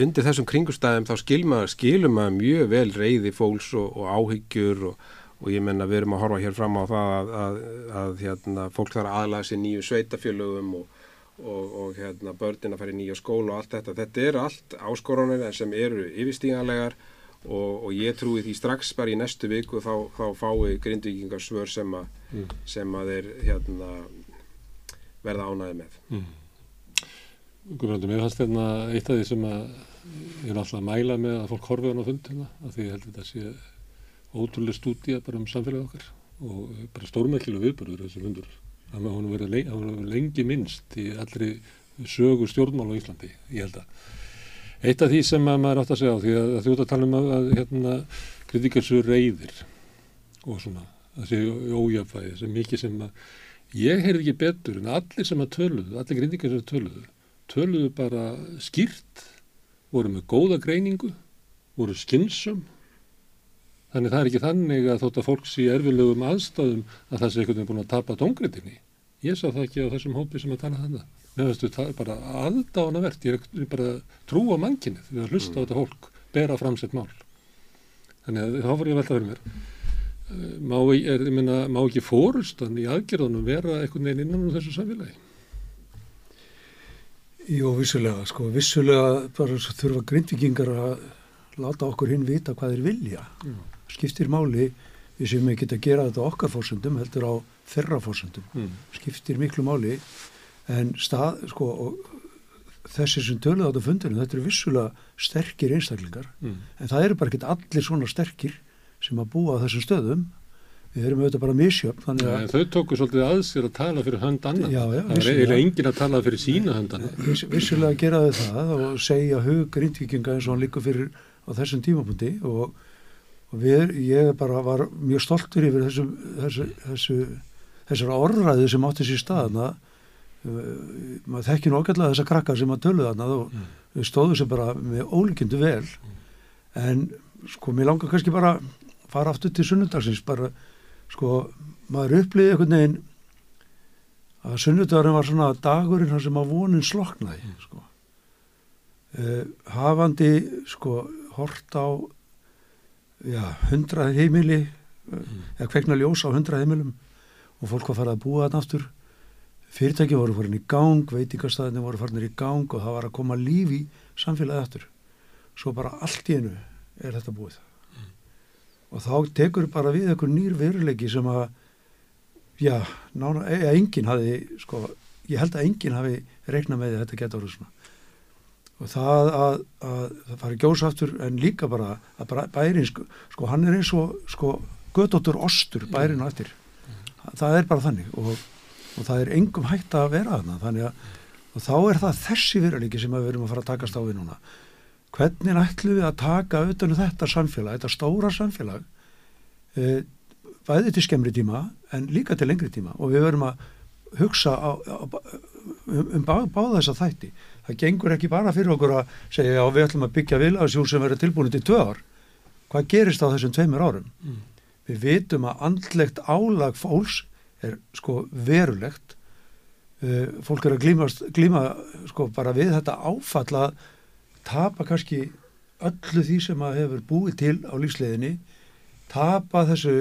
undir þessum kringustæðum þá skilma, skilum maður mjög vel reyði fólks og, og áhyggjur og, og ég menna við erum að horfa hér fram á það að, að, að hérna, fólk þarf aðlæða sér nýju sveitafjölögum og, og hérna, börnin að fara í nýja skóla og allt þetta. Þetta eru allt áskoranir sem eru yfirstíganlegar og ég trúi því strax bara í næstu viku þá, þá fái grindvikingarsvör sem að, mm. sem að er hérna verða ánæði með. Mm. Guðbrandur, mér fannst hérna eitt af því sem að ég er alltaf að mæla með að fólk horfi á hana fund hérna, að því ég held að þetta sé ótrúlega stúdíja bara um samfélagið okkar og bara stórmækkilega viðbörður þessi fundur. Að hún verið lengi, minnst í allri sögu stjórnmál á Íslandi, ég held að. Eitt af því sem maður átt að segja á því að, þú ert að tala um að, að hérna, kritikasur reyðir og svona, þessi ójöfæði, þessi mikið sem að, ég heyrði ekki betur en allir sem að töluðu, allir kritikasur töluðu, töluðu bara skýrt, voru með góða greiningu, voru skynsum, þannig það er ekki þannig að þótt að fólks í erfilegum aðstæðum að það sé einhvern veginn búin að tapa tóngritinni. Ég sá það ekki á þessum hópi sem að tala þannig mér finnst þetta bara aðdánavert ég er bara trú á mannkinnið við að hlusta mm. á þetta fólk, bera fram sitt mál þannig að þá var ég velta að vera mér eh, má, er, minna, má ekki fórustan í aðgerðunum vera einhvern veginn innan úr þessu samfélagi Jó, vissulega sko, vissulega bara þurfa grindvikingar að láta okkur hinn vita hvað þeir vilja Já. skiptir máli við sem ekki geta að gera þetta okkar fórsöndum heldur á þerra fórsöndum mm. skiptir miklu máli en stað, sko, þessi sem töluð á þetta fundinu, þetta eru vissulega sterkir einstaklingar, mm. en það eru bara ekki allir svona sterkir sem að búa á þessum stöðum við erum auðvitað bara misjöfn þannig að... Þau tóku svolítið að sér að tala fyrir hönd annan já, já, það er eiginlega engin að tala fyrir sína hönd annan Viss, Vissulega geraðu það og segja hug grindvikinga eins og hann líka fyrir á þessum tímapunkti og, og við, ég bara var mjög stoltur yfir þessu, þessu, þessu þessar orðræði sem átti sér staðna Uh, maður þekkir nokkarlega þessa krakkar sem að tölu þarna og mm. við stóðum sem bara með ólíkindu vel. Mm. en sko mér langar kannski bara fara aftur til sunnundagsins bara sko maður upplýði einhvern veginn að sunnundagurinn var svona dagurinn sem að vonin sloknaði mm. sko uh, hafandi sko hort á já, hundrað heimili uh, eða kvekna ljós á hundrað heimilum og fólk var farið að búa þarna aftur fyrirtæki voru farin í gang, veitingarstaðinni voru farin í gang og það var að koma líf í samfélagið aftur. Svo bara allt í einu er þetta búið. Mm. Og þá tekur bara við einhver nýr veruleiki sem að, já, nána, eða enginn hafi, sko, ég held að enginn hafi regnað með þetta geta voruð svona. Og það að, að það fari gjósaftur en líka bara að bærin, sko, sko hann er eins og, sko, gödóttur ostur bærin og eftir. Mm. Það er bara þannig og og það er engum hægt að vera þarna þannig að og þá er það þessi veruleiki sem við erum að fara að takast á við núna hvernig ætlum við að taka auðvitað um þetta samfélag, þetta stóra samfélag e, bæði til skemmri tíma en líka til lengri tíma? Og við verum að hugsa á, á, um, bá, báða þessa þætti. Það gengur ekki bara fyrir okkur að segja já við ætlum að byggja vilaðsjúr sem verður tilbúin til tvö ár. Hvað gerist á þessum tveimur árum? Mm. við vitum að andlegt álag fólks er sko verulegt. Uh, fólk er að glíma, sko bara við þetta áfalla tapa kannski öllu því sem að hefur búið til á lífsleginni tapa þessu,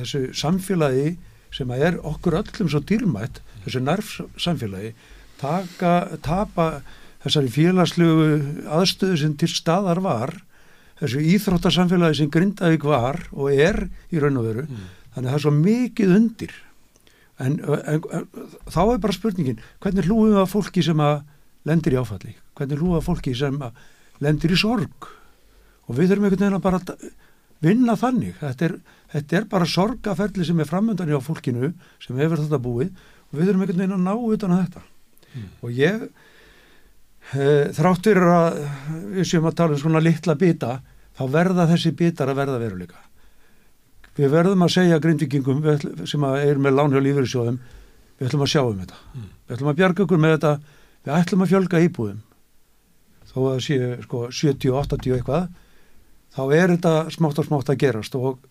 þessu samfélagi sem að er okkur öllum svo dýrmætt þessu nærf samfélagi taka, tapa þessari félagslegu aðstöðu sem til staðar var þessu íþróttarsamfélagi sem Grindavík var og er í raun og veru mm. þannig að það er svo mikið undir En, en, en þá er bara spurningin, hvernig hlúum við að fólki sem að lendir í áfalli? Hvernig að fólki sem lendir í sorg? Og við þurfum einhvern veginn að bara vinna þannig. Þetta er, þetta er bara sorgaferli sem er framöndan í á fólkinu sem hefur þetta búið og við þurfum einhvern veginn að ná utan að þetta. Mm. Og ég, e, þráttur að við séum að tala um svona litla bita, þá verða þessi bitar að verða veruleika við verðum að segja grindvikingum sem er með lánhjálf lífeyrisjóðum við ætlum að sjá um þetta mm. við ætlum að bjarga okkur með þetta við ætlum að fjölga íbúðum. Þó að það sé sko 70-80 eitthvað þá er þetta smátt og smátt að gerast og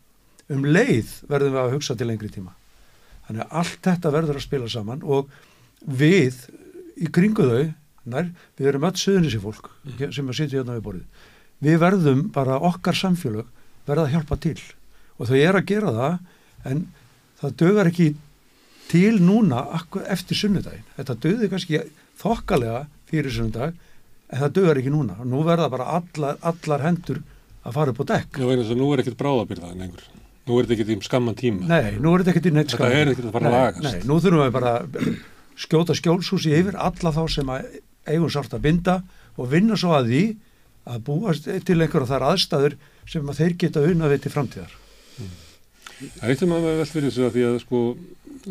um leið verðum við að hugsa til lengri tíma. Þannig að allt þetta verður að spila saman og við í kringu þau nær, við erum öll söðunissi fólk mm. sem að sitja hérna við borðið. Við verðum bara okkar samfélag verða að hjálpa til og þau er að gera það en það dögar ekki til núna eftir sunnudagin þetta döði kannski þokkalega fyrir sunnudag en það dögar ekki núna. Og nú verða bara allar, allar hendur að fara upp á dekk. Já, Nú er ekkert bráðabyrðaðin einhver nú er þetta ekkert í skamman tíma. Nei, nú er þetta ekkert í neitt skamman Þetta er ekkert að fara að lagast. Nei, nú þurfum við bara skjóta skjólshúsi yfir alla þá sem eigum sárt að binda og vinna svo að því að búast til einhverja þar aðstæður sem að þeir geta unnað við til framtíðar. Það er eitt sem að vera vel fyrir þessu að því að sko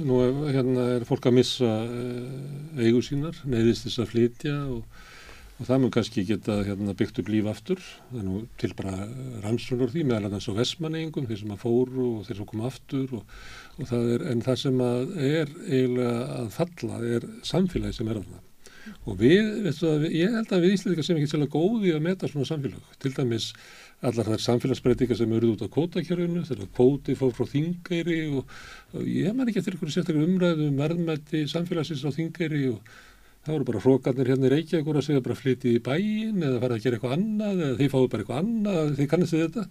nú er, hérna er fólk að missa uh, eigu sínar, neyðist þess að flytja og, og það mun kannski geta hérna, byggt upp líf aftur, það er nú til bara rannsónur því meðal annars á vesmaneyingum, þeir sem að fóru og þeir sem koma aftur og, og það er, en það sem að er eiginlega að falla er samfélagi sem er alveg. Og við, veistu að, ég held að við Íslandika sem ekki sérlega góði að meta svona samfélag, til dæmis allar þær samfélagsbreytingar sem eru út á kótakjörðinu, þegar kóti fór frá þingæri og, og ég man ekki eftir einhverju sérstaklega umræðu um verðmætti samfélagsins á þingæri og Það voru bara hrókarnir hérna í Reykjavík að segja bara flytið í bæin eða fara að gera eitthvað annað eða þið fáðu bara eitthvað annað, þið kannast þið þetta.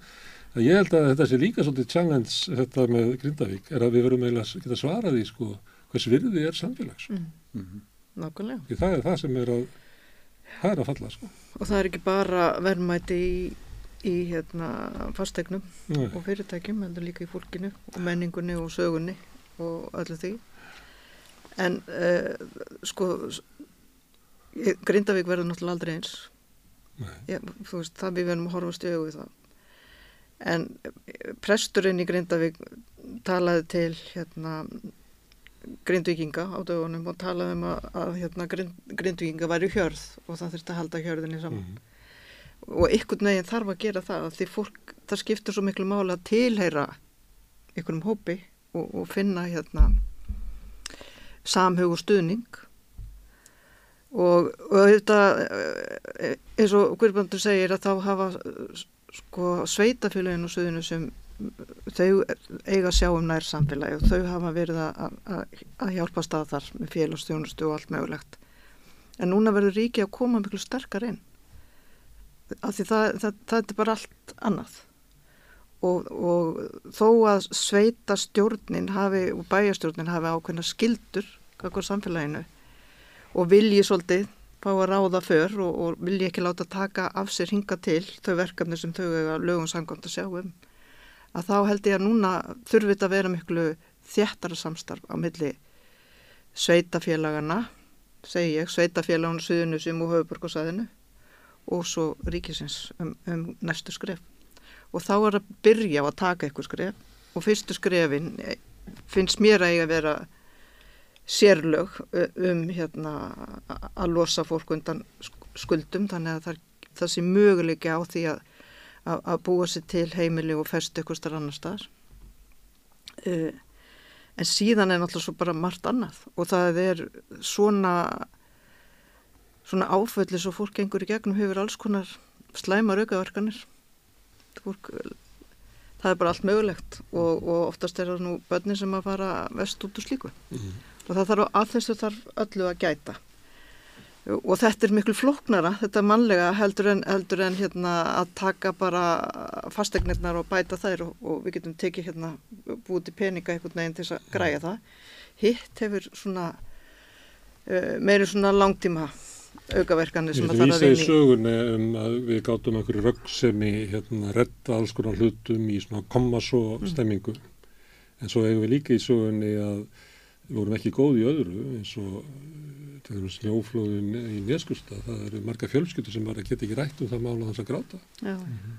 Það ég held að þetta sé líka svolítið challenge þetta með Grindavík er að við verum eiginlega að geta svarað í sko hvers virði er samfélags. Mm. Mm -hmm. Nákvæmlega. Það er það sem er að, það er að falla sko. Og það er ekki bara verðmæti í, í hérna fastegnum Nei. og fyrirtækjum, heldur líka í fólkinu og menningunni og sögunni og öllu því. En uh, sko Grindavík verður náttúrulega aldrei eins þú veist það við verðum að horfa stjögu við það en eh, presturinn í Grindavík talaði til hérna grindvikinga á dögunum og talaði um að, að hérna, grind, grindvikinga væri hjörð og það þurfti að halda hjörðinni saman mm -hmm. Og ykkur neginn þarf að gera það því fólk, það skiptur svo miklu mála að tilheyra ykkurum hópi og, og finna hérna samhug og stuðning. Og, og þetta eh, eins og Guðbandur segir að þá hafa sko sveitafélaginu og söðinu sem þau eiga að sjá um nær samfélagi og þau hafa verið að, að, að hjálpa stað þar með félagsstjónustu og allt mögulegt. En núna verður ríki að koma miklu sterkar inn af því það, það, það er bara allt annað. Og, og þó að sveita stjórnin hafi og bæjastjórnin hafi ákveðna skildur kakvar samfélaginu og vilji svolítið fá að ráða för og, og vilji ekki láta taka af sér hinga til þau verkefni sem þau hefur lögum sangkvæmt að sjá um að þá held ég að núna þurfið þetta að vera miklu þjættara samstarf á milli sveitafélagana segi ég, sveitafélagana Suðunusum og Höfuborgarsæðinu og svo ríkisins um, um næstu skref. Og þá er að byrja á að taka eitthvað skref. Og fyrstu skrefin eh, finnst mér að ég að vera sérlög um hérna, að losa fólk undan skuldum. Þannig að það, það sé möguleiki á því að, að, að búa sér til heimili og festu ykkur starf annar staðar. Uh, en síðan er náttúrulega svo bara margt annað. Og það er svona svona áfölli svo fólk engur í gegnum hefur alls konar slæmar aukaverkanir. Fólk það er bara allt mögulegt og, og oftast er það nú börnin sem að fara vest út úr slíku. Mm -hmm og það þarf að þessu þarf öllu að gæta. Og þetta er miklu floknara, þetta er mannlega heldur en, heldur en hérna að taka bara fastegnirnar og bæta þær og, og við getum tekið hérna búið til peninga einhvern veginn til að græja það. Hitt hefur svona uh, meiri svona langtíma aukaverkanir sem að það er að vinni. Við vísa í sögunni um að við gátum einhverju rögg sem í hérna retta alls konar hlutum í svona kommasó stemmingu mm. en svo hefur við líka í sögunni að við vorum ekki góð í öðru eins og til dæmis snjóflóðin í Neskusta það eru marga fjölskyldur sem bara geta ekki rætt um það mála þess að gráta Já.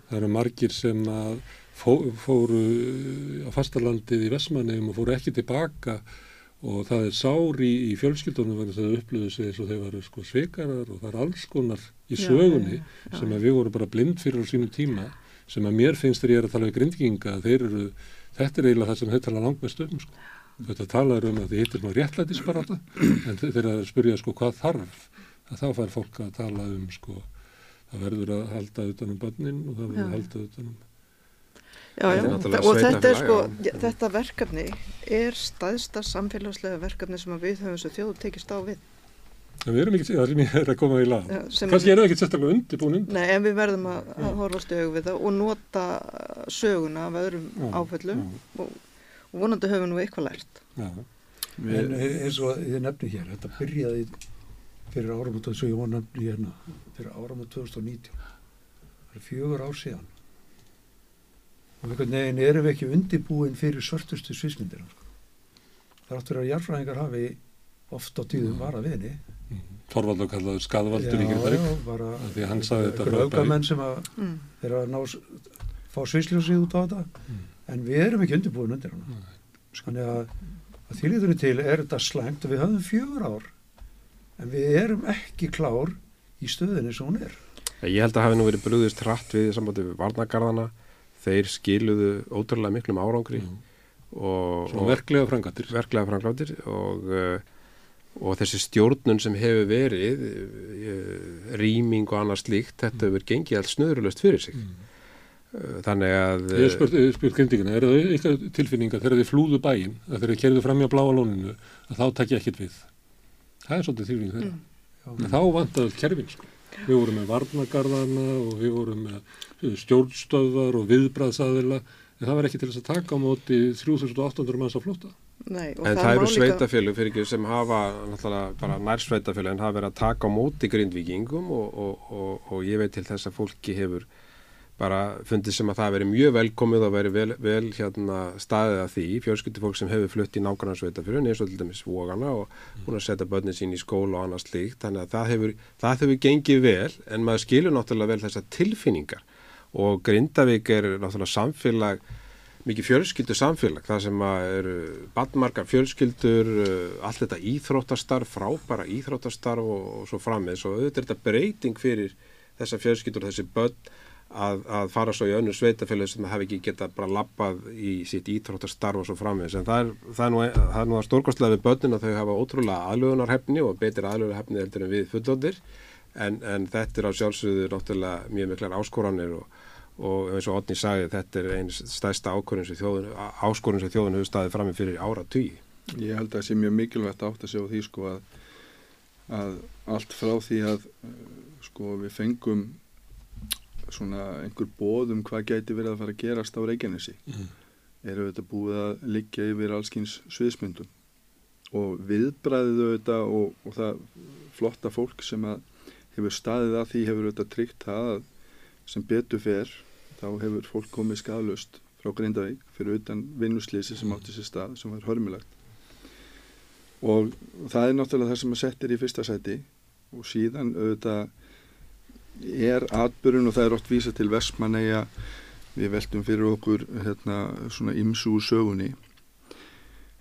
það eru margir sem að fó, fóru á fastalandið í Vesmanegum og fóru ekki tilbaka og það er sári í, í fjölskyldunum vegna það upplöðu sig eins og þeir varu sko sveikarar og það er alls konar í sögunni já, já, sem að við vorum bara blind fyrir á sínum tíma sem að mér finnst þegar ég er að tala um grindginga þeir eru, þetta er eiginlega það sem þeir tala langt með stöðum sko. Þetta talar um að þið hittir nú réttlætisbarata en þegar það spyrja sko hvað þarf að þá fær fólk að tala um sko það verður að halda utanum bönnin og það verður að halda utanum Já, já, og þetta er sko, já, þetta verkefni er staðsta samfélagslega verkefni sem við höfum svo þjóðu tekist á við. En við erum ekki, það er að koma í lag. Kanski er það ekki sérstaklega undirbúin undir. Nei, en við verðum að, að horfa stögu við það og nota söguna af öðrum áföllum og og vonandi höfum við nú eitthvað lært Já. En eins og þið nefni hér þetta byrjaði fyrir áramötu þess að ég var nefni hérna fyrir áramötu 2019 það er fjögur ár síðan og einhvern veginn erum við ekki undibúin fyrir svörtustu svismyndir sko. það áttur að jarfræðingar hafi oft á tíðum mm. var að vini Þorvaldur kallaður skadvaldur í Gríðarík því að hann sagði þetta aukamenn sem að mm. þeirra ná fá svisljósið út á þetta mm en við erum ekki undirbúin undir hana þannig að, að þýrliðunni til er þetta slæmt og við höfum fjögur ár en við erum ekki klár í stöðinni sem hún er. Ég held að hafi nú verið brúðist hratt við sambandi við varnagarðana þeir skiluðu ótrúlega miklum árangri mm. og, og verklega frangatir verklega frangatir og, og þessi stjórnun sem hefur verið uh, rýming og annars líkt, þetta hefur mm. gengið allt snöðurlöst fyrir sig mm. Uh, þannig að Ég spurt kynningina, er það eitthvað tilfinninga þegar þið flúðu bæin, að þegar þið kerðu fram í að bláa lóninu, að þá takk ég ekkit við það er svolítið tilfinning þeirra mm. þá vantaði kerfin sko Við vorum með varnagarðana og við vorum með stjórnstöðar og viðbræðsaðila en það var ekki til þess að taka á móti 3800 manns á flóta. Nei, en það, það eru sveitafélug fyrir ekki sem hafa bara nær sveitafélug en hafa verið að taka á móti grindvikingum og, og, og, og ég veit til þess að fólki hefur bara fundið sem að það veri mjög velkomið og veri vel, vel hérna, staðið að því. Fjölskyldi fólk sem hefur flutt í nákvæmnarsveitafjörun eins og til dæmis vogana og hún að setja börnin sín í skóla og annað slíkt. Þannig að það hefur, það hefur gengið vel en maður skilur náttúrulega vel þessar tilfinningar. Og Grindavík er náttúrulega samfélag mikið fjölskyldu samfélag það sem eru badmargar fjölskyldur allt þetta íþróttastarf frábæra íþróttastarf og, og svo frammeins og auðvitað er þetta breyting fyrir þessa fjölskyldur og þessi börn að, að fara svo í önnu sveitafélög sem hafi ekki geta bara lappað í sitt ítróttastarf og svo framins en það er, það er nú, það nú að stórkostlega við börnin að þau hafa ótrúlega aðlugunarhefni og betur aðlugunarhefni heldur en við fullóttir en, en þetta er á sjálfsögðu náttúrulega mjög miklar áskoranir og, og eins og Otni sagði þetta er einn stærsta áskorun sem þjóðun, þjóðun hefur staðið fram með fyrir ára tugi. Ég held að það sé mjög mikilvægt átt að sjá því sko að, að allt frá því að sko við fengum svona einhver bóðum hvað gæti verið að fara að gerast á Reykjanesi. Mm. eru þetta búið að liggja yfir allskins sviðsmyndum. Og viðbræðið þetta og, og það flotta fólk sem að hefur staðið að því hefur þetta tryggt það að sem betur fer þá hefur fólk komið skaflust frá Grindavík fyrir utan vinnuslýsi sem átti sér stað sem var hörmulagt og það er náttúrulega það sem að setja í fyrsta sæti og síðan auðvitað er atbyrjun og það er oft vísa til Vestmanneia við veltum fyrir okkur hérna, svona imsu sögunni.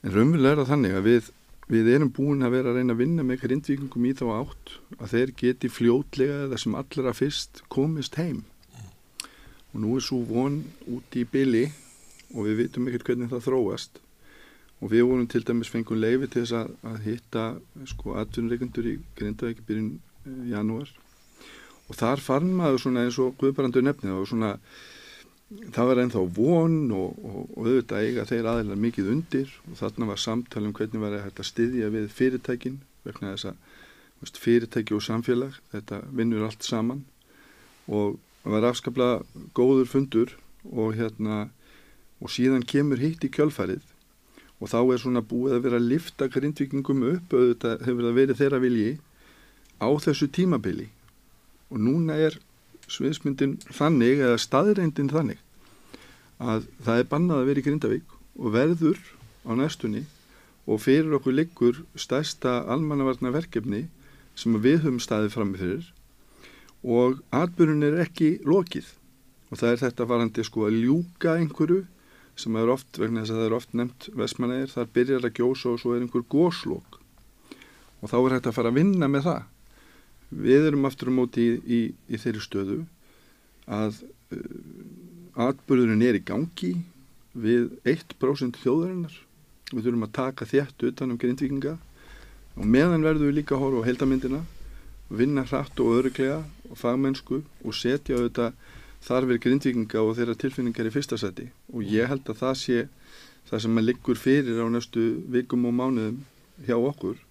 En raunverulega er það þannig að við, við erum búin að vera að reyna að vinna með grindvíkingum í þá átt að þeir geti fljótlega eða sem allra fyrst komist heim. Og nú er svo von út í byli og við vitum ekkert hvernig það þróast. Og við vorum til dæmis fengum leifi til þess að, að hitta sko atvinnreikundur í Grindavík byrjun eh, janúar og þar fann maður svona eins og Guðbrandur nefnið og svona það var ennþá von og, og, og auðvitað eiga þeir aðeinslega mikið undir. Og þarna var samtal um hvernig var þetta stiðja við fyrirtækin vegna þess að fyrirtæki og samfélag þetta vinnur allt saman. Og það var afskaplega góður fundur og hérna og síðan kemur hitt í kjölfarið. Og þá er svona búið að vera að lifta grindvikingum upp auðvitað hefur það verið þeirra vilji á þessu tímabili og núna er sviðsmyndin þannig eða staðreindin þannig að það er bannað að vera í Grindavík og verður á næstunni og fyrir okkur liggur stærsta almannavarna verkefni sem við höfum staðið fram með fyrir. Og atbyrjun er ekki lokið. Og það er þetta varandi sko að ljúka einhverju sem er oft, vegna þess að það er oft nefnt vestmanægir, þar byrjar að gjósa og svo er einhver góslokk og þá er þetta að fara að vinna með það við erum aftur á móti í, í, í þeirri stöðu að uh, atbyrðurinn er í gangi við 1% þjóðarinnar. Við þurfum að taka þétt utan um grindvikinga og meðan verðum við líka að horfa á heldamindina vinna hratt og öðruglega og fagmennsku og setja auðvitað þarfir grindvikinga og þeirra tilfinningar í fyrsta seti og ég held að það sé það sem maður liggur fyrir á næstu vikum og mánuðum hjá okkur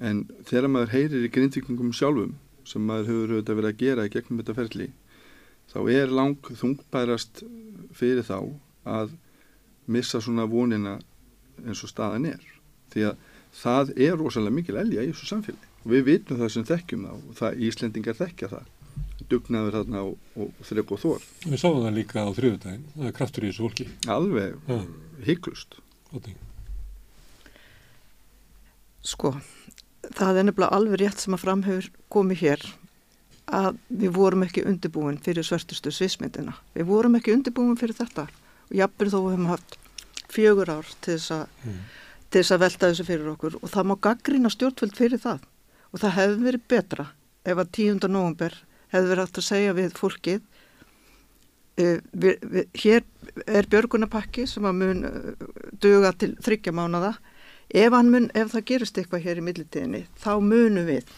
en þegar maður heyrir í grindvikningum sjálfum sem maður hefur auðvitað verið að gera í gegnum þetta ferli þá er lang þungbærast fyrir þá að missa svona vonina eins og staðan er. Því að það er rosalega mikil elja í þessu samfélagi. Og við vitum það sem þekkjum þá og það Íslendingar þekkja það. Dugnaður þarna og, og þrygg og þór Við sáum það líka á þrjöðudagin það er kraftur í þessu fólki. Alveg, ja. hygglust Sko það er nefnilega alveg rétt sem að framhefur komið hér að við vorum ekki undirbúin fyrir svörtustu svismyndina. Við vorum ekki undirbúin fyrir þetta og jafnveg þó við hefum haft fjögur ár til þess að, mm. til þess að velta þessu fyrir okkur og það má gaggrina stjórnvöld fyrir það og það hefði verið betra ef að 10. november hefði verið hægt að segja við fólkið uh, við, við, hér er björgunapakki sem að mun uh, duga til þryggja mánada ef, mun, ef það gerist eitthvað hér í millitíðinni þá munum við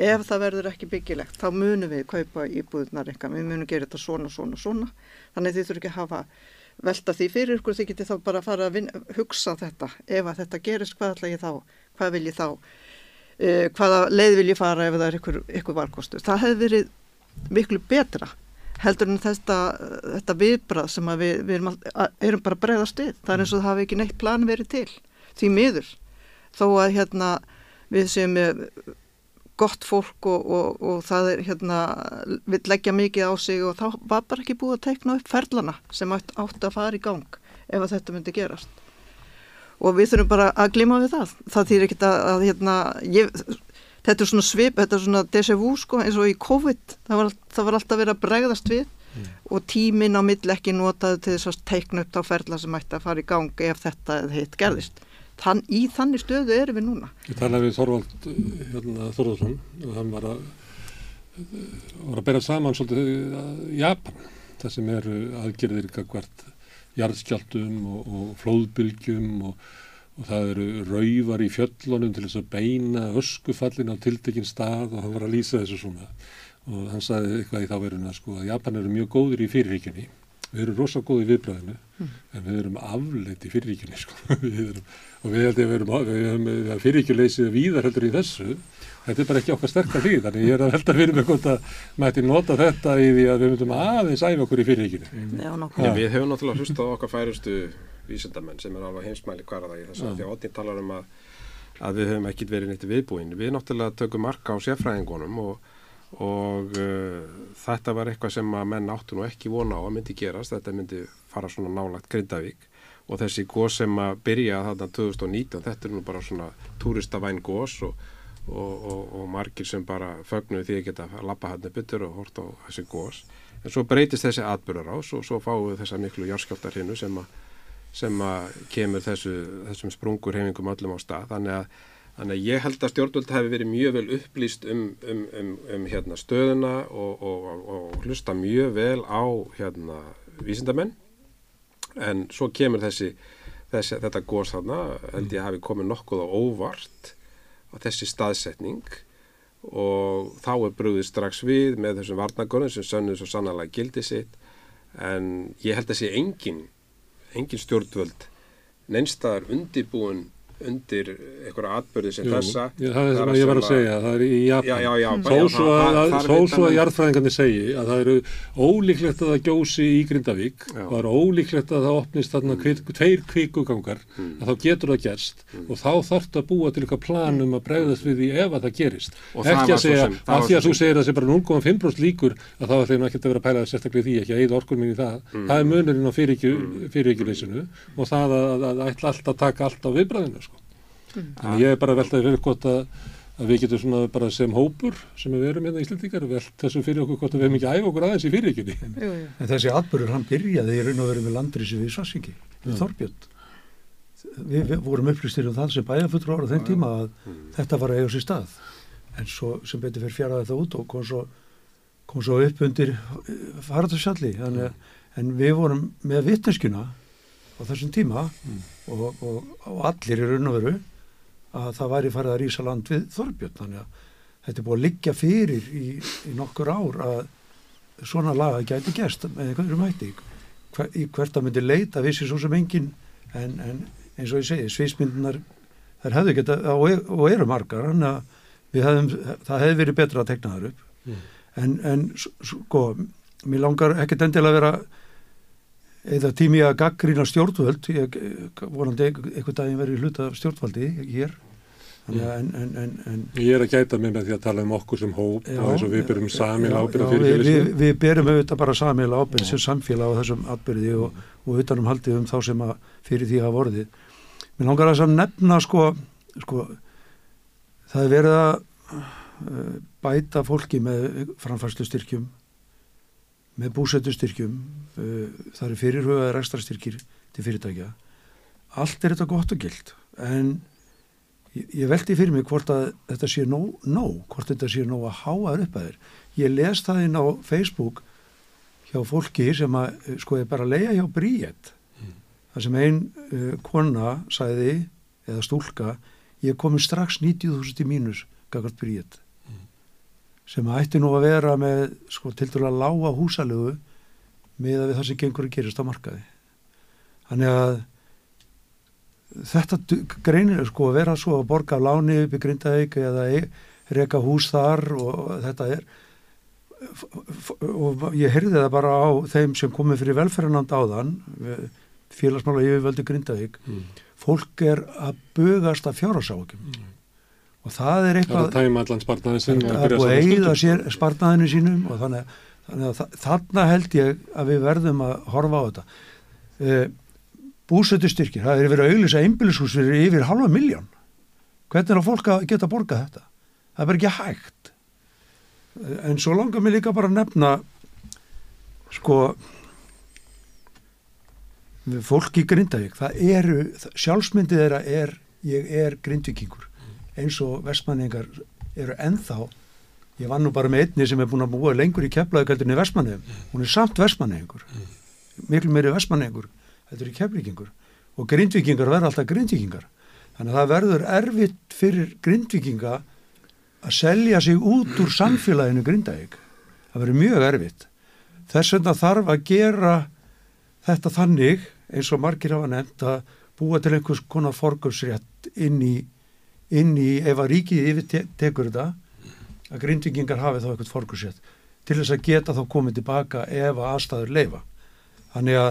ef það verður ekki byggilegt þá munum við kaupa íbúðunar eitthvað. Við munum gera þetta svona, svona, svona. Þannig þið þurfum ekki að hafa velta því fyrir ykkur þið getið þá bara að fara að vinna, hugsa þetta. Ef að þetta gerist hvað ætla ég þá hvað vil ég þá uh, hvaða leið vil ég fara ef það er ykkur, ykkur valkostu það hefði verið miklu betra heldur en þetta, þetta viðbrað sem við, við erum, erum bara bregðast við. Það er eins og það hafi ekki neitt plan verið til því miður. Þó að hérna við séum með gott fólk og, og, og það er hérna, vil leggja mikið á sig og þá var bara ekki búið að teikna upp ferlana sem átt, átt að fara í gang ef að þetta myndi gerast. Og við þurfum bara að glima við það. Það þýr ekki að, að hérna, ég, þetta er svona svip, þetta er svona vu sko eins og í COVID. Það var, það var alltaf verið að bregðast við mm. og tímin á mill ekki notaði til þess að teikna upp á ferla sem ætti að fara í gang ef þetta eða hitt gerðist Þann, í þannig stöðu erum við núna. Ég talaði við Þorvald hérna, Þorvaldsson og hann var að, var að bera saman svolítið Japan, það sem eru aðgerðir hvert jarðskjaldum og, og flóðbylgjum og, og það eru rauvar í fjöllunum til þess að beina öskufallin á tildekinn stað og hann var að lýsa þessu svona og hann sagði eitthvað í þá veruna sko að Japan eru mjög góður í fyrirríkjunni við erum rosalega góð í viðbræðinu mm. en við erum afleitt í fyriríkinni sko. við erum, og við heldum að við erum fyriríkjuleysið víðar heldur í þessu þetta er bara ekki okkar sterkar því þannig ég er að velta fyrir mig hvort að mætti nota þetta í því að við myndum aðeins æfa okkur í fyriríkinni mm. ja, Við hefum náttúrulega hlustað okkar færustu vísendamenn sem er alveg heimsmæli hverða í þess að því að Otni talar um að, að við hefum ekkit verið neitt viðbúin við náttúrulega tökum marka á sérfræðingunum og og uh, þetta var eitthvað sem að menn áttu nú ekki vona á að myndi gerast, þetta myndi fara svona nálagt Grindavík. Og þessi gós sem að byrja þarna 2019, þetta er nú bara svona túristavæn gós og, og, og, og margir sem bara fögnuði því að geta að lappa hann upp yttur og horta á þessi gós, en svo breytist þessi atbyrjar ás og svo fáum við þessa miklu járskjáltar hinnu sem að sem að kemur þessu, þessum sprungur hefingum öllum á stað, þannig að Þannig að ég held að stjórnvöld hefur verið mjög vel upplýst um, um, um, um hérna, stöðuna og, og, og, hlusta mjög vel á hérna, vísindamenn. En svo kemur þessi, þessi þetta góðs þarna held ég að hafi komið nokkuð á óvart á þessi staðsetning. Og þá er brúðið strax við með þessum varnagörðum sem sönnuð svo sannlega gildi sitt. En ég held að sé engin, engin stjórnvöld neinstaðar undibúin undir einhverja atbyrði sem Jú, þessa. ég, það er sem ég var að segja það er í Japan. Þó svo að, jarðfræðingarnir segi að það eru ólíklegt að það gjósi í Grindavík já. og það eru ólíklegt að það opnist þarna mm. tveir kvíkugangar mm. að þá getur það gerst. Mm. og þá þarf það að búa til eitthvað planum að bregðast við því ef að það gerist. Og ekki að segja, af því að þú segir að það sé bara 0,5% líkur að þá ætlum ekki að vera að pæla sérstaklega því ekki að eða orkur minni það mm. Mm. Þannig ég er bara veltaði fyrir hvort að, að við getum svona bara sem hópur sem við erum hérna í Íslandíkar velt þessu fyrir okkur hvort að við hefum ekki æfa okkur aðeins í fyriríkinni. En þessi atbyrgur hann byrjaði í raun og verið með landrisi við Sassingi, við Þorbjörn. Við, við vorum upplýstir um það sem bæjafutur ára þenn tíma að mm. þetta var að eiga sér stað. En svo sem betur fyrir fjaraði það út og kom svo, kom svo upp undir eh, farðarsalli. En við vorum með vittneskuna á þessum tíma mm. og, og, og allir í raun og veru að það væri farið að rýsa land við Þorbjörn. Þannig að þetta er búið að liggja fyrir í, í nokkur ár að svona laga gæti gerst með einhverjum hætti. Hver, í hvert að myndi leita vissi svo sem engin en, en eins og ég segi sviðsmyndunar þær hefðu geta og, og eru margar hefðum, það hefði verið betra að tekna þar upp. Mm. en, en sko mér langar ekkert endilega að vera eða tími að gaggrína stjórnvöld. Ég vonandi einhvern daginn verið hluta stjórnvaldi hér En, en, en, ég er að gæta mig með því að tala um okkur sem hóp já, og eins og við berum samíla ábyrð við, við, við berum auðvitað bara samíla ábyrð sem samfélag á þessum atbyrði og, og utanum haldið um þá sem að fyrir því hafa vorðið mér langar að þess að nefna sko, sko það er verið að uh, bæta fólki með framfærslu styrkjum með búsettu styrkjum uh, það eru fyrirhugaðar ekstra styrkir til fyrirtækja. Allt er þetta gott og gild en ég, ég veldi fyrir mig hvort að þetta sé nóg, nóg hvort þetta sé nóg að háa upp að þér ég les það inn á Facebook hjá fólki sem að eh, sko er bara að leia hjá Bríett mm. það sem einn uh, kona sæði eða stúlka ég komi strax 90.000 í mínus gagart Bríett mm. sem ætti nú að vera með sko til dæla lága húsalögu með að við það sem gengur að gerist á markaði þannig að þetta greinir sko að vera svo að borga láni upp í Grindavík eða e, reyka hús þar og þetta er og ég heyrði það bara á þeim sem komið fyrir velferðanand áðan félagsmála yfirvöldu Grindavík mm. fólk er að bugast af fjárasákjum mm. og það er eitthvað það er er búið að eigða sér spartnaðinu sínum og þannig, þannig að þarna held ég að við verðum að horfa á þetta e, búsöldustyrkir, það er verið að auðvisa einbílishús fyrir yfir halva miljón hvernig er að fólk að geta borgað þetta? Það er bara ekki hægt. En svo langar mér líka bara að nefna sko fólk í Grindavík það eru, sjálfsmyndið þeirra er ég er grindvikingur eins og vestmanningar eru enþá ég var nú bara með einni sem er búin að búa lengur í keflaðugaldinni vestmanningum hún er samt vestmanningur miklu meiri vestmanningur þetta eru keflingingur og grindvikingar verða alltaf grindvikingar þannig að það verður erfitt fyrir grindvikinga að selja sig út úr samfélaginu grindavík. Það verður mjög erfitt. Þess vegna þarf að gera þetta þannig eins og margir hafa nefnt að búa til einhvers konar forgömsrétt inn í, inn í ef að ríkið yfir tekur þetta að grindvikingar hafi þá eitthvað forgömsrétt til þess að geta þá komið tilbaka ef að aðstæður leifa þannig að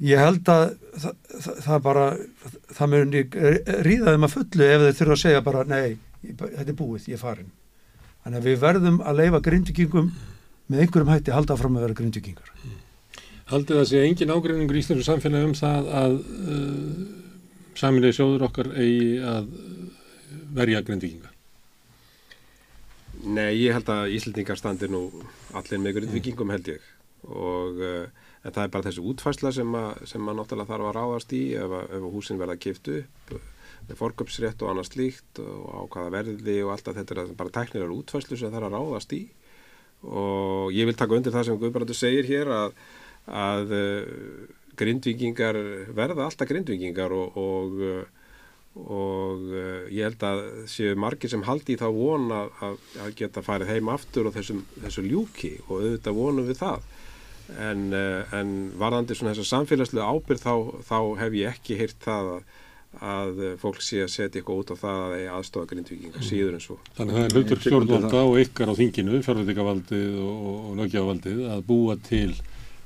ég held að það, það, það bara það muni ríða þeim að fullu ef þeir þurfa að segja bara nei, þetta er búið, ég er farin. Þannig að við verðum að leifa grindvikingum með einhverjum hætti halda fram að vera grindvikingar Haldið það sé engin ágreiningur í Íslandu samfélagi um það að uh, saminlega sjóður okkar eigi að verja grindvikinga Nei, ég held að Íslandingar standi nú allir með grindvikingum held ég. Og uh, en það er bara þessi útfæsla sem að, sem að náttúrulega þarf að ráðast í ef, ef húsin verða kiftu upp með forköpsrétt og annað slíkt og á hvaða verði og allt að þetta er bara teknilegar útfæslu sem það þarf að ráðast í. Og ég vil taka undir það sem Guðbrandur segir hér að, að uh, grindvikingar verða alltaf grindvikingar og, og, og uh, ég held að séu margir sem haldi í þá vona að, að geta farið heim aftur og þessum, þessu ljúki og auðvitað vonum við það en, uh, en varðandi svona þess að samfélagslega ábyrð þá, þá hef ég ekki heyrt það að, að fólk sé að setja eitthvað út á það að það er aðstofa grindvikingar mm. síður en svo. Þannig að það er hlutur stjórnvalda og ykkar á þinginu, fjárvætikavaldið og, og lögjavaldið að búa til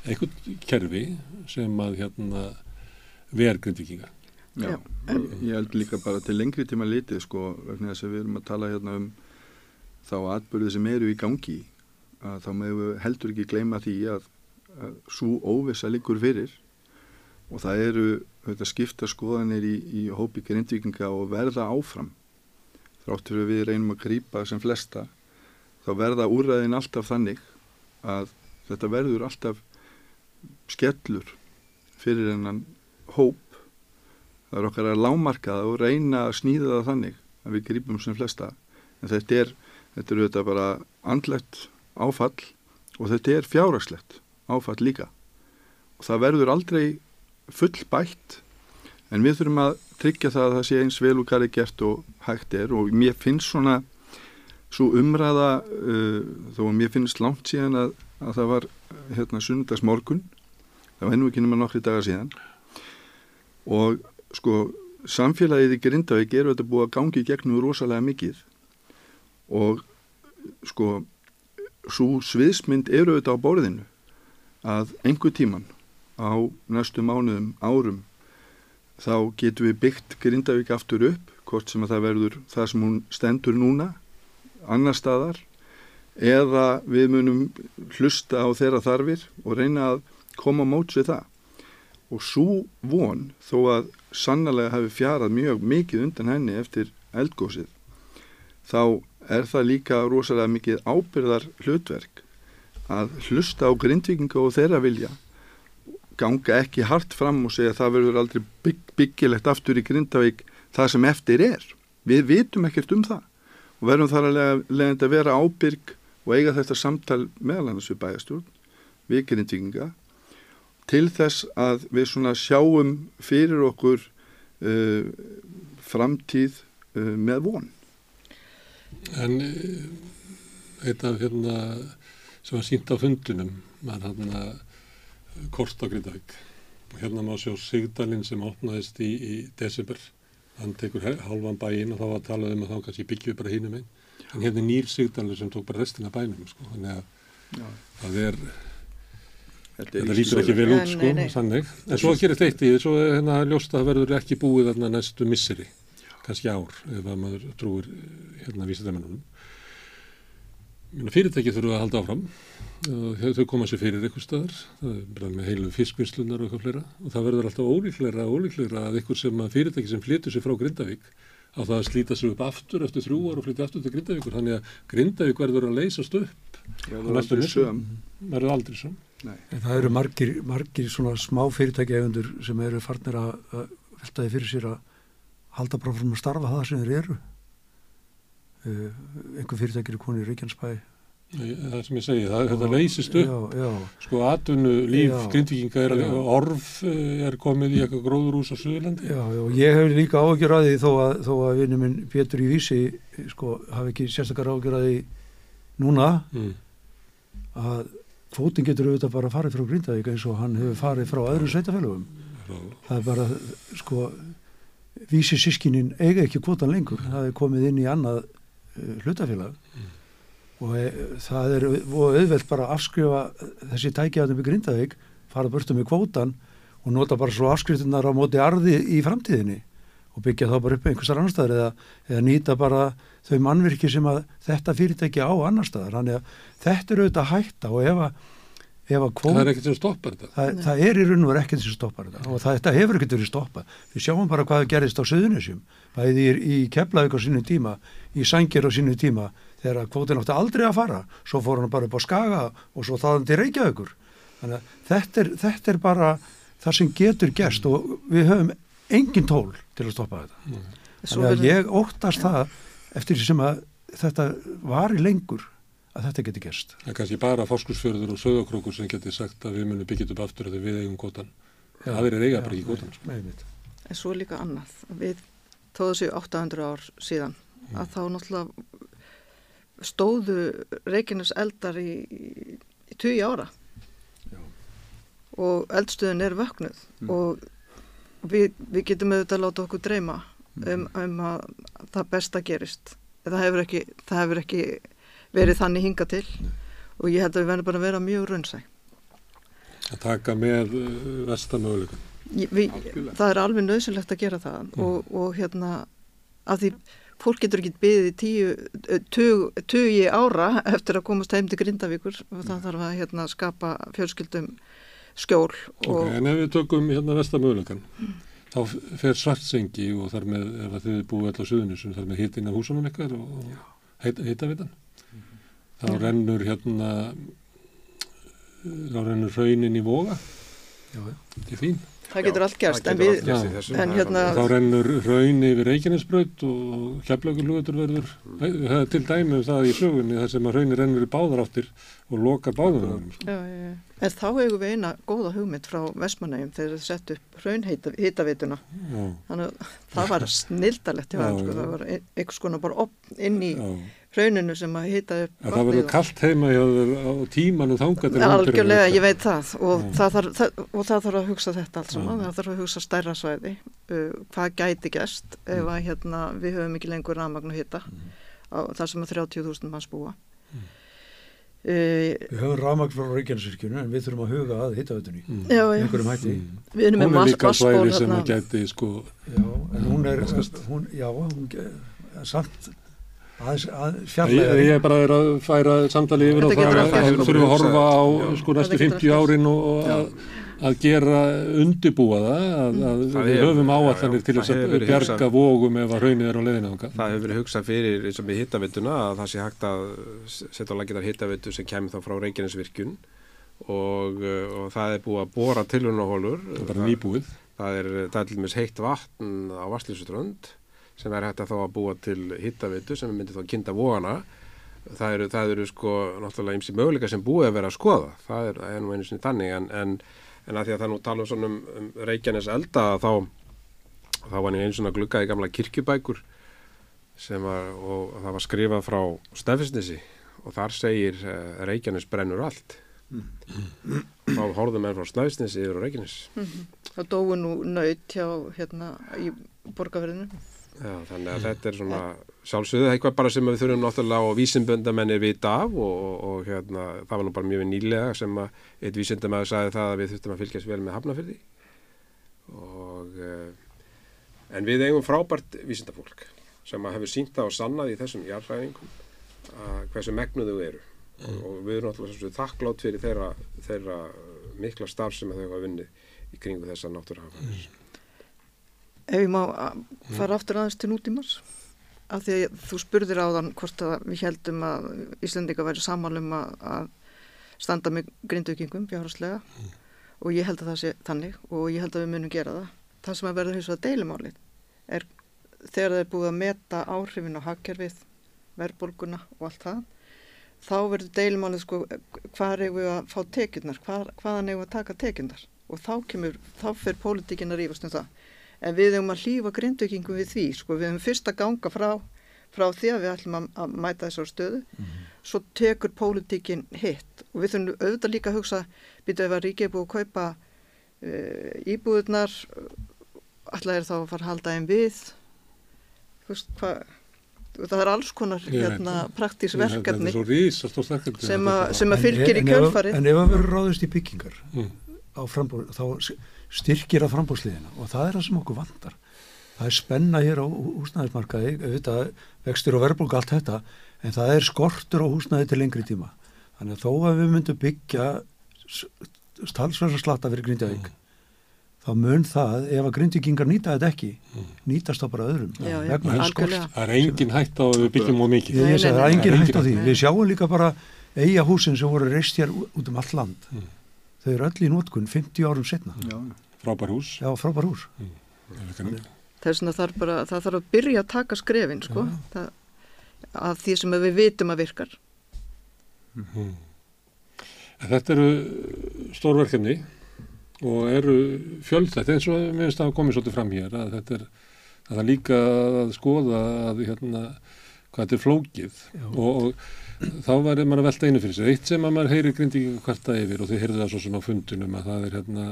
eitthvað kerfi sem að hérna ver grindvikingar. Já, ég held líka bara til lengri tíma litið sko, vegna þess að við erum að tala hérna um þá atbyrðið sem eru í gangi að þá meðum við heldur ekki gleyma því að svo óvisa liggur fyrir og það eru þetta, skipta skoðanir í, í hópi grindvikinga og verða áfram. Þráttur við reynum að grýpa sem flesta þá verða úræðin alltaf þannig að þetta verður alltaf skellur fyrir hennan hóp. Það er okkar að lámarka það og reyna að snýða það þannig að við grýpum sem flesta. En þetta er, þetta er þetta bara andlegt áfall og þetta er fjáragslegt áfall líka. Og það verður aldrei full bætt en við þurfum að tryggja það að það sé eins vel og hvað er gert og hægt er. Og mér finnst svona svo umræða uh, þó að mér finnst langt síðan að, að það var hérna sunnudagsmorgun það var ennú ekki nema nokkri dagar síðan. Og sko samfélagið í Grindavík eru þetta búið að gangi gegnum rosalega mikið. Og sko svo sviðsmynd eru þetta á bóriðinu að einhver tíman á næstu mánuðum, árum þá getum við byggt Grindavík aftur upp, hvort sem að það verður það sem hún stendur núna annar staðar eða við munum hlusta á þeirra þarfir og reyna að koma móts við það. Og svo von þó að sannlega hafi fjarað mjög mikið undan henni eftir eldgósið þá er það líka rosalega mikið ábyrðar hlutverk að hlusta á grindvikinga og þeirra vilja ganga ekki hart fram og segja að það verður aldrei bygg, byggilegt aftur í Grindavík það sem eftir er. Við vitum ekkert um það og verðum þar að leiðandi að vera ábyrg og eiga þetta samtal meðal annars við bæjastjórn, við grindvikinga til þess að við svona sjáum fyrir okkur uh, framtíð uh, með von. En eitt af hérna sem var sínt á fundunum var hérna Kort á Grindavík. Og hérna má sjá Sigdalinn sem opnaðist í, í desember. Hann tekur halvan bæinn og þá var að tala um að þá kannski byggju bara hínum einn. En hérna er nýr Sigdalinn sem tók bara restina bænum sko. þannig að Já. það er þetta lítur ekki vel út sko, sannig en svo gerir þetta eitt í því svo er hérna ljóst að það verður ekki búið þarna næstu misseri kannski ár ef að maður trúir hérna vísindamennunum fyrirtæki þurfa að halda áfram. Þau koma sér fyrir eitthvað staðar. Það er bara með heilu fiskvinnslunar og eitthvað fleira. Og það verður alltaf ólíkleira ólíkleira að eitthvað sem að fyrirtæki sem flytur sér frá Grindavík á það að slíta sér upp aftur eftir þrjú ár og flytja aftur til Grindavíkur. Þannig að Grindavík verður að leysast upp Já, það aldrei söm. Verður aldrei söm. Það eru margir, margir svona smá fyrirtæki efundur sem eru farnir að veltaði fyrir sér að halda bara frá að starfa það sem þeir eru einhver fyrirtækir er konið í Reykjanesbæ. Það sem ég segi, það, þetta leysist upp. Já, já. sko atvinnu líf grindvikinga er að orf eh, er komið í eitthvað gróðurús á Suðurlandi. Já, ég hef líka ágjör að því þó að, þó að vinnu minn Pétur í Vísi sko, hafi ekki sérstakar ágjör að því núna mm. að kvótin getur auðvitað bara farið frá Grindavík eins og hann hefur farið frá öðru sveitafélagum það er bara, sko Vísi sískinin eiga ekki kvótan lengur. Það er komið inn í annað hlutafélag. Mm og e, það er auðvelt bara að afskrifa þessi tækjaðum í Grindavík fara burtu með kvótan og nota bara svo afskriftunar á móti arði í framtíðinni og byggja þá bara upp einhversar annar staðar eða, eða nýta bara þau mannvirki sem að þetta fyrirtæki á annar staðar. Þannig að þetta eru auðvitað hætta og ef að, ef að kvót, það er ekkert sem stoppar þetta. Það, það er í raun og verið ekkert sem stoppar þetta og það, þetta hefur ekkert verið stoppað. Við sjáum bara hvað gerist á söðunisjum bæði í, í Keflavík á sínu tíma í Sangir á sínu tíma þegar kvótin átti aldrei að fara svo fór hann bara upp á Skaga og svo þaðan til Reykjavíkur þannig að þetta er, þetta er bara það sem getur gerst og við höfum engin tól til að stoppa þetta mm. þannig að ég óttast ja. það eftir því sem að þetta var í lengur að þetta getur gerst Það er kannski bara fórskursfjörður og sögokrókur sem getur sagt að við munum byggjast upp aftur þegar við eigum kvotan það er eiga bara ekki kvotan sko. En svo líka annað við tóðu sér 800 ár síðan. Að þá náttúrulega stóðu Reykjanes eldar í, í, í 20 ára Já. og eldstöðun er vöknuð mm. og við, við getum auðvitað að láta okkur dreyma mm. um, um að það besta gerist það hefur ekki, það hefur ekki verið þannig hinga til mm. og ég held að við verðum bara að vera mjög raunsæ að taka með uh, vestamöguleikum það er alveg nöðsynlegt að gera það mm. og, og hérna að því fólk getur ekki byggðið tíu, eh, tug, tugi ára eftir að komast heim til Grindavíkur og það þarf að hérna, skapa fjölskyldum skjól. Ok, en ef við tökum hérna vestamögulegan, mm. þá fer svartsengi og þar með, ef þið búið alltaf á suðunisum, þar með hitin af húsunum ykkar og heita, heita við þann. Mm -hmm. Þá Já. rennur hérna, þá rennur raunin í voga. Já, þetta er fín það getur allt gerst en, við, já, en hérna þá rennur raun yfir Reykjanesbröð og keflaugur verður mm. til dæmi um það í sögunni þar sem að raunir rennur í báðaráttir og lokar báðaráttir sko. en þá hefur við eina góða hugmynd frá Vestmanægjum þegar þið sett upp raunhýtavituna þannig að það var snildalegt sko, það var einhvers konar bara inn í já hrauninu sem að hýta upp ja, Það verður kallt heima á tímanu þangat Algjörlega, ég veit það. Og það, þarf, það og það þarf að hugsa þetta alls saman, það þarf að hugsa stærra svæði. Uh, hvað gæti gæst mm. ef að hérna, við höfum ekki lengur rafmagn að hýta mm. þar sem að 30.000 manns búa. Mm. uh, Við höfum rafmagn frá Reykjanesvirkjunu en við þurfum að huga að hýtaötunni mm. einhverjum hætti. Við erum með massból sem að gæti sko Já, en hún er hún, já, hún, samt Að, að ég, ég er bara að færa samtali yfir og það að þurfum að horfa á sko næstu 50 árin og, að, að gera undibúa það að, að það við höfum áallanir til þess að bjarga vógum ef að raunin er á leðinu Það hefur verið hugsað fyrir eins og með hittavittuna að það sé hægt að setja á laginar hittavittu sem kemur þá frá Reykjanesvirkjun og, og það er búið að bóra tilhörnahólur Það er bara nýbúið. Það er, það er til meins heitt vatn á Vastlísuströnd sem er hægt að þá að búa til hittavitu sem myndir þá kynnta vóana það eru, það eru sko náttúrulega ymsi möguleika sem búið að vera að skoða það er, er nú einu sinni þannig en, en, en að því að það nú tala um svona um, um Reykjanes elda þá þá var einu svona glugga í gamla kirkjubækur sem var og það var skrifað frá Steffisnesi og þar segir uh, Reykjanes brennur allt mm. þá horfðum við frá Steffisnesi yfir Reykjanes mm -hmm. Það dói nú nöyt hjá hérna í borgarverðinu Já, þannig að þetta er svona sjálfsögðu, eitthvað bara sem við þurfum náttúrulega og vísimböndamennir vita af og, og, og hérna, það var nú bara mjög nýlega sem að eitt vísindamæður sagði það að við þurftum að fylgjast vel með hafnafyrði og uh, en við eigum frábært vísindafólk sem að hefur sínt það og sannað í þessum jarðræðingum að hversu megnuðu eru mm. og við erum náttúrulega þakklátt fyrir þeirra, þeirra mikla starf sem þau hafa vunnið í kringu þessa náttúrhafnir mm. Ef ég má fara aftur aðeins til nútímars af því að þú spurðir á þann hvort að við heldum að Íslandika væri samanlum að, að standa með grindaukingum fjárháslega mm. og ég held að það sé þannig og ég held að við munum gera það. Það sem að verður hins vegar deilumálið er þegar það er búið að meta áhrifin á hagkerfið, verðbólguna og allt það þá verður deilumálið sko hvað er við að fá tekjurnar, hvað, hvaðan er við að taka tekjurnar? Og þá kemur, þá fyrir pólitíkin að rífast um það en við höfum að hlýfa grindökingum við því sko, við höfum fyrst að ganga frá, frá því að við ætlum að, að mæta þessar stöðu. Mm -hmm. svo tekur pólitíkin hitt. Og við þurfum auðvitað líka að hugsa býta ef að ríkið er búið að kaupa uh, íbúðunar alltaf er þá að fara að halda einn við? Hva, það er alls konar hérna, praktísk verkefni sem, sem að fylgir í kjölfarið. En ef að vera ráðist í byggingar mm. á frambúr þá styrkir að frambóðsliðina og það er það sem okkur vandar það er spenna hér á húsnæðismarkaði auðvitað vextir og verðbólk allt þetta en það er skortur á húsnæði til lengri tíma. Þannig að þó að við myndum byggja stalsverðarslata fyrir Grindavík mm. þá mun það ef að Grindavíkingar nýta þetta ekki mm. nýtast þá bara öðrum. Já, já, það er engin hætt á að við byggjum múið mikið. Ég, ég, það er engin hætt á því. Við sjáum líka bara eiga húsin sem voru reist hér út um all land. Mm. þau eru öll í nótkun 50 árum setna já Frábær hús. Já, frábær hús. Mm. Það er svona þarf bara, það þarf að byrja að taka skrefin, sko, það, að því sem við vitum að virkar. Mm -hmm. Þetta eru stórverkefni og eru fjöldætt eins og það að komið svolítið fram hér að þetta er, að það líka að skoða að hérna, hvað þetta er flókið og, og þá væri maður að velta einu fyrir sig. Eitt sem að maður heyri grindíkingu hvarta yfir og þið heyrðu það svo svona á fundunum að það er hérna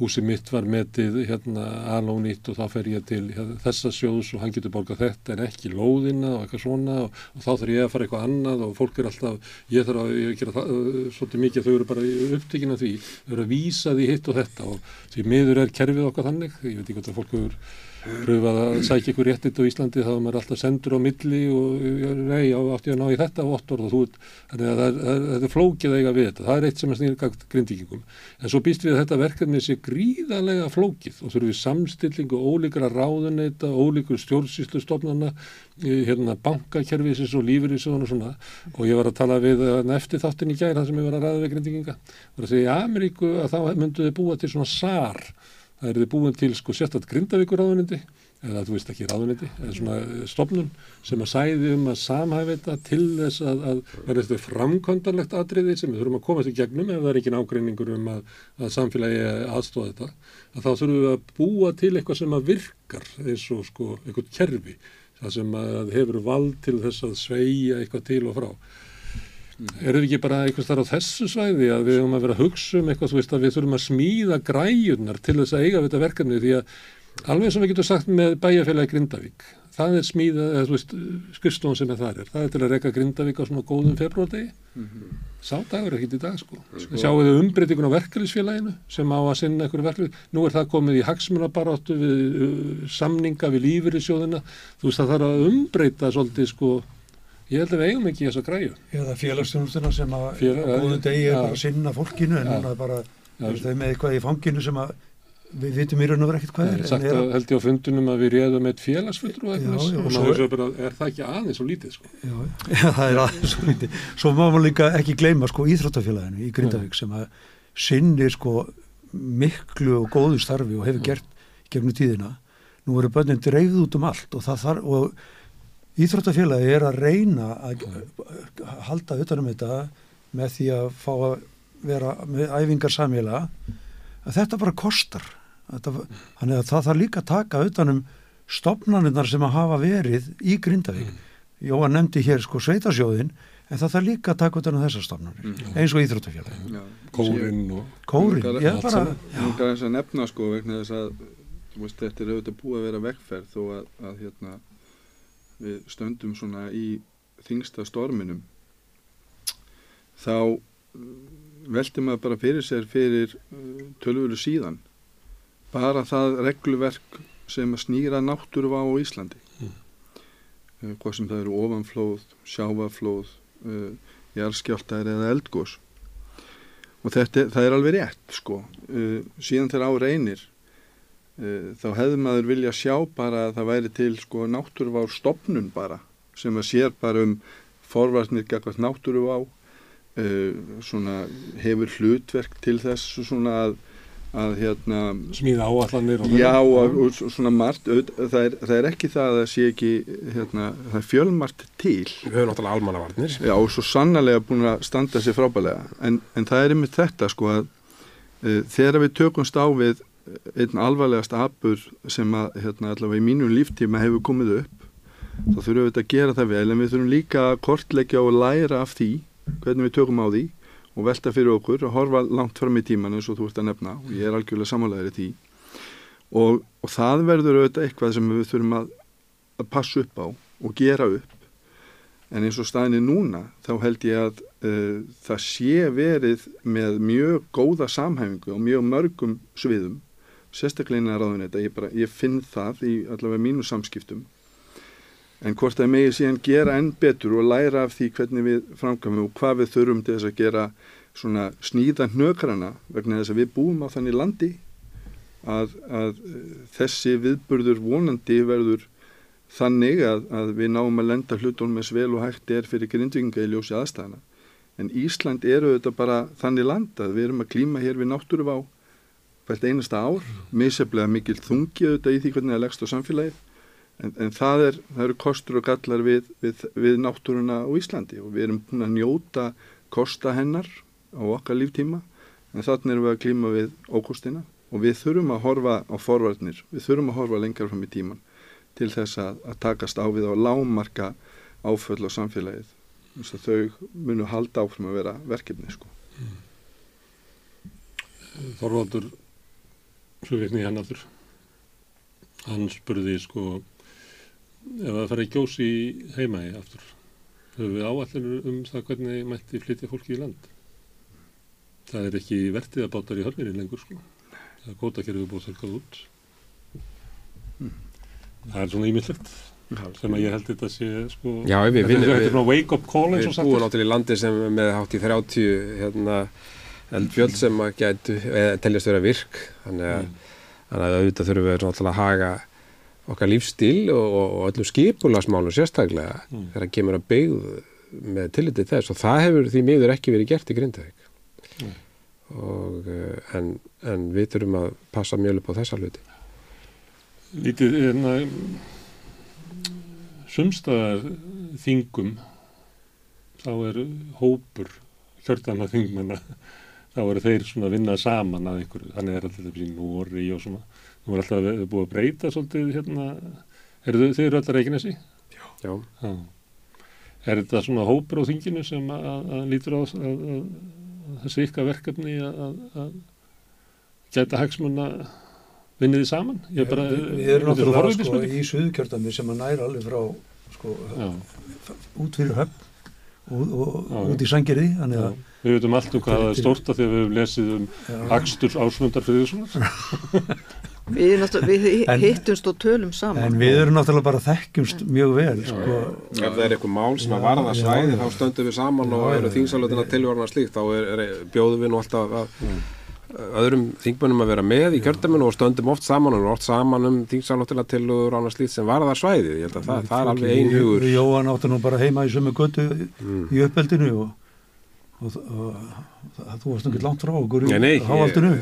húsi mitt var metið hérna alónýtt og þá fer ég til hérna, þessa sjóðs og hann getur borgað þetta en ekki lóðina og eitthvað svona og, og þá þarf ég að fara eitthvað annað og fólk er alltaf, ég þarf að ég gera það, svolítið mikið þau eru bara upptekina því, þau eru að vísa því hitt og þetta og því miður er kerfið okkar þannig, ég veit ekki hvort að fólk eru pröfað að sækja ykkur réttitt á Íslandi þá er maður alltaf sendur á milli og nei, átti að ná í þetta og ótt orð og þú þannig að það er, flókið eiga við þetta, það er eitt sem er snýrgagt grindíkingum en svo býst við að þetta verkefni sé gríðarlega flókið og þurfum við samstillingu ólíkra ráðuneyta, ólíkur stjórnsýslu stofnana, hérna bankakerfisins og lífyrísöðun og svona. Og ég var að tala við eftir þáttin í gæri það sem ég var að ræða það er þið búin til sko sérstatt grindavíkur ráðunindi eða þú veist ekki ráðunindi eða svona eh, stopnum sem að sæði um að samhæfi þetta til þess að, að verða þetta framkvæmdarlegt atriði sem við þurfum að komast í gegnum ef það er ekki nágreiningur um að, að samfélagi aðstóða þetta að þá þurfum við að búa til eitthvað sem að virkar eins og sko eitthvað kerfi það sem að hefur vald til þess að sveia eitthvað til og frá eru við ekki bara eitthvað starf á þessu svæði að við höfum að vera að hugsa um eitthvað veist, við þurfum að smíða græjunar til þess að eiga þetta verkefni? Því að alveg sem við getum sagt með bæjarfélagi Grindavík það er smíða, eða þú veist skustofun sem er þar er, það er til að reyka Grindavík á svona góðum februardegi. Mm -hmm. sá dagur ekkit í dag sko, sko. sjáum við umbreytingun á verkefliðsfélaginu sem á að sinna einhverju verkeflið, nú er það komið í hagsmunabaróttu við uh, samninga við lífur í sjóðina, þú veist það þarf að umbreyta svolítið sko Ég held að við eigum ekki þess að græju. Eða félagsstjónustuna sem að góðu degi er bara að sinna fólkinu en núna bara það með eitthvað í fanginu sem að við vitum í raun og verið ekkert hvað er. Sagt að held ég á fundunum að við réðum eitt félagsföldur og eitthvað og svo bara, er það ekki aðeins svo lítið sko? Já, já það er aðeins svo lítið. Svo má maður líka ekki gleyma sko Íþróttafélaginu í Grindavík sem að sinnir sko miklu og góðu starfi og hefur gert Íþróttafélagi er að reyna að halda utanum þetta með því að fá að vera með æfingar samíla að þetta bara kostar. Þannig að það þarf líka að taka utanum stopnaninnar sem að hafa verið í Grindavík. Mm. Jóan nefndi hér sko sveitasjóðin en það þarf líka að taka utanum þessar stopnarnir mm. eins og Íþróttafélagi Kórin og Kórin, ég er bara Ég er eins að nefna sko vegna þess að veist, þetta er auðvitað búið að vera vegferð þó að, að hérna við stöndum svona í þingsta storminum þá uh, veldi maður bara fyrir sér fyrir uh, tölvölu síðan. Bara það regluverk sem snýra náttúru á Íslandi. Mm. Uh, hvað sem það eru ofanflóð, sjáfaflóð uh, jarðskjáltar eða eldgós og þetta, það er alveg rétt sko. Uh, síðan þegar á reynir Eh, þá hefði maður vilja sjá bara að það væri til sko náttúruvár stopnun bara sem að sér bara um forvarsnir gagvart náttúruvá. Uh, svona hefur hlutverk til þess svona að, að hérna smíða áallanir og já og, og svona margt það er, það er ekki það að það sé ekki hérna, það er fjölmart til. Við höfum náttúrulega almannavarnir. Já og svo sannlega búin að standa sér frábælega en, en það er yfir þetta sko að uh, þegar við tökumst á við einn alvarlegast apur sem að hérna, allavega í mínum líftíma hefur komið upp. Þá þurfum við að gera það vel en við þurfum líka að kortleggja og læra af því hvernig við tökum á því og velta fyrir okkur og horfa langt fram í tíman eins og þú ert að nefna og ég er algjörlega samanlegaður í því. Og, og það verður auðvitað eitthvað sem við þurfum að, að passa upp á og gera upp. En eins og staðinni núna þá held ég að uh, það sé verið með mjög góða samhæfingu og mjög mörgum sviðum sérstaklega innan ráðuneta, ég, bara, ég finn það í allavega mínu samskiptum. En hvort það megið síðan gera enn betur og læra af því hvernig við framkvæmum og hvað við þurfum til þess að gera svona sníða hnökrana vegna þess að við búum á þannig landi að, að þessi viðburður vonandi verður þannig að, að við náum að lenda hlutunum með svel og hægt er fyrir grindvinga í ljósi aðstæðana en Ísland eru þetta bara þannig land að við erum að klíma hér við náttúruvá hvert einasta ár, miseflega mikil þungi auðvitað í því hvernig það leggst á samfélagið. En, en það, er, það eru kostur og gallar við, við, við náttúruna á Íslandi og við erum búin að njóta kosta hennar á okkar líftíma. En þannig erum við að klíma við ókostina og við þurfum að horfa á forvarnir, við þurfum að horfa lengar fram í tíman til þess að, að takast á við og lámarka áföll á samfélagið. Þess að þau munu halda áfram að vera verkefni sko. Þorvaldur svo veikni hann aftur. Hann spurði sko ef það fara í gjós í heimaði aftur höfum við áallinur um það hvernig mætti flytja fólki í land? Það er ekki vertið að bátar í hörminni lengur sko. Það er góta kerfið búið þölkað út. Mm. það er svona ímyndlegt sem að ég held þetta sé sko Já, við, þetta er svona wake up call við búum náttúrulega í landi sem með hátt í 30 hérna eldfjöld sem að gætu, eða teljast vera virk þannig að, mm. þannig að auðvitað þurfum við náttúrulega að haga okkar lífstíl og, og öllum skipulasmálu sérstaklega mm. þegar það kemur að byggð með tillitið þess og það hefur því miður ekki verið gert í Grindavík mm. og eh, en, en við þurfum að passa mjög upp á þessa hluti Lítið en að sumstaðar þingum þá er hópur kjörðan að þingmenna þá eru þeir svona að vinna saman að einhverju, þannig er alltaf þessi Nóri og svona, þú er alltaf búið að breyta svolítið hérna, eru þau, þau eru alltaf reikinesi? Já. Já. Já. Er þetta svona hópur á þinginu sem að, að lítur á að, að þessi ykkar verkefni að geta hagsmunna vinniði saman? Ég bara, við, við erum náttúrulega sko, í suðkjörðami sem að næra alveg frá sko, út fyrir höfn og, og út í sangeriði Við veitum allt um hvað það er stórta þegar við hefum lesið um Axtur ásmundar þessu Við, við hittumst og tölum saman. En við erum náttúrulega bara þekkjumst mjög vel sko. Ef það er eitthvað mál sem að varða svæði þá stöndum við saman og eru þingsalutina tilvarna slíkt. Þá er, er, bjóðum við nú alltaf að öðrum þingbönum að vera með í kjördaminu og stöndum oft saman og oft saman um þingsalóttila til og slít sem varðar svæði ég held að það, það er alveg einhugur. Jóan áttu nú bara heima í sömu götu mm. í uppeldinu og, og, og, og þú varst náttúrulega langt frá okkur í hávaldinu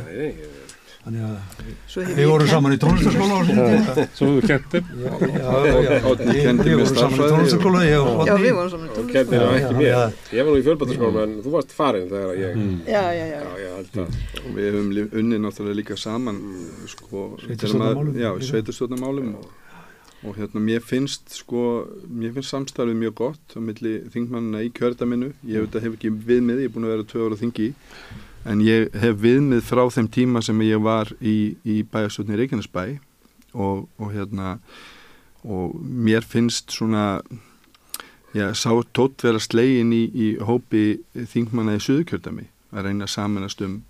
Þannig að við vorum saman í tónlistaskóla á síðan tíma. Svo þú kentum? Já, já. Við vorum saman í tónlistaskóla. Já, við vorum saman í tónlistaskóla. Ég var nú í fjölbættaskóla, en þú varst farin þegar ég... Mm. Já, já, já. Við hefum unnið náttúrulega líka saman, sko... Sveitarstjórnamálum. Já, sveitarstjórnamálum og og hérna mér finnst sko, mér finnst samstarfið mjög gott á milli þingmannina í kjördaminu ég hef, hef ekki viðmið, ég er búin að vera tvö ára þingi. En ég hef viðmið frá þeim tíma sem ég var í, í bæjarstöldni Reykjanesbæ. Og, og hérna og mér finnst svona já, sá tótt vera slegin í, í hópi þingmanna í Suðukjördami að reyna að samanast um,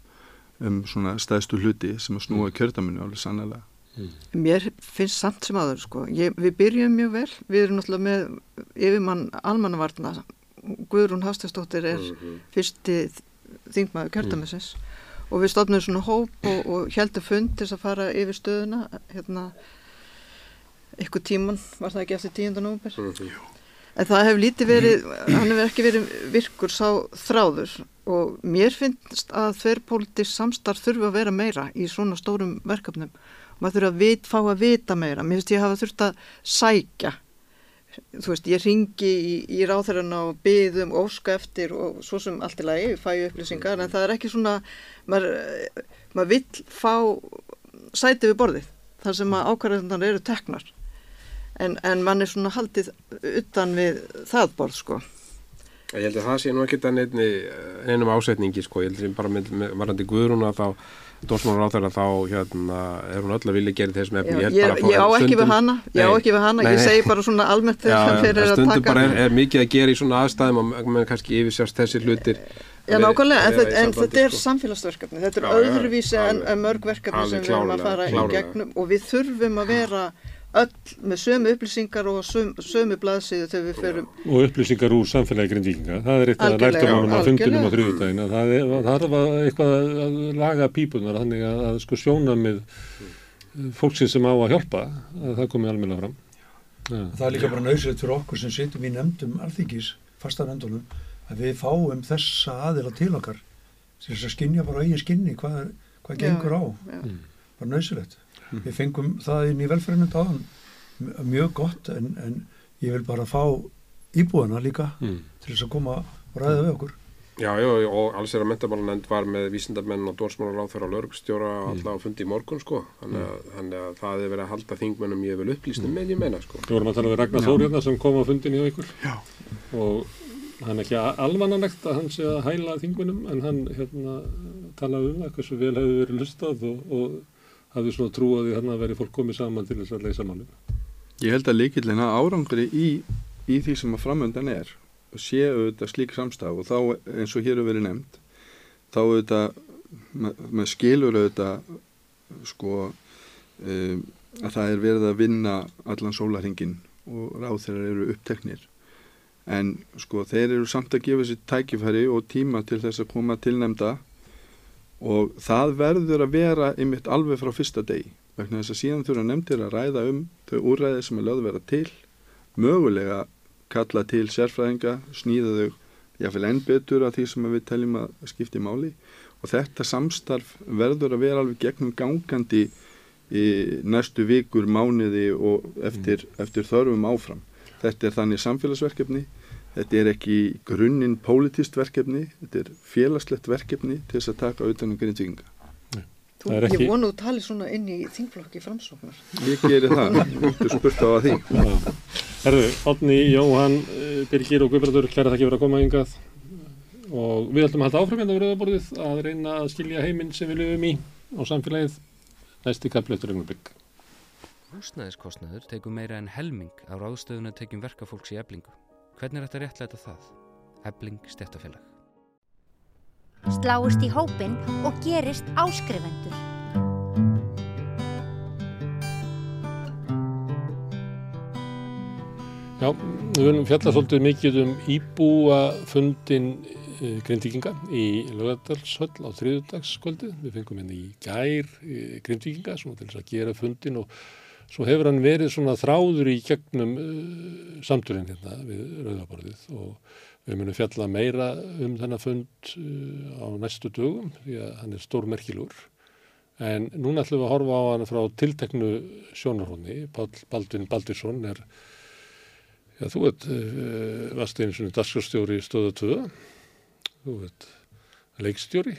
um svona stæðstu hluti sem að snúa kjördaminu alveg sannlega Mm. Mér finnst samt sem aður sko, ég, við byrjum mjög vel, við erum náttúrulega með yfirmann almannavarna, Guðrún Hafstæðsdóttir er mm -hmm. fyrsti þingmaður kjörtamisins mm. og við stofnum svona hóp og, og heldum fund til að fara yfir stöðuna, hérna, ykkur tíman var það ekki eftir tíundan óber, -hmm. en það hefur lítið verið, hann hefur ekki verið virkur sá þráður og mér finnst að þverrpolítið samstarf þurfa að vera meira í svona stórum verkefnum maður þurfa að vit, fá að vita meira. Mér finnst ég hafa þurft að sækja. Þú veist, ég ringi í, í ráþærarna og byðum óska eftir og svo sem allt í lagi fæu upplýsingar, en það er ekki svona maður, maður vill fá sæti við borðið þar sem að ákvarðanar eru teknar. En, en mann er svona haldið utan við það borð sko. Ég held að það sé nú ekki neinum ásetningi sko, ég held að bara með varandi guðruna þá dósmálar á þeirra þá hérna, er hún öll að vilja gera þessum efni ég, ég, ég á ekki við hana, ég á ekki við hana nei, ég segi bara svona almennt þegar sem fyrir að taka bara er, er mikið að gera í svona aðstæðum og mann kannski yfirsjást þessi hlutir. Já nákvæmlega, en, þetta, en þetta er sko. samfélagsverkefni þetta er öðruvísi en mörg verkefni sem við erum að fara í gegnum og við þurfum að vera öll með sömu upplýsingar og sömu, sömu blaðsíðu þegar við ferum og upplýsingar úr samfélagi grindvíkinga. Það er eitthvað að lærtamánum að fundunum á þrjúðdægin það er eitthvað að laga pípunar þannig að, að sko sjóna með fólksinn sem á að hjálpa að það komi almenna fram. Ja. það er líka bara nöysilegt fyrir okkur sem sittum í nefndum alþingis, fastar nefndunum að við fáum þessa aðila til okkar sem þess að skinja bara eigin skinni hvað, hvað gengur á. já. bara nöysilegt Mm. Við fengum það inn í velferðinu dáðan mjög gott en, en ég vil bara fá íbúðana líka mm. til þess að koma og ræða við okkur. Já, já, og alls er að mentamálunend var með vísindamenn og dórsmálar á þeirra lögstjóra mm. alltaf á fundi í morgun sko þannig að, mm. þannig að það er verið að halda þingmennum ég vil upplýstum mm. með ég meina sko. Þú vorum að tala við Ragnar Þórjörna sem kom á fundin í ykkur já. og hann er ekki alvananlegt að hann sé að hæla þingmennum en hann hérna talaði um það hversu vel hefur verið lustað og, og hafði svona trú að því hann að veri fólk komið saman til þess að leysa málum. Ég held að líkillina árangri í, í því sem að framöndan er og séu auðvitað slík samstaf og þá eins og hér hefur verið nefnd þá auðvitað maður skilur auðvitað sko um, að það er verið að vinna allan sólarhingin og ráð þeirra eru uppteknir en sko þeir eru samt að gefa sér tækifæri og tíma til þess að koma tilnemda og það verður að vera ymitt alveg frá fyrsta degi vegna þess að síðan þurfa nefndir að ræða um þau úræði sem er lögð vera til mögulega kalla til sérfræðinga, snýða þau jáfnveil enn betur af því sem við teljum að skipti máli og þetta samstarf verður að vera alveg gegnum gangandi í næstu vikur, mánuði og eftir, mm. eftir þörfum áfram. Þetta er þannig samfélagsverkefni Þetta er ekki grunninn pólitist verkefni, þetta er félagslegt verkefni til þess að taka auðvitað um grindvíkinga. Þú, ekki... Ég vonu að tala svona inn í þingflokki framsóknar. Ég gerir það, þú spurt á að því. Herðu, Otni, Jóhann, eh, Birgir og Guðbrandur, klæra það ekki verið að koma yngað og við ætlum að halda áfram hérna á Rauðaborðið að reyna að skilja heiminn sem við lögum í á samfélagið næsti eftir augnablikk. Húsnæðiskostnaður tegur meira en helming á ráðstöðuna tekjum verkafólks í eblingu. Hvernig er þetta réttlega það? Ebling stjættafélag. Sláist í hópin og gerist áskrifendur. Já, við verðum fjalla svolítið mikið um íbúafundin uh, grindvíkinga í lögadalshöll á þriðudagskvöldið. Við fengum henni hérna í gær uh, grindvíkinga til þess að gera fundin og svo hefur hann verið svona þráður í gegnum uh, samturinn hérna við Rauðaborðið og við munum fjalla meira um þennan fund uh, á næstu dögum því að hann er stórmerkilur En núna ætlum við að horfa á hann frá tilteknu sjónarhóni. Baldvin Baldursson er, já þú veit, uh, einu svona daskarstjóri stöðu 2, þú veit, leikstjóri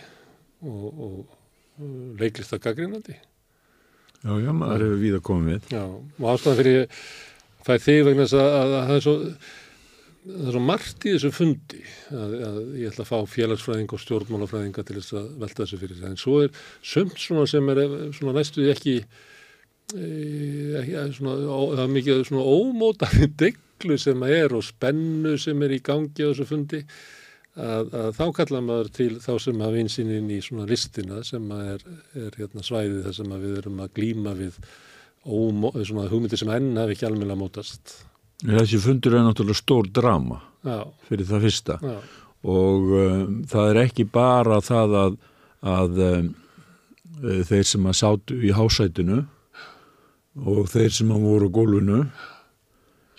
og, og leiklista gaggrínandi. Já, já, maður. Hefur við að koma við. Já, og ástæðan fyrir fæð þig vegna þess að, að, að það er svo það er svo margt í þessu fundi að, að ég ætla að fá félagsfræðing og stjórnmálafræðinga til þess að velta þessu fyrir sig en svo er sömt svona sem er svona næstuði ekki, e, ekki svona, ó, það er mikið svona ómótaði deglu sem er og spennu sem er í gangi á þessu fundi að, að þá kalla maður til þá sem hafa einsýnin í svona listina sem er, er hérna svæðið þar sem við erum að glýma við ómó, svona hugmyndir sem enn hafi ekki almenna mótast Þessi fundur er náttúrulega stór drama Já. fyrir það fyrsta Já. og um, það er ekki bara það að, að um, þeir sem að sátu í hásætinu og þeir sem að voru gólfinu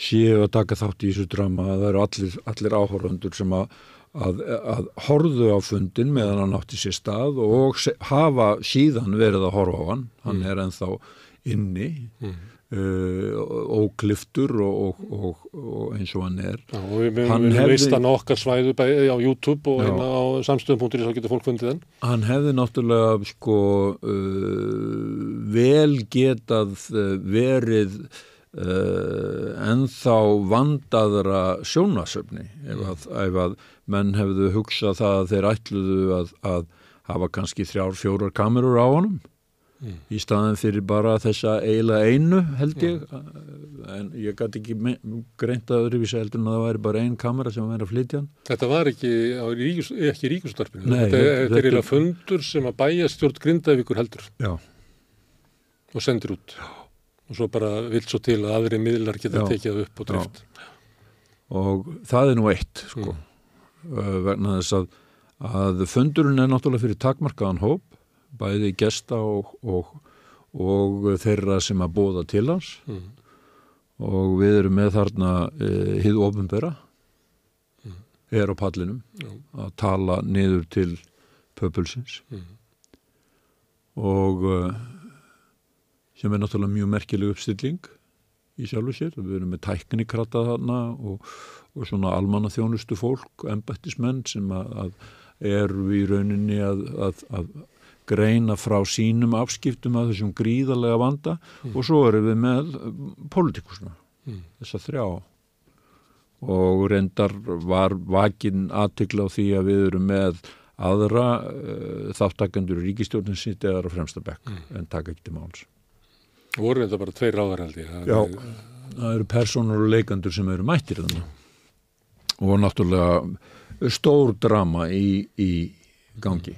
séu að taka þátt í þessu drama það eru allir, allir áhorfandur sem að, að, að horðu á fundin meðan hann átti sér stað og hafa síðan verið að horfa á hann hann Mm. er ennþá inni Mm. uh, og, og, og, og eins og hann er Já, og við veist hann okkar svæðu á YouTube og hérna á samstöðum.is þá getur fólk fundið þenn. hann hefði náttúrulega sko uh, vel getað uh, verið uh, ennþá vandaðra sjónasöfni ef að, ef að menn hefðu hugsað það að þeir ætluðu að, að hafa kannski þrjár, fjórar kamerur á honum Mm. í staðin fyrir bara þessa eiginlega einu held ég en ég gæti ekki greint að öðruvísi heldur en að það væri bara ein kamera sem var að flytja Þetta var ekki, á ríkis, ekki ríkustarpinu. Nei, þetta, þetta- er eiginlega fundur sem að bæja stjórn Grindavíkur heldur Já. og sendir út. Já. Og svo bara vilt svo til að aðri miðlar geta Já. tekið upp og drift. og það er nú eitt sko, mm. vegna þess að, að fundurinn er náttúrulega fyrir takmarkaðan hóp, bæði gesta og, og, og þeirra sem að bóða til hans Mm. og við erum með þarna e, hið ofinbera er á pallinum Já. að tala niður til pöpulsins Mm. og e, sem er náttúrulega mjög merkileg uppstilling í sjálfu sér. Við erum með tæknikrata þarna og, og svona almanna þjónustu fólk, embættismenn sem að, að eru í rauninni að, að, að greina frá sínum afskiptum að þessum gríðarlega vanda. Og svo erum við með politikusna, Mm. þessa þrjá. Og reyndar var vakin aðtikla á því að við erum með aðra uh, þáttakendur í ríkistjórnum sitt eða á fremsta bekk en taka ekki til máls. Voru þetta bara tveir ráðar held ég. Já, það eru personur og leikandur sem eru mættir þannig og náttúrulega stór drama í, í gangi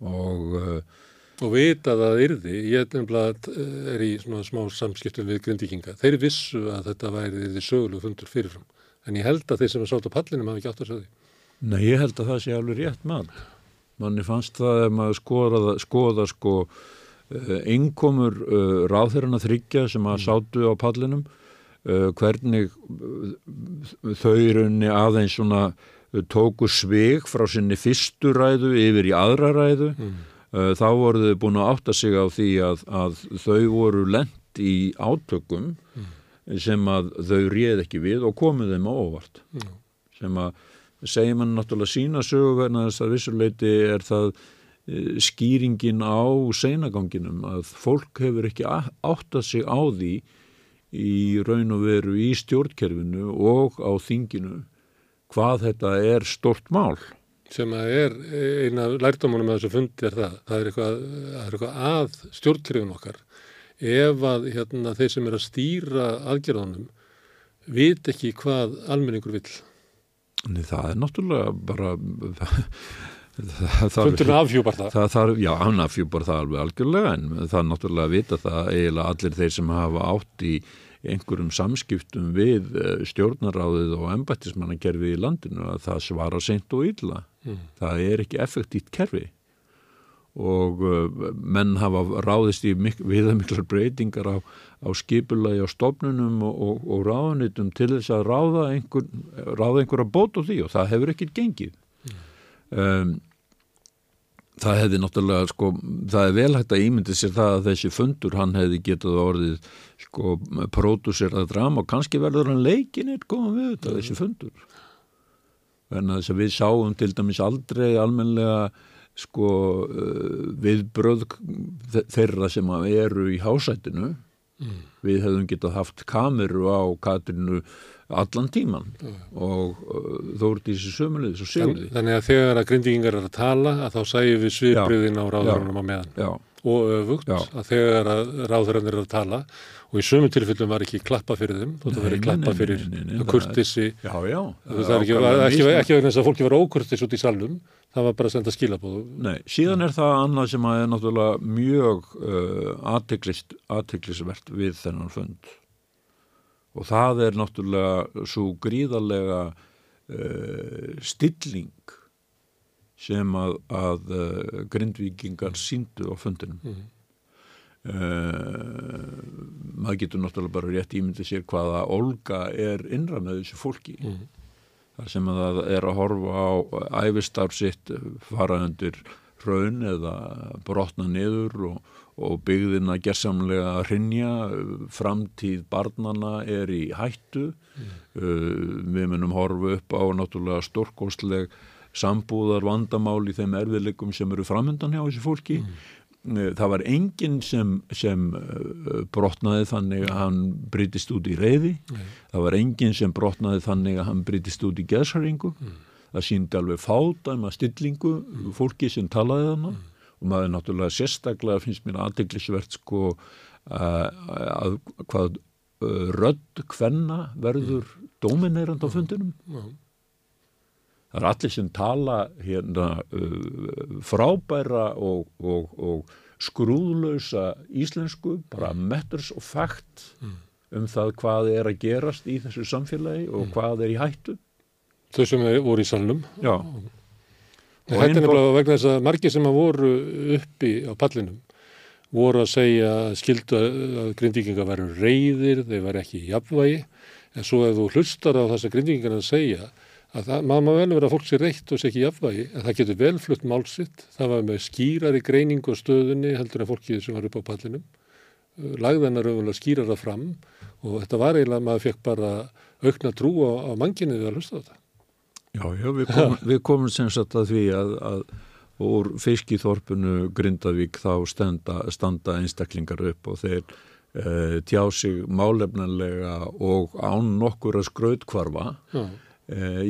og uh, Og vita að það yrði, ég nefnilega er í svona smá samskiptum við grindíkinga. Þeir vissu að þetta væri því sögulegu fundur fyrirfram. En ég held að þeir sem er sátt á pallinum hafa ekki átt að segja því. Nei, ég held að það sé alveg rétt mann. Manni fannst það ef maður skoða, skoða sko uh, innkomur uh, ráðherrana þryggja sem að sátu á pallinum, uh, hvernig þau í rauninni aðeins svona tóku svig frá sinni fyrstu ræðu yfir í aðra ræðu. Uh, þá voru þau búin að átta sig á því að, að þau voru lent í átökum sem að þau réð ekki við og komið þeim á óvart Já. sem að segja mann náttúrulega sína sögu vegna þess að vissuleiti er það eh, skýringin á seinaganginum að fólk hefur ekki áttað sig á því í raun og veru í stjórnkerfinu og á þinginu hvað þetta er stort mál sem að er eina lærdómanum að þessu fundi er það. Það er eitthvað, er eitthvað að stjórnkrifin okkar. Ef að hérna, þeir sem er að stýra aðgerðunum vit ekki hvað almenningur vill. Nei, það er náttúrulega bara Fundurinn afhjúpar það. það þarf, Já, hann afhjúpar það alveg algjörlega en það er náttúrulega að vita það eiginlega allir þeir sem hafa átt í einhverjum samskiptum við eh, stjórnaráðið og embættismannakerfi í landinu að það svara seint og illa. Mm. Það er ekki effektítt kerfi og uh, menn hafa ráðist í mik viðamiklar breytingar á, á skipulagi á stofnunum og, og, og ráðunitum til þess að ráða, einhver, ráða einhverja bót á því og það hefur ekkert gengið. Um, það hefði náttúrulega sko, það er vel hægt að ímyndi sér það að þessi fundur hann hefði getað orðið sko pródúserað drama og kannski verður hann leikinir góðan við þetta, þessi fundur. En þess að við sáum til dæmis aldrei almenlega sko uh, viðbröð þeirra sem eru í hásætinu. Mm. við hefðum getað haft kameru á Katrinu allan tíman mm. og uh, þó þessi sömulegis og sigurði. Þannig að þegar að grindvíkingar er að tala að þá sæjum við sviðbriðin á ráðurunum á meðan já. og öfugt já. að þegar að ráðurinn er að tala og í sömu tilfellum var ekki klappa fyrir þeim þótt að veri klappa fyrir kurtissi það er ekki, vegna þess að fólki var ókurtis út í salum það var bara að senda skilabóðu Nei, síðan er það annað sem að er náttúrulega mjög uh, aðtiklisvert við þennan fund og það er náttúrulega svo gríðarlega uh, stilling sem að, að uh, grindvíkingar síndu á fundinum mm. uh, maður getur náttúrulega bara rétt ímyndið sér hvaða Olga er innra með þessu fólki mm. þar sem að það er að horfa á æfistar sitt fara undir raun eða brotna niður og og byggðina gerðsamlega að hrinja, framtíð barnana er í hættu, mm. uh, við munum horfa upp á náttúrulega stórkostleg sambúðar vandamál í þeim erfiðleikum sem eru framöndan hjá þessi fólki. Mm. Það var enginn sem, sem uh, brotnaði þannig að hann breytist út í reyði, mm. það var enginn sem brotnaði þannig að hann breytist út í geðsharingu, mm. það síndi alveg fádæma stillingu mm. fólki sem talaði þannig og maður náttúrulega sérstaklega finnst mér aðdeglisvert sko að hvað rödd hvenna verður dominerand á fundinum. Það er allir sem tala hérna frábæra og, og, og skrúðlösa íslensku bara matters of fact um það hvað er að gerast í þessu samfélagi og hvað er í hættu. Þau sem voru í salnum. Já Þetta er nefnilega vegna þess að margir sem að voru uppi á pallinum voru að segja skildu að grindvíkingar veru reyðir, þeir veru ekki í jafnvægi, en svo ef þú hlustar á þess að grindvíkingar að segja að það, maður má vel vera að fólk sé reytt og sé ekki í jafnvægi, en það getur vel flutt málsitt, það var með skýrari greiningu á stöðunni heldur en fólkið sem var upp á pallinum, lagðanar auðvitað skýrar það fram og þetta var eiginlega að maður fekk bara aukna trú á, á manginni við að hlusta á þetta. Já, já, við komum, við komum sem sagt að því að, að úr fiskiþorpunu Grindavík þá standa, standa einstaklingar upp og þeir e, tjá sig málefnanlega og án nokkur að skrautkvarfa e,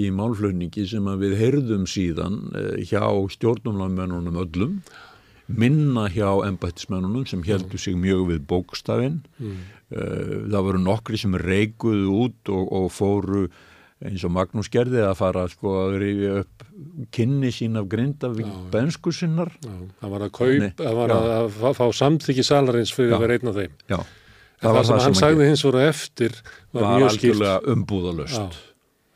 í málflöningi sem við heyrðum síðan e, hjá stjórnumlagmennunum öllum minna hjá embættismennunum sem heldur sig mjög við bókstafinn. Mm. það voru nokkri sem reikuðu út og, og fóru eins og Magnús gerði að fara sko, að rifja upp kynni sín af Grindavík bensku sinnar. Það var að kaup, það var að, að fá, samþyggi salarins fyrir já. að vera einn af þeim. já. það, það var það sem hann sagði hins voru eftir var, var mjög skilt umbúðalöst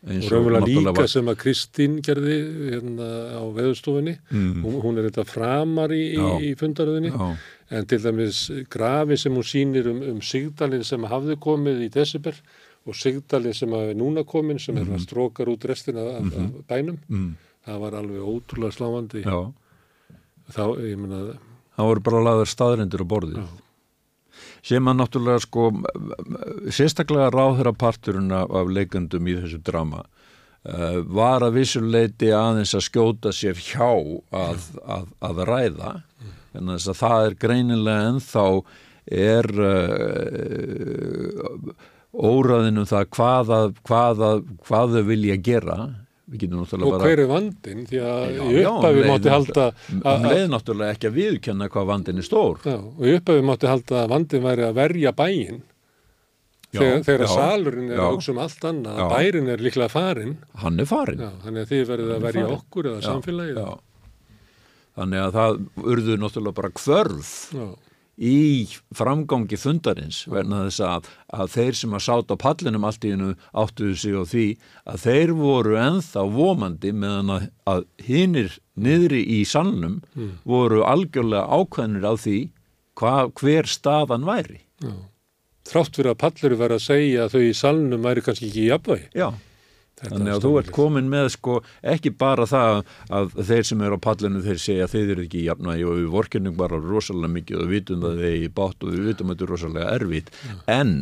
og raunverulega líka var... sem að Kristín gerði hérna á veðustofinni mm. hún, hún er þetta framar í, í fundaröðinni en til dæmis grafi sem hún sínir um, um Sigdalinn sem hafði komið í December og Sigdalinn sem er núna komin sem er að strókar út restina af, af bænum. Mm. það var alveg ótrúlega sláandi. Þá, ég menna það voru bara laður staðrindir á borðið. Já. sem að náttúrulega sko sérstaklega ráðherra parturinn af leikandum í þessu drama uh, var að vissuleiti aðeins að skjóta sér hjá að, að, að ræða. En þess að það er greinilega ennþá er uh, óraðinum það hvaða, hvaða, hvað þau vilja gera. Og hver er vandin því að já, í upphafi mátti halda um leið náttúrulega ekki að viðkjanna hvað vandin er stór. Já, og í upphafi mátti halda að vandin væri að verja bæin já, þegar, þegar salurinn er auksum allt annað bærin er líklega farin hann er farin þannig að þið verðið að verja okkur eða samfélagið. þannig að það urður náttúrulega bara kvörf í framgangi fundarins verna þess að, að þeir sem að sátt á pallinum allt í hennu áttuðu sig á því að þeir voru enþá vomandi meðan að, að hinnir niðri í sannum mm. voru algjörlega ákveðnir á því hva, hver staðan væri. Já. Þrátt fyrir að palluru verið að segja að þau í sannum væri kannski ekki í jafnvægi. Já. Þannig að þú ert komin með sko ekki bara það að þeir sem eru á pallinu þeir segja þeir eru ekki jafnvægi og við vorkennum bara rosalega mikið og við vitum það þeir í bát og við vitum að þetta er rosalega erfitt ja. en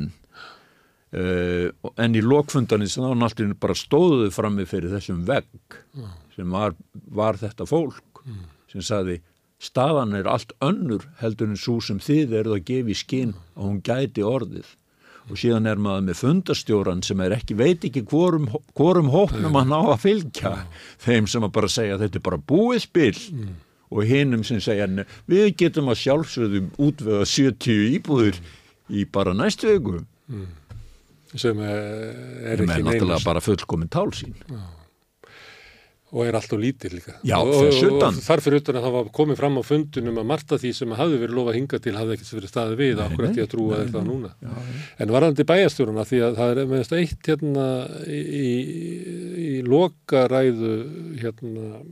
uh, en í lokfundanins þá náttúrulega bara stóðuðu frammi fyrir þessum vegg ja. sem var, var þetta fólk mm. sem saði staðan er allt önnur heldur en svo sem þið eruð að gefa í skinn og hún gæti orðið og síðan er maður með fundastjóran sem er ekki, veit ekki hvorum, hvorum hóknum hann á að fylgja. Þeim sem að bara segja þetta er bara búið spil. Mm. og hinnum sem segja við getum að sjálfsögðum útvöða 70 íbúður í bara næstu ögu mm. sem er ekki neina náttúrulega bara fullkominn tálsín já og er alltaf lítið líka. Já, og, og, þarfir utan að það var komið fram á fundunum að Marta því sem hafði verið lofa hinga til hafði ekkert verið staðið við okkur eftir að trúa þetta núna. Já, en varðandi bæjastjóruna því að það er meðast eitt hérna í, í, í lokaræðu hérna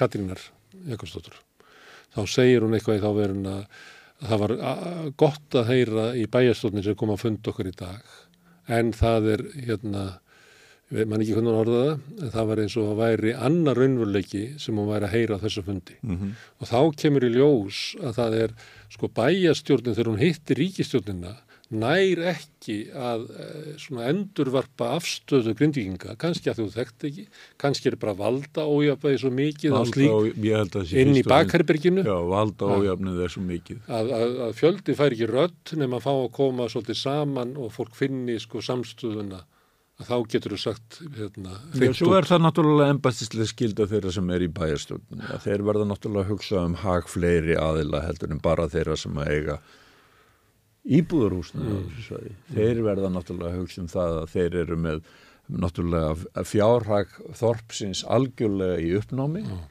Katrínar Jakobsdóttur. Þá segir hún eitthvað í þá verðin að það var gott að heyra í bæjastjórnin sem kom að funda okkur í dag. En það er hérna mann ekki hvernig hann orðaða en það var eins og að væri annar raunveruleiki sem hún væri að heyra á þessu fundi. Mm -hmm. og þá kemur í ljós að það er sko bæjastjórnin þegar hún hittir ríkistjórnina nær ekki að eh, svona endurvarpa afstöðu grindvíkinga, kannski að þú þekkt ekki kannski er bara valda ójafnvegi svo mikið valda slík, inn í bakherberginu. Já, valda ójafnvegi er svo mikið. Að, að, að fjöldi fær ekki rödd nema að fá að koma svolítið saman og fólk finni sko samstöðuna að þá getur þú sagt hérna, Já, svo er það náttúrulega embastislega skilda þeirra sem er í bæjastjórn þeir verða náttúrulega að hugsa um hag fleiri aðila heldur en bara þeirra sem að eiga íbúðarhúsna mm. þeir verða náttúrulega að hugsa um það að þeir eru með náttúrulega fjárhag þorpsins algjörlega í uppnámi mm.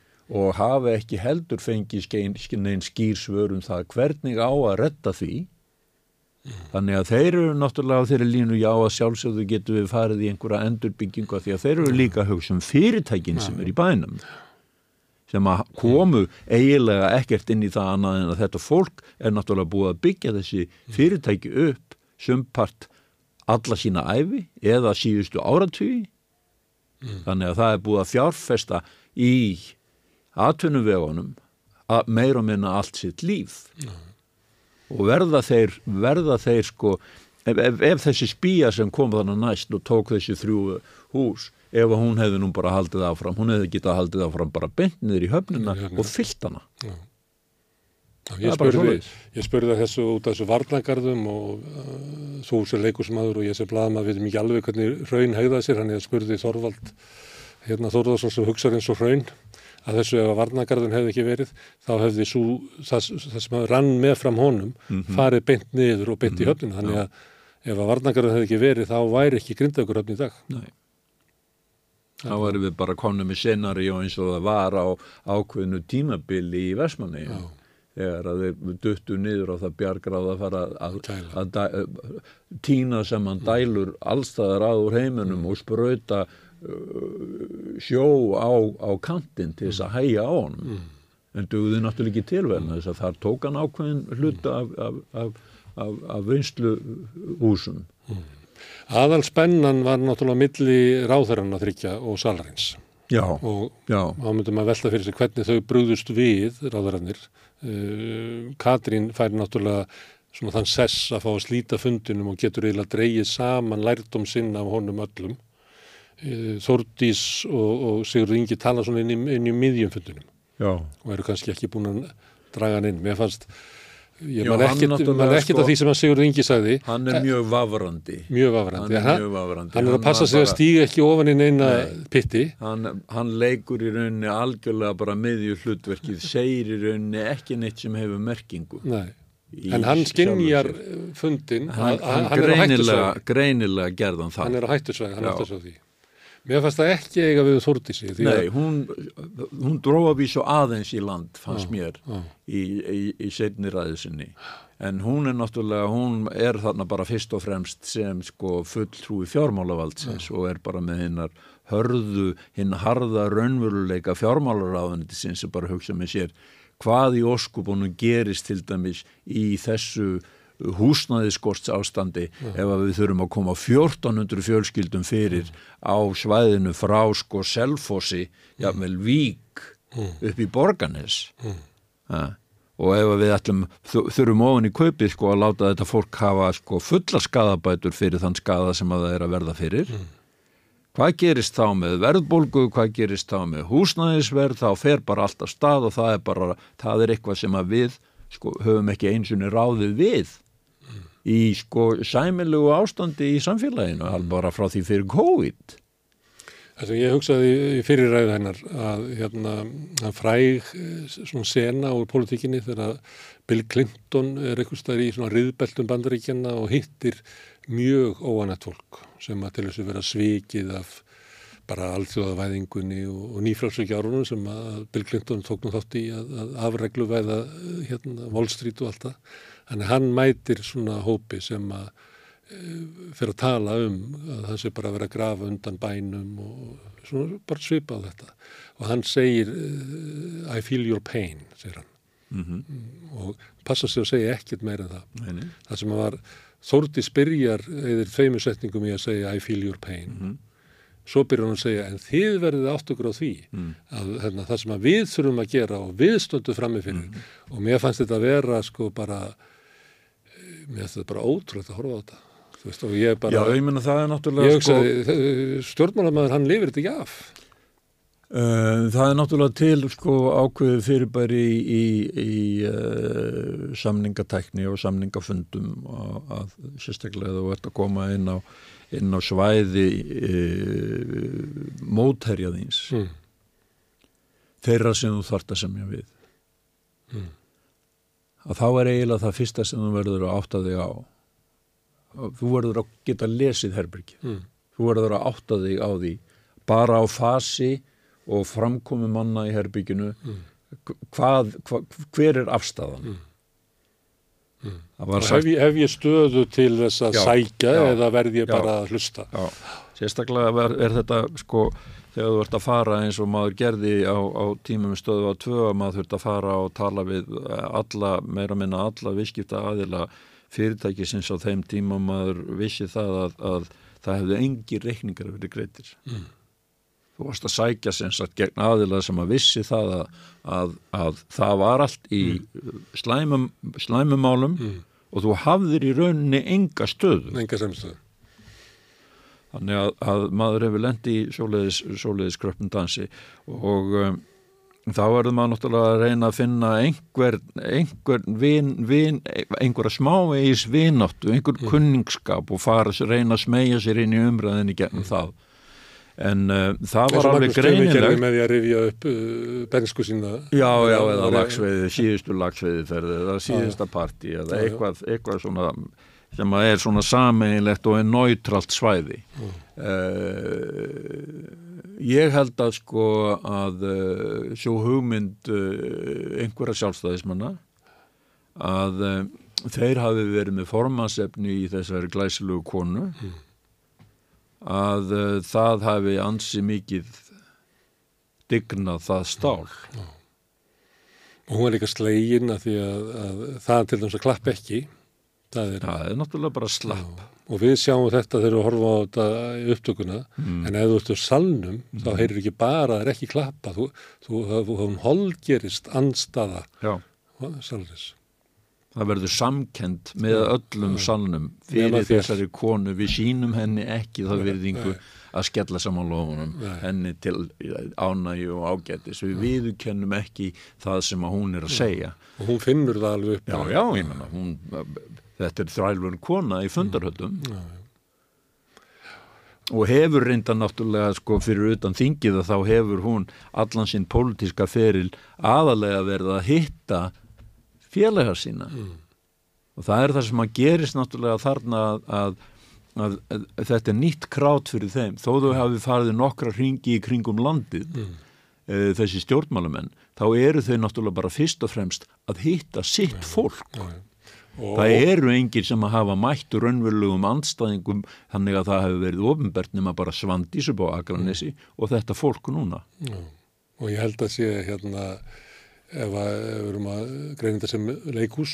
og hafa ekki heldur fengið neinn skýrsvörum það hvernig á að retta því Þannig að þeir eru náttúrulega á þeirri línu já að sjálfsögðu getur við farið í einhverja endurbyggingu því að þeir eru líka hugsa um fyrirtækin sem er í bænum sem að komu eiginlega ekkert inn í það annað en að þetta fólk er náttúrulega búið að byggja þessi fyrirtæki upp sumpart alla sína æfi eða síðustu áratví mm. þannig að það er búið að fjárfesta í atvinnuvegunum meir og minna allt sitt líf. Mm og verða þeir, verða þeir sko, ef, ef, ef þessi spýja sem kom þannig næst og tók þessi þrjú hús, ef hún hefði nú bara haldið áfram, hún hefði getað haldið áfram bara bentniður í höfnina ja, og fyllt hana. Já. Já, ég, spurði, ég spurði þessu út af þessu varnagarðum og uh, þú sem leikursmaður og ég sem blaðum að við veitum ekki alveg hvernig raun hegðaði sér, hann ég spurði Þorvald hérna Þorvaldsson sem hugsaði eins og raun að þessu ef að varnagarðun hefði ekki verið þá hefði svo, það, það sem rann með fram honum mm -hmm. farið beint niður og beint mm -hmm. í mhm. höfninu þannig að ef að varnagarðun hefði ekki verið þá væri ekki grindagur höfn í dag Nei. Þá varum við bara konum í senari og eins og það var á ákveðinu tímabili í Vesmanni þegar að þeir duttu niður og það bjargráð að fara að, að, að týna saman dælur allstaðar aður heiminum mm. og spröyta sjó á, á kantinn til þess að hægja á hann mm. en dugði náttúrulega ekki tilverna þess að þar tók hann ákveðin hluta af, af, af, af vinslu húsum mm. Aðal spennan var náttúrulega milli ráðherran að þryggja og salarins. Já, og þá myndum að velta fyrir sig hvernig þau brúðust við ráðherranir uh, Katrín fær náttúrulega svona þann sess að fá að slíta fundinum og getur eiginlega dreyið saman lærdom sinna af honum öllum Eh, Þórdís og, og Sigur Ingi tala svona inn í, inn í miðjum fundunum Já. og eru kannski ekki búin að draga hann inn. Mér fannst, ég man ekkert sko, af því sem að Sigur Ingi sagði. Hann er mjög vavrandi. Mjög vavrandi. Hann er mjög vavrandi. Hann er að passa sig bara, að stíga ekki ofan inn eina nei, pitti. Hann, hann leikur í rauninni algjörlega bara miðju hlutverkið, segir í rauninni ekki neitt sem hefur merkingu. Nei. En hann skinnjar fundin hann, hann, hann greinilega, greinilega gerðan það hann er á hættusvæði, hann er á hættusvæði Mér fannst það ekki eiga við Þúrdísi. Nei, hún, hún dróða við svo aðeins í land, fannst já, mér, já. í, í, í setni ræðisinni. En hún er náttúrulega, hún er þarna bara fyrst og fremst sem sko fulltrúi fjármálavaldsins og er bara með hinnar hörðu, hinn harða raunveruleika fjármálaráðaniti sem bara hugsa með sér hvað í oskubunum gerist til dæmis í þessu húsnæðiskorts ástandi ef að við þurfum að koma 1400 fjölskyldum fyrir á svæðinu frá sko Selfossi, jáfnvel Vík upp í Borganes ja. og ef við ætlum þurfum ofan í kaupið sko að láta þetta fólk hafa sko fulla skadabætur fyrir þann skada sem að það er að verða fyrir mm. hvað gerist þá með verðbólgu, hvað gerist þá með húsnæðisverð, þá fer bara alltaf stað og það er bara, það er eitthvað sem að við sko höfum ekki einsunni ráðið við mm. Í sko sæmilugu ástandi í samfélaginu, alveg bara frá því fyrir COVID Þessu, ég hugsaði í fyrirræðu hennar að hérna, fræg eh, svona sena úr politíkinni þegar Bill Clinton er eitthvað stær í svona riðbeltum bandaríkjana og hittir mjög óanætt fólk sem að til þess að vera svikið af bara alþjóðavæðingunni og, og nýfrálsvíkjárunum sem að Bill Clinton tók nú þátt í að, að afregluvæða hérna, Wall Street og allt það. Þannig hann mætir svona hópi sem að fyrir að tala um að það sé bara að vera að grafa undan bænum og svona bara svipa á þetta og hann segir I feel your pain, segir hann mm -hmm. og passa sig að segja ekkert meira en það Nei. það sem var Þórti spyrjar eða tveimu setningum í að segja I feel your pain mm -hmm. svo byrjar hann að segja en þið verðið átt okkur á því mm. að hérna, það sem að við þurfum að gera og við stöndum framifyrir -hmm. og mér fannst þetta að vera sko bara mér þetta bara ótrúlega að horfa á þetta Veist, bara, Já, ég menna það er náttúrulega Ég sko, stjórnmálamæður hann lifir þetta ekki af uh, Það er náttúrulega til sko ákveðu fyrirbæri í, í, í uh, samningatækni og samningafundum að, að sérstaklega þú ert að koma inn á, inn á svæði uh, mótherjaðins mm. þeirra sem þú þart að semja við mm. Að þá er eiginlega það fyrsta sem þú verður að átta þig á þú verður að geta lesið herbyrgi mm. þú verður að átta þig á því bara á fasi og framkomi manna í herbygginu mm. hvað, hvað, hver er afstæðan mm. mm. sagt... hef, hef ég stöðu til þess að já, sækja já, eða verð ég já, bara að hlusta sérstaklega er, er þetta sko þegar þú ert að fara eins og maður gerði á, á tímum stöðu á tvö að maður þurft að fara og tala við alla, meira minna alla visskipta aðila fyrirtækisins á þeim tíma maður vissi það að, að það hefði engi reikningar að vera greitir mm. þú varst að sækja sem sagt gegn aðilað sem að vissi það að, að, að það var allt í mm. slæmum, slæmumálum mm. og þú hafðir í rauninni enga stöðu enga semstöðu þannig að maður hefur lendi í svoleiðis, kröppundansi og um, þá verður maður náttúrulega að reyna að finna einhver, einhver vin, vin, einhverja smávegis vináttu, einhver mm. kunningskap og fara að reyna að smegja sér inn í umræðinni gegnum mm. það. En uh, það var alveg greinilegt með því að rifja upp uh, bensku sína. Já, já, eða lagsveiði, síðustu lagsveiði eða síðusta parti eða eitthvað, eitthvað svona sem að er svona sameinlegt og er nátralt svæði mm. uh, ég held að sko að uh, svo hugmynd uh, einhverja sjálfstæðismanna að þeir hafi verið með formasefni í þessari glæsilugu konu mm. að það hafi ansi mikið dignað það stál mm. og hún er líka slegin að því að, að það til dæmis að klapp ekki Það er, það er náttúrulega bara slapp. Já. Og við sjáum þetta þegar við horfum á þetta upptökuna, mm. en ef þú ertu salnum, mm. þá heyrir ekki bara, það er ekki klappa, þú, þú, hafum holgerist anstaða salnis. Það verður samkend með öllum salnum fyrir þessari konu, við sínum henni ekki þá verðingu að skella saman lofunum henni til ánægi og ágætis, við viðkennum ekki það sem hún er að segja. Og hún finnur það alveg upp. Já, já, ég menna, hún þetta er þrælvun kona í fundarhöldum mm. og hefur reynda náttúrulega sko fyrir utan þingið að þá hefur hún allan sinn pólitíska feril aðalega verið að hitta félagar sína mm. og það er það sem að gerist náttúrulega þarna að, að, að, að þetta er nýtt krát fyrir þeim þó þú hafi farið nokkra ringi í kringum landið mm. e, þessi stjórnmálamenn þá eru þau náttúrulega bara fyrst og fremst að hitta sitt fólk ja, ja. Og það eru engir sem að hafa mættu raunverulegum andstæðingum þannig að það hefur verið ofinbært nema bara svandísu bá Akranesi mm. og þetta fólk núna. Já. Og ég held að sé hérna ef, við erum að greina þetta sem leikús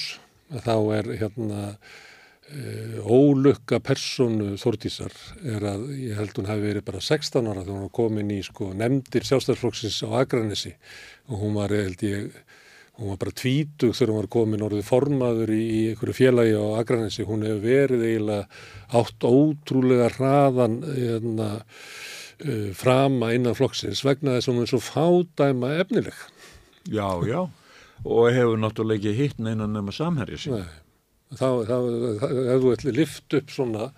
þá er hérna uh, ólukka personu Þórtísar er að ég held hún hafi verið bara 16 ára þegar hún var komin í sko nefndir sjálfstæðsflokksins á Akranessi og hún var held ég hún var bara tvítug þegar hún var komin orðið formaður í, í einhverju félagi á Akranessi hún hefur verið eiginlega átt ótrúlega hraðan hérna, uh, frama innan flokksins vegna þess að hún er svo fádæma efnileg. Já, já. Og hefur náttúrulega ekki hitt neina nema samherja sín. Nei. Þá, þá, þá ef þú ætli lift upp svona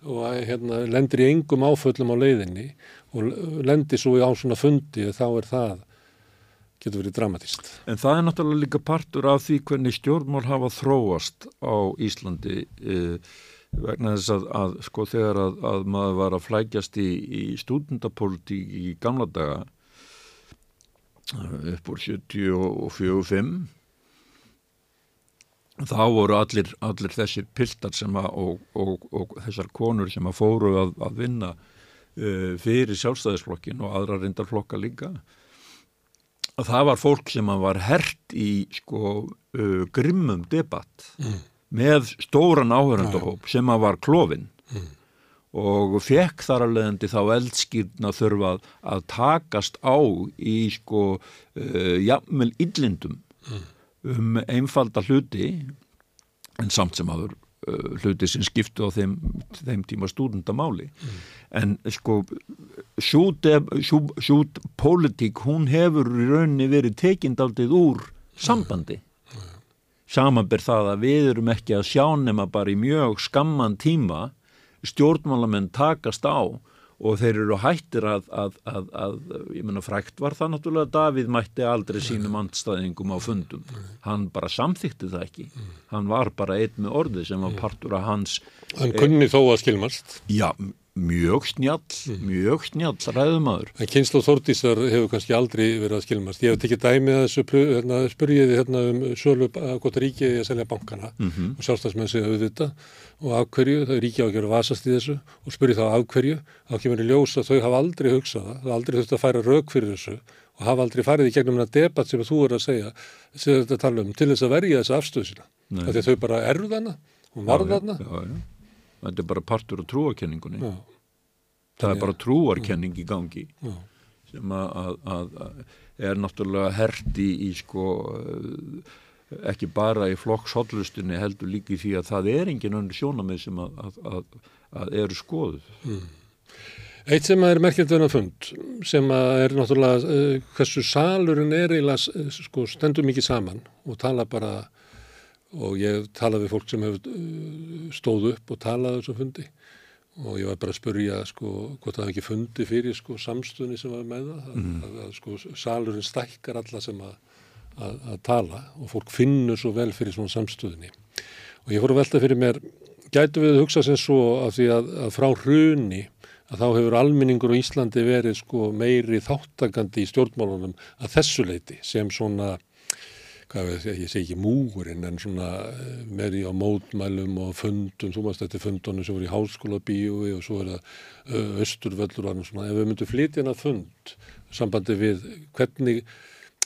og hérna, lendir í engum áföllum á leiðinni og lendir svo á svona fundi þá er það getur verið dramatist. En það er náttúrulega líka partur af því hvernig stjórnmál hafa þróast á Íslandi eh, vegna þess að, að sko þegar að, að maður var að flækjast í, í stúdendapolítík í gamla daga upp úr 74-5 þá voru allir, allir þessir piltar að, og, og, og þessar konur sem að fóru að, að vinna uh, fyrir sjálfstæðisflokkin og aðra reyndarflokka líka að það var fólk sem var hert í sko uh, grimmum debatt mm. með stóran áhörandahóp ja. sem var klófin mm. og fekk þar að leiðandi þá eldskýrna þurfa að takast á í sko uh, jafnvel yllindum mm um einfalda hluti en samt sem aður hluti sem skiptu á þeim, þeim tíma stúdendamáli mm. en sko sjút politík hún hefur í rauninni verið tekindaldið úr sambandi mm. samanber það að við erum ekki að sjá nema bara í mjög skamman tíma stjórnmálamenn takast á og þeir eru hættir að, að, að, að ég menna frækt var það náttúrulega Davíð mætti aldrei sínum andstæðingum á fundum hann bara samþykti það ekki hann var bara einn með orði sem var partur af hans Hann kunni þó að skilmast Já, mjög snjall, mm. mjög snjall ræðumadur. En kynslu Þórtísar hefur kannski aldrei verið að skilmast. Ég hef tekið dæmið þessu hérna, spurjiði hérna um sölu að gota ríkið að selja bankana mm -hmm. og sjálfstæðsmenn segja auðvitað og af hverju, það er ríkið á að gera vasast í þessu og spurji þá af hverju, þá kemur í ljós að þau hafa aldrei hugsað það, það aldrei þurft að færa rauk fyrir þessu og hafa aldrei farið í gegnum þetta debatt sem þú er að segja, sem þetta tala um, til þess að verja þessa afstöðu sína. Þau bara erðana og varðana þetta er bara partur á trúarkenningunni Já. það er bara trúarkenning í gangi Já. sem að, að, að er náttúrulega herti í sko ekki bara í flokkshollustunni heldur líki því að það er engin öndu sjónamið sem að, að eru skoðuð mm. Eitt sem er merkjöld verið að fund sem er náttúrulega uh, hversu salurinn er eiginlega sko, stendur mikið saman og tala bara og ég talaði við fólk sem hefur uh, stóð upp og talaði þessum fundi og ég var bara að spurja sko hvort það hefði ekki fundi fyrir sko samstunni sem var með það mm. að, að, að sko salurinn stækkar alla sem að, að tala og fólk finnur svo vel fyrir svona samstunni og ég fór að velta fyrir mér gætu við að hugsa sem svo að því að frá hruni að þá hefur alminningur á Íslandi verið sko meiri þáttakandi í stjórnmálunum að þessu leiti sem svona veist ég, segi ekki múurinn en svona eh, því á mótmælum og fundum, þú maður stætti fundunum sem voru í háskóla bíói og svo er það östurvöllur og svona, ef við myndum flytja hana fund sambandi við hvernig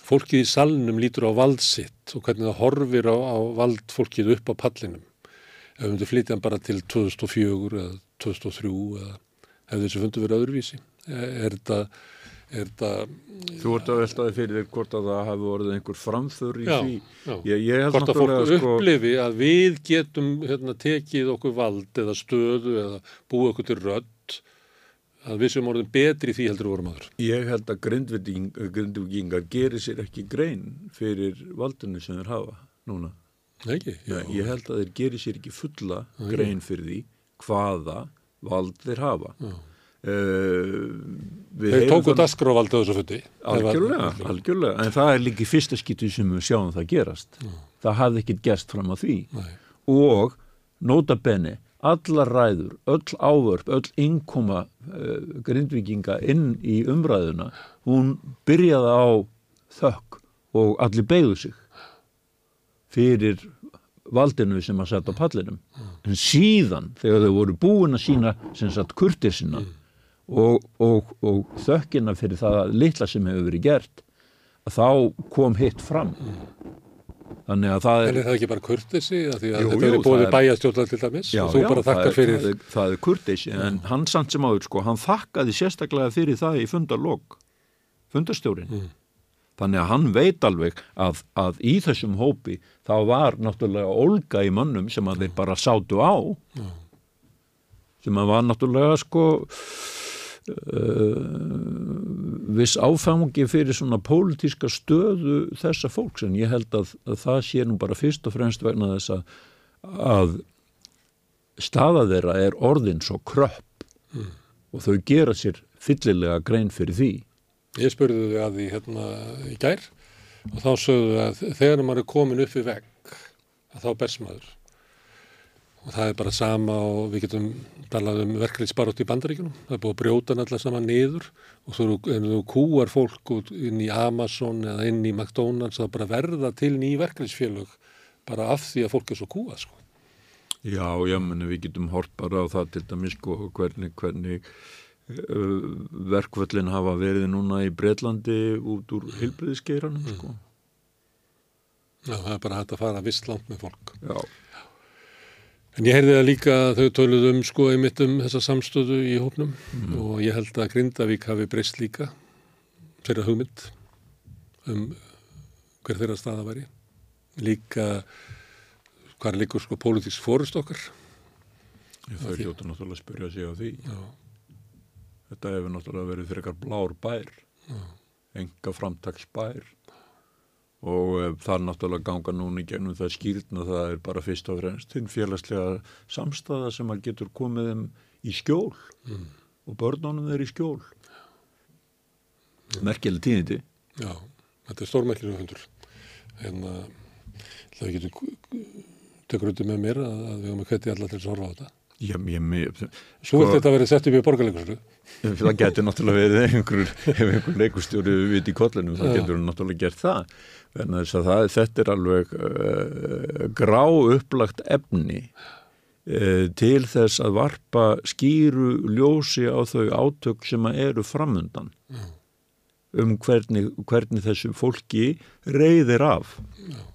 fólkið í salnum lítur á valdsitt og hvernig það horfir á, á valdfólkið upp á pallinum. Ef við myndum flytja hann bara til 2004 eða 2003 eða hefði þessu fundu verið öðruvísi. Er þetta er það... Þú ert að veltaði fyrir þér hvort að það hafi vorið einhver framþur í já, því. Já, ég, ég hvort að fólk sko... upplifi að við getum hérna, tekið okkur vald eða stöðu eða búið okkur til rödd að við sem orðum betri því heldur vorum aður. Ég held að grindvikingar gerir sér ekki grein fyrir valdinu sem þeir hafa núna. Nei ekki? Já. Ég held að þeir gerir sér ekki fulla grein fyrir því hvaða vald þeir hafa. Já. Uh, Þeir tóku dasgrávaldi á þessu fundi algjörlega, algjörlega, en það er líki fyrsta skýtu sem við sjáum það gerast mm. það hafði ekkert gerst fram á því Nei. og nota benni allar ræður, öll ávörp öll innkoma uh, grindvikinga inn í umræðuna hún byrjaði á þökk og allir beigðu sig fyrir valdinu sem að setja á pallinum. Mm. en síðan þegar þau voru búin að sína sem sagt kurtisina mm. og, og, og þökkina fyrir það litla sem hefur verið gert þá kom hitt fram Þannig að það er... En er það ekki bara kurtesi? Þetta er er- bæjastjórnar til dæmis Já, og þú já, bara þakkar fyrir. Það er, það er kurteisi, en hann samt sem áður, sko, hann þakkaði sérstaklega fyrir það í fundarlokk, fundarstjórin. Mm. Þannig að hann veit alveg að, að í þessum hópi þá var náttúrulega olga í mönnum sem að þeir bara sátu á, Já. sem að var náttúrulega, sko, viss áfangi fyrir svona pólitíska stöðu þessa fólks en ég held að, að það sé nú bara fyrst og fremst vegna þess að, að staða þeirra er orðin svo kröpp Mm. og þau gera sér fyllilega grein fyrir því. Ég spurði þau að því hérna í gær og þá sögðu að þegar maður er komin upp við vegg að þá bers maður. Og það er bara sama og við getum talað um verkefliðsbarótt í bandaríkunum. Það er búið að brjóta alltaf saman niður og þú, ef þú kúar fólk inn í Amazon eða inn í McDonalds þá bara verða til ný verkefliðsfélög bara af því að fólk er svo kúað sko. Já, já, meni við getum hort bara á það til dæmis sko hvernig, hvernig uh, verkvöllin hafa verið núna í Breitlandi út úr hilbriðiskeiranum sko. Já, það er bara hægt að fara vist langt með fólk. Já. En ég heyrði það líka að þau töluðu um sko einmitt um þessa samstöðu í hópnum og ég held að Grindavík hafi breyst líka þeirra hugmynd um hver þeirra staða væri. Líka hvað er líka sko pólitíks fórust okkar. Ég þau hljóta náttúrulega að spyrja sig á því. Já. Þetta hefur náttúrulega verið fyrir eitthvað blár bær, Já. enga framtaks bær og uh, það er náttúrulega ganga núna í gegnum það skýrna það er bara fyrst og fremst þinn félagslega samstæða sem að getur komið þeim í skjól Mm. og börnunum þeir í skjól. Merkileg tíðindi. Já, þetta er stórmerkilega fundur. En uh, það við getum tekur undir með mér að, að við höfum að kvetti alla til að horfa á þetta. Já, ég, ég, Svo vilt þetta verið sett upp í borgarleikursu. það getur náttúrulega verið einhver, ef einhver leikustjóri vit í kollinum, þá Já. getur hann náttúrulega gert það. Að það, þetta er alveg uh, grá upplagt efni uh, til þess að varpa skýru ljósi á þau átök sem að eru framundan Já. um hvernig, hvernig þessu fólki reyðir af.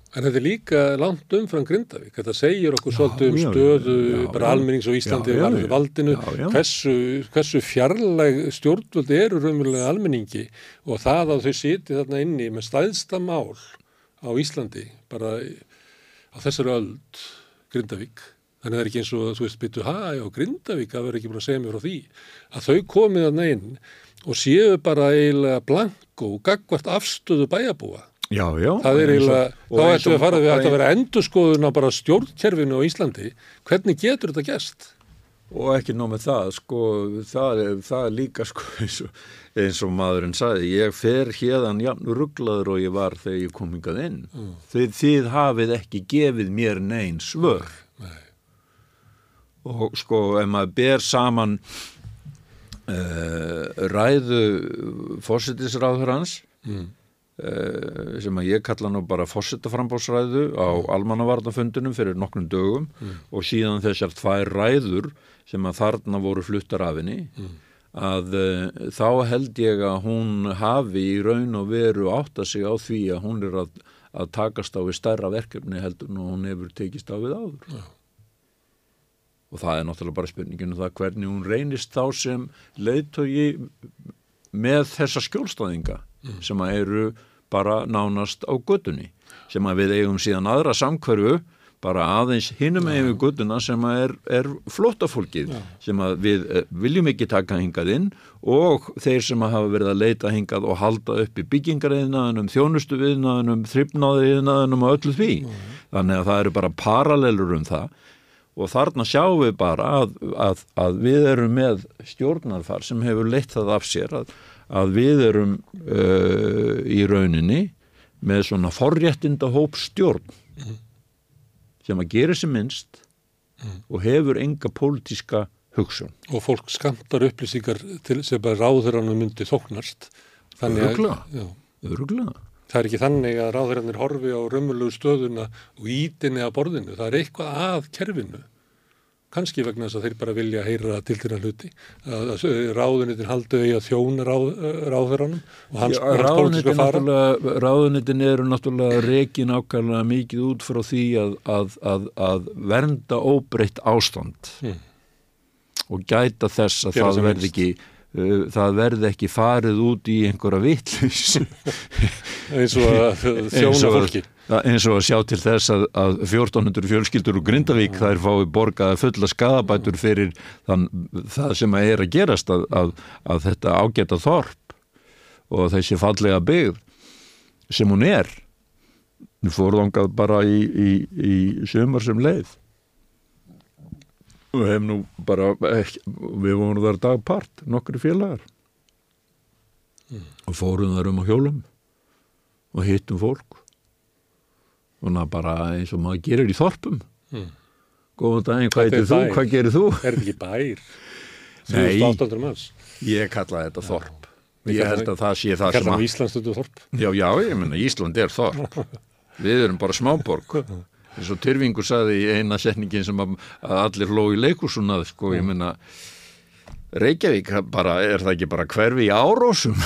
En þetta er líka langt umfram Grindavík. Þetta segir okkur svolítið um stöðu já, bara já. almennings og Íslandi Já, varðið valdinu. Hversu, hversu fjarlæg stjórnvöldi eru raunverulega almenningi og það að þau siti þarna inni með stæðsta mál á Íslandi bara á þessari öld Grindavík. Þannig það er ekki eins og þú veist byttu, ha, já, Grindavík, það verður ekki búin að segja mér frá því. Að þau komið þarna inn og séu bara eiginlega blanko og gagvart afstöðu bæjabúa. Já, já. Það er eiginlega, þá ættum við að fara við að vera endurskoðun á bara stjórnkerfinu á Íslandi. Hvernig getur þetta gæst? Og ekki nóg með það, sko, það er, það er líka, sko, eins og, eins og maðurinn sagði, ég fer hérðan jafn rugglaður og ég var þegar ég kom hingað inn. Mm. Þið, þið hafið ekki gefið mér neyn svör. Nei. Og sko, ef maður ber saman uh, ræðu fórsetisráður hans, Mm. Uh, sem að ég kalla nú bara fórsetaframbóðsræðu á almannavarnafundunum fyrir nokkrum dögum Mm. og síðan þessar tvær ræður sem að þarna voru fluttar af henni Mm. að uh, þá held ég að hún hafi í raun og veru átta sig á því að hún er að, að takast á við stærra verkefni heldur en hún hefur tekist á við áður. Já. Og það er náttúrulega bara spurningin um það hvernig hún reynist þá sem leiðtogi með þessa skjólstæðinga sem að eru bara nánast á göttunni sem að við eigum síðan aðra samkverfu bara aðeins hinum ja. við göttuna sem að er, er flóttafólkið sem að við eh, viljum ekki taka hingað inn og þeir sem að hafa verið að leita hingað og halda upp í byggingariðnaðunum, þjónustu viðnaðunum, þryfnaðiðnaðunum og öllu því. Þannig að það eru bara paralelur um það og þarna sjáum við bara að, að, að við erum með stjórnarfar sem hefur leitt það af sér að, að við erum uh, í rauninni með svona forréttinda hóp stjórn sem að gera sér minnst og hefur enga pólitíska hugsun. Og fólk skamtar upplýsingar til sem bara ráðurannu myndi þóknast. Að-. Öruglega. Það er ekki þannig að ráðurannir horfi á raunmjölu stöðuna og ítinni að borðinu. Það er eitthvað að kerfinu kannski vegna þess að þeir bara vilja heyra til þeirra hluti að, ráðunitin haldu því að þjóna ráð, ráðverðanum og hans, hans pólitíska fara ráðunitin eru náttúrulega rekin ákvæmlega mikið út frá því að, að, að, að vernda óbreytt ástand mm. og gæta þess að Gera það verði ekki það verði ekki farið út í einhverja vitlis eins og að þjóna fólki eins og að sjá til þess að, að 1400 fjölskyldur úr Grindavík þær fái borgaða fulla skadabætur fyrir þann, það sem að er að gerast að, að, að þetta ágæta þorp og þessi fallega byggð sem hún er. Við fóruðangað bara í, í, í sömur sem leið og hef nú bara ekki, við vorum þar dagpart nokkri félagar. Og fórum þar um á hjólum og hittum fólk. Svona bara eins og maður gerir í þorpum. Mm. góðan daginn, hvað er heitir þú, hvað gerir þú? Er þetta ekki bær? Nei. 3800 manns. ég kalla þetta þorp. Við ég held að það sé það sem að við Íslandstundu þorp. Já, já, ég menna Ísland er þorp. Við erum bara smáborg eins og Tyrfingur saði í eina setningin sem að, að allir hló í leikusunað sko, ég menna Reykjavík bara, er það ekki bara hverfi í árósum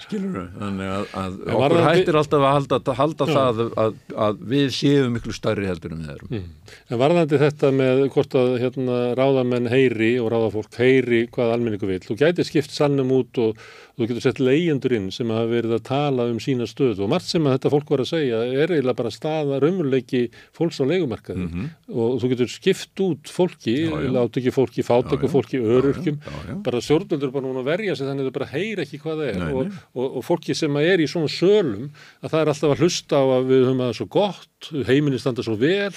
skilur við þannig að, að En okkur varðandi- hættir alltaf að halda, að halda það að, að við séum miklu stærri heldur en við erum Mm. En varðandi þetta með hvort að hérna, ráðamenn heyri og ráðafólk heyri hvað almenningu vil. Þú gæti skipt sannum út og þú getur sett leyendur inn sem hafa verið að tala um sína stöð og margt sem að þetta fólk var að segja er eiginlega bara staða raunveruleiki fólks á leigumarkaði og þú getur skipt út fólki, Mhm. Já, já. lát ekki fólki, fátöku fólki, já. bara stjórnvöldur bara núna verja sig þannig að þau bara heyra ekki hvað það er Nei, og, nei. og, og fólki sem að er í svona sölum að það er alltaf að hlusta á að við höfum að það svo gott, heiminni standa svo vel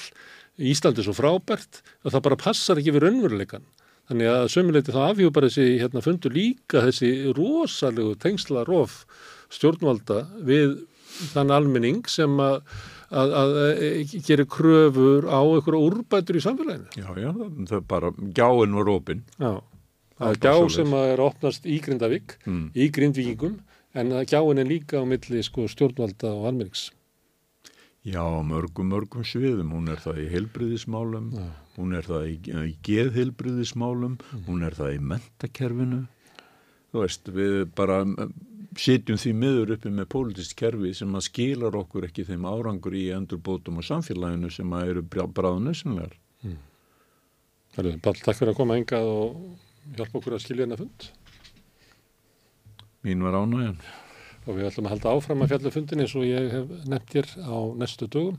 Ísland er svo frábært að það bara passar ekki við raunveruleikan þannig að sömuleiti þá afhjú bara þessi hérna fundur líka þessi rosalegu tengslarof stjórnvalda við þann almenning sem að, að, að, að gerir kröfur á einhverja úrbætur í samfélaginu Já, já, það, það bara, gjáin var opinn. Já, það er er gjá sem að er opnast í Grindavík, Mm. í Grindvíkingum, en að gjáin er líka á milli sko, stjórnvalda og almennings. Já, mörgum, mörgum sviðum. Hún er það í heilbriðismálum, hún er það í, í geðheilbriðismálum, hún er það í mentakerfinu. Þú veist, við bara mm, sitjum því miður uppi með pólitist kerfi sem að skilar okkur ekki þeim árangur í endurbótum og samfélaginu sem að eru bráðan nössinlegar. Herru, Pall, takk fyrir að koma engað og hjálpa okkur að skilja hennar fund. Mín var ánægjan. Og við ætlum að halda áfram að fjalla fundin eins og ég hef nefnt hér á næstu dögum.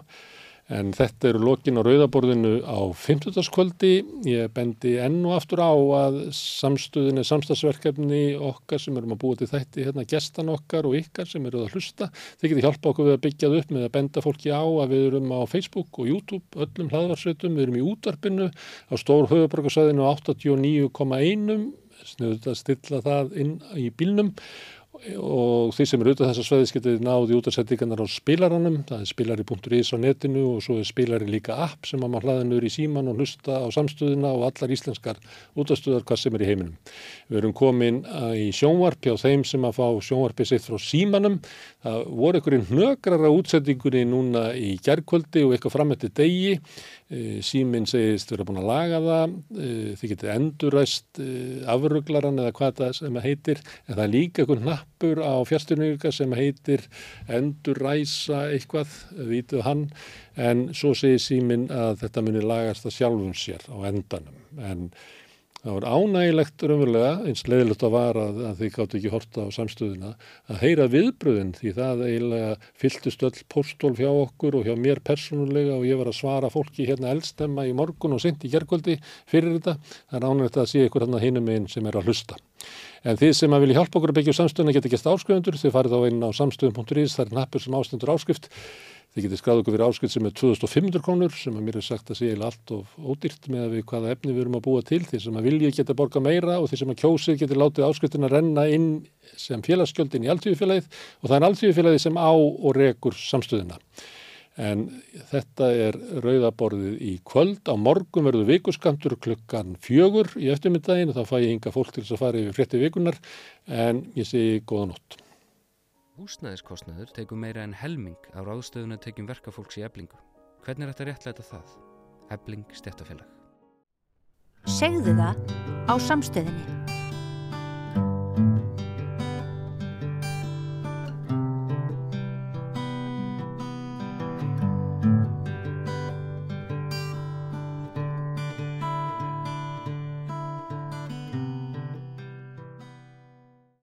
En þetta eru lokin á rauðaborðinu á 50. kvöldi. Ég bendi enn og aftur á að samstöðin er samstagsverkefni okkar sem erum að búa til þætti hérna gestan okkar og ykkar sem eru að hlusta. Þið getið hjálpa okkur við að byggja það upp með að benda fólki á að við erum á Facebook og YouTube, öllum hlaðvarsveitum, við erum í útvarpinu á stór höfuborgarsæðinu 89,1 sniður að stilla það inn í bílnum og því sem eru auðvitað þessar sveðis getið náði út að settingarnar á spilaranum, það er spilari.is á netinu og svo er spilari líka app sem að maður hlaða nöður í síman og hlusta á samstöðuna og allar íslenskar útastöðar hvað sem er í heiminum. Við erum komin í sjónvarpi á þeim sem að fá sjónvarpi sitt frá símanum. Það voru einhverjum hnögrara útsettingunni núna í gerðkvöldi og eitthvað framötti degi. Síminn segist vera búin að laga það, þið getið enduræst afruglaran eða hvað það sem heitir, en það er líka einhvern hnappur á fjárstyrninga sem heitir enduræsa eitthvað, vitið hann, en svo segir síminn að þetta muni lagast að sjálfum sér á endanum, en Það var ánægilegt raunverulega, eins leiðilegt að var að, þið gáttu ekki horta á samstöðuna, að heyra viðbröðin því það eiginlega fylltust öll postól hjá okkur og hjá mér persónulega og ég var að svara fólki hérna eldstemma í morgun og sent í gergöldi fyrir þetta. Það er ánægilegt að sé ykkur hann að hinum einn sem er að hlusta. En þið sem að vilja hjálpa okkur að byggja samstöðuna geta gæst áskrifundur, þið farið á inn á samstöðum.is, það er nappur sem ástendur áskrift. Þið getið skráð okkur fyrir áskrift sem er 2500 krónur sem að mér er sagt að sé allt of ódýrt með að við hvaða efni við erum að búa til. Þið sem að vilja geta borga meira og þið sem að kjósið getið látið áskriftina renna inn sem félagsgjöldin í alltíðufélagið og það er alltíðufélagið sem á og rekur samstöðina. En þetta er rauðaborðið í kvöld. Á morgun verður vikuskantur klukkan fjögur í eftirmyndaginn og þá fæ ég hinga fólk til þess að fara yfir frétti vikunar en ég segi góða nótt. Húsnæðiskostnaður tegur meira en helming á ráðstöðuna tekjum verkafólks í eblingu. Hvernig er þetta réttlega það? Ebling stjættafélag. Segðu það á samstöðinni.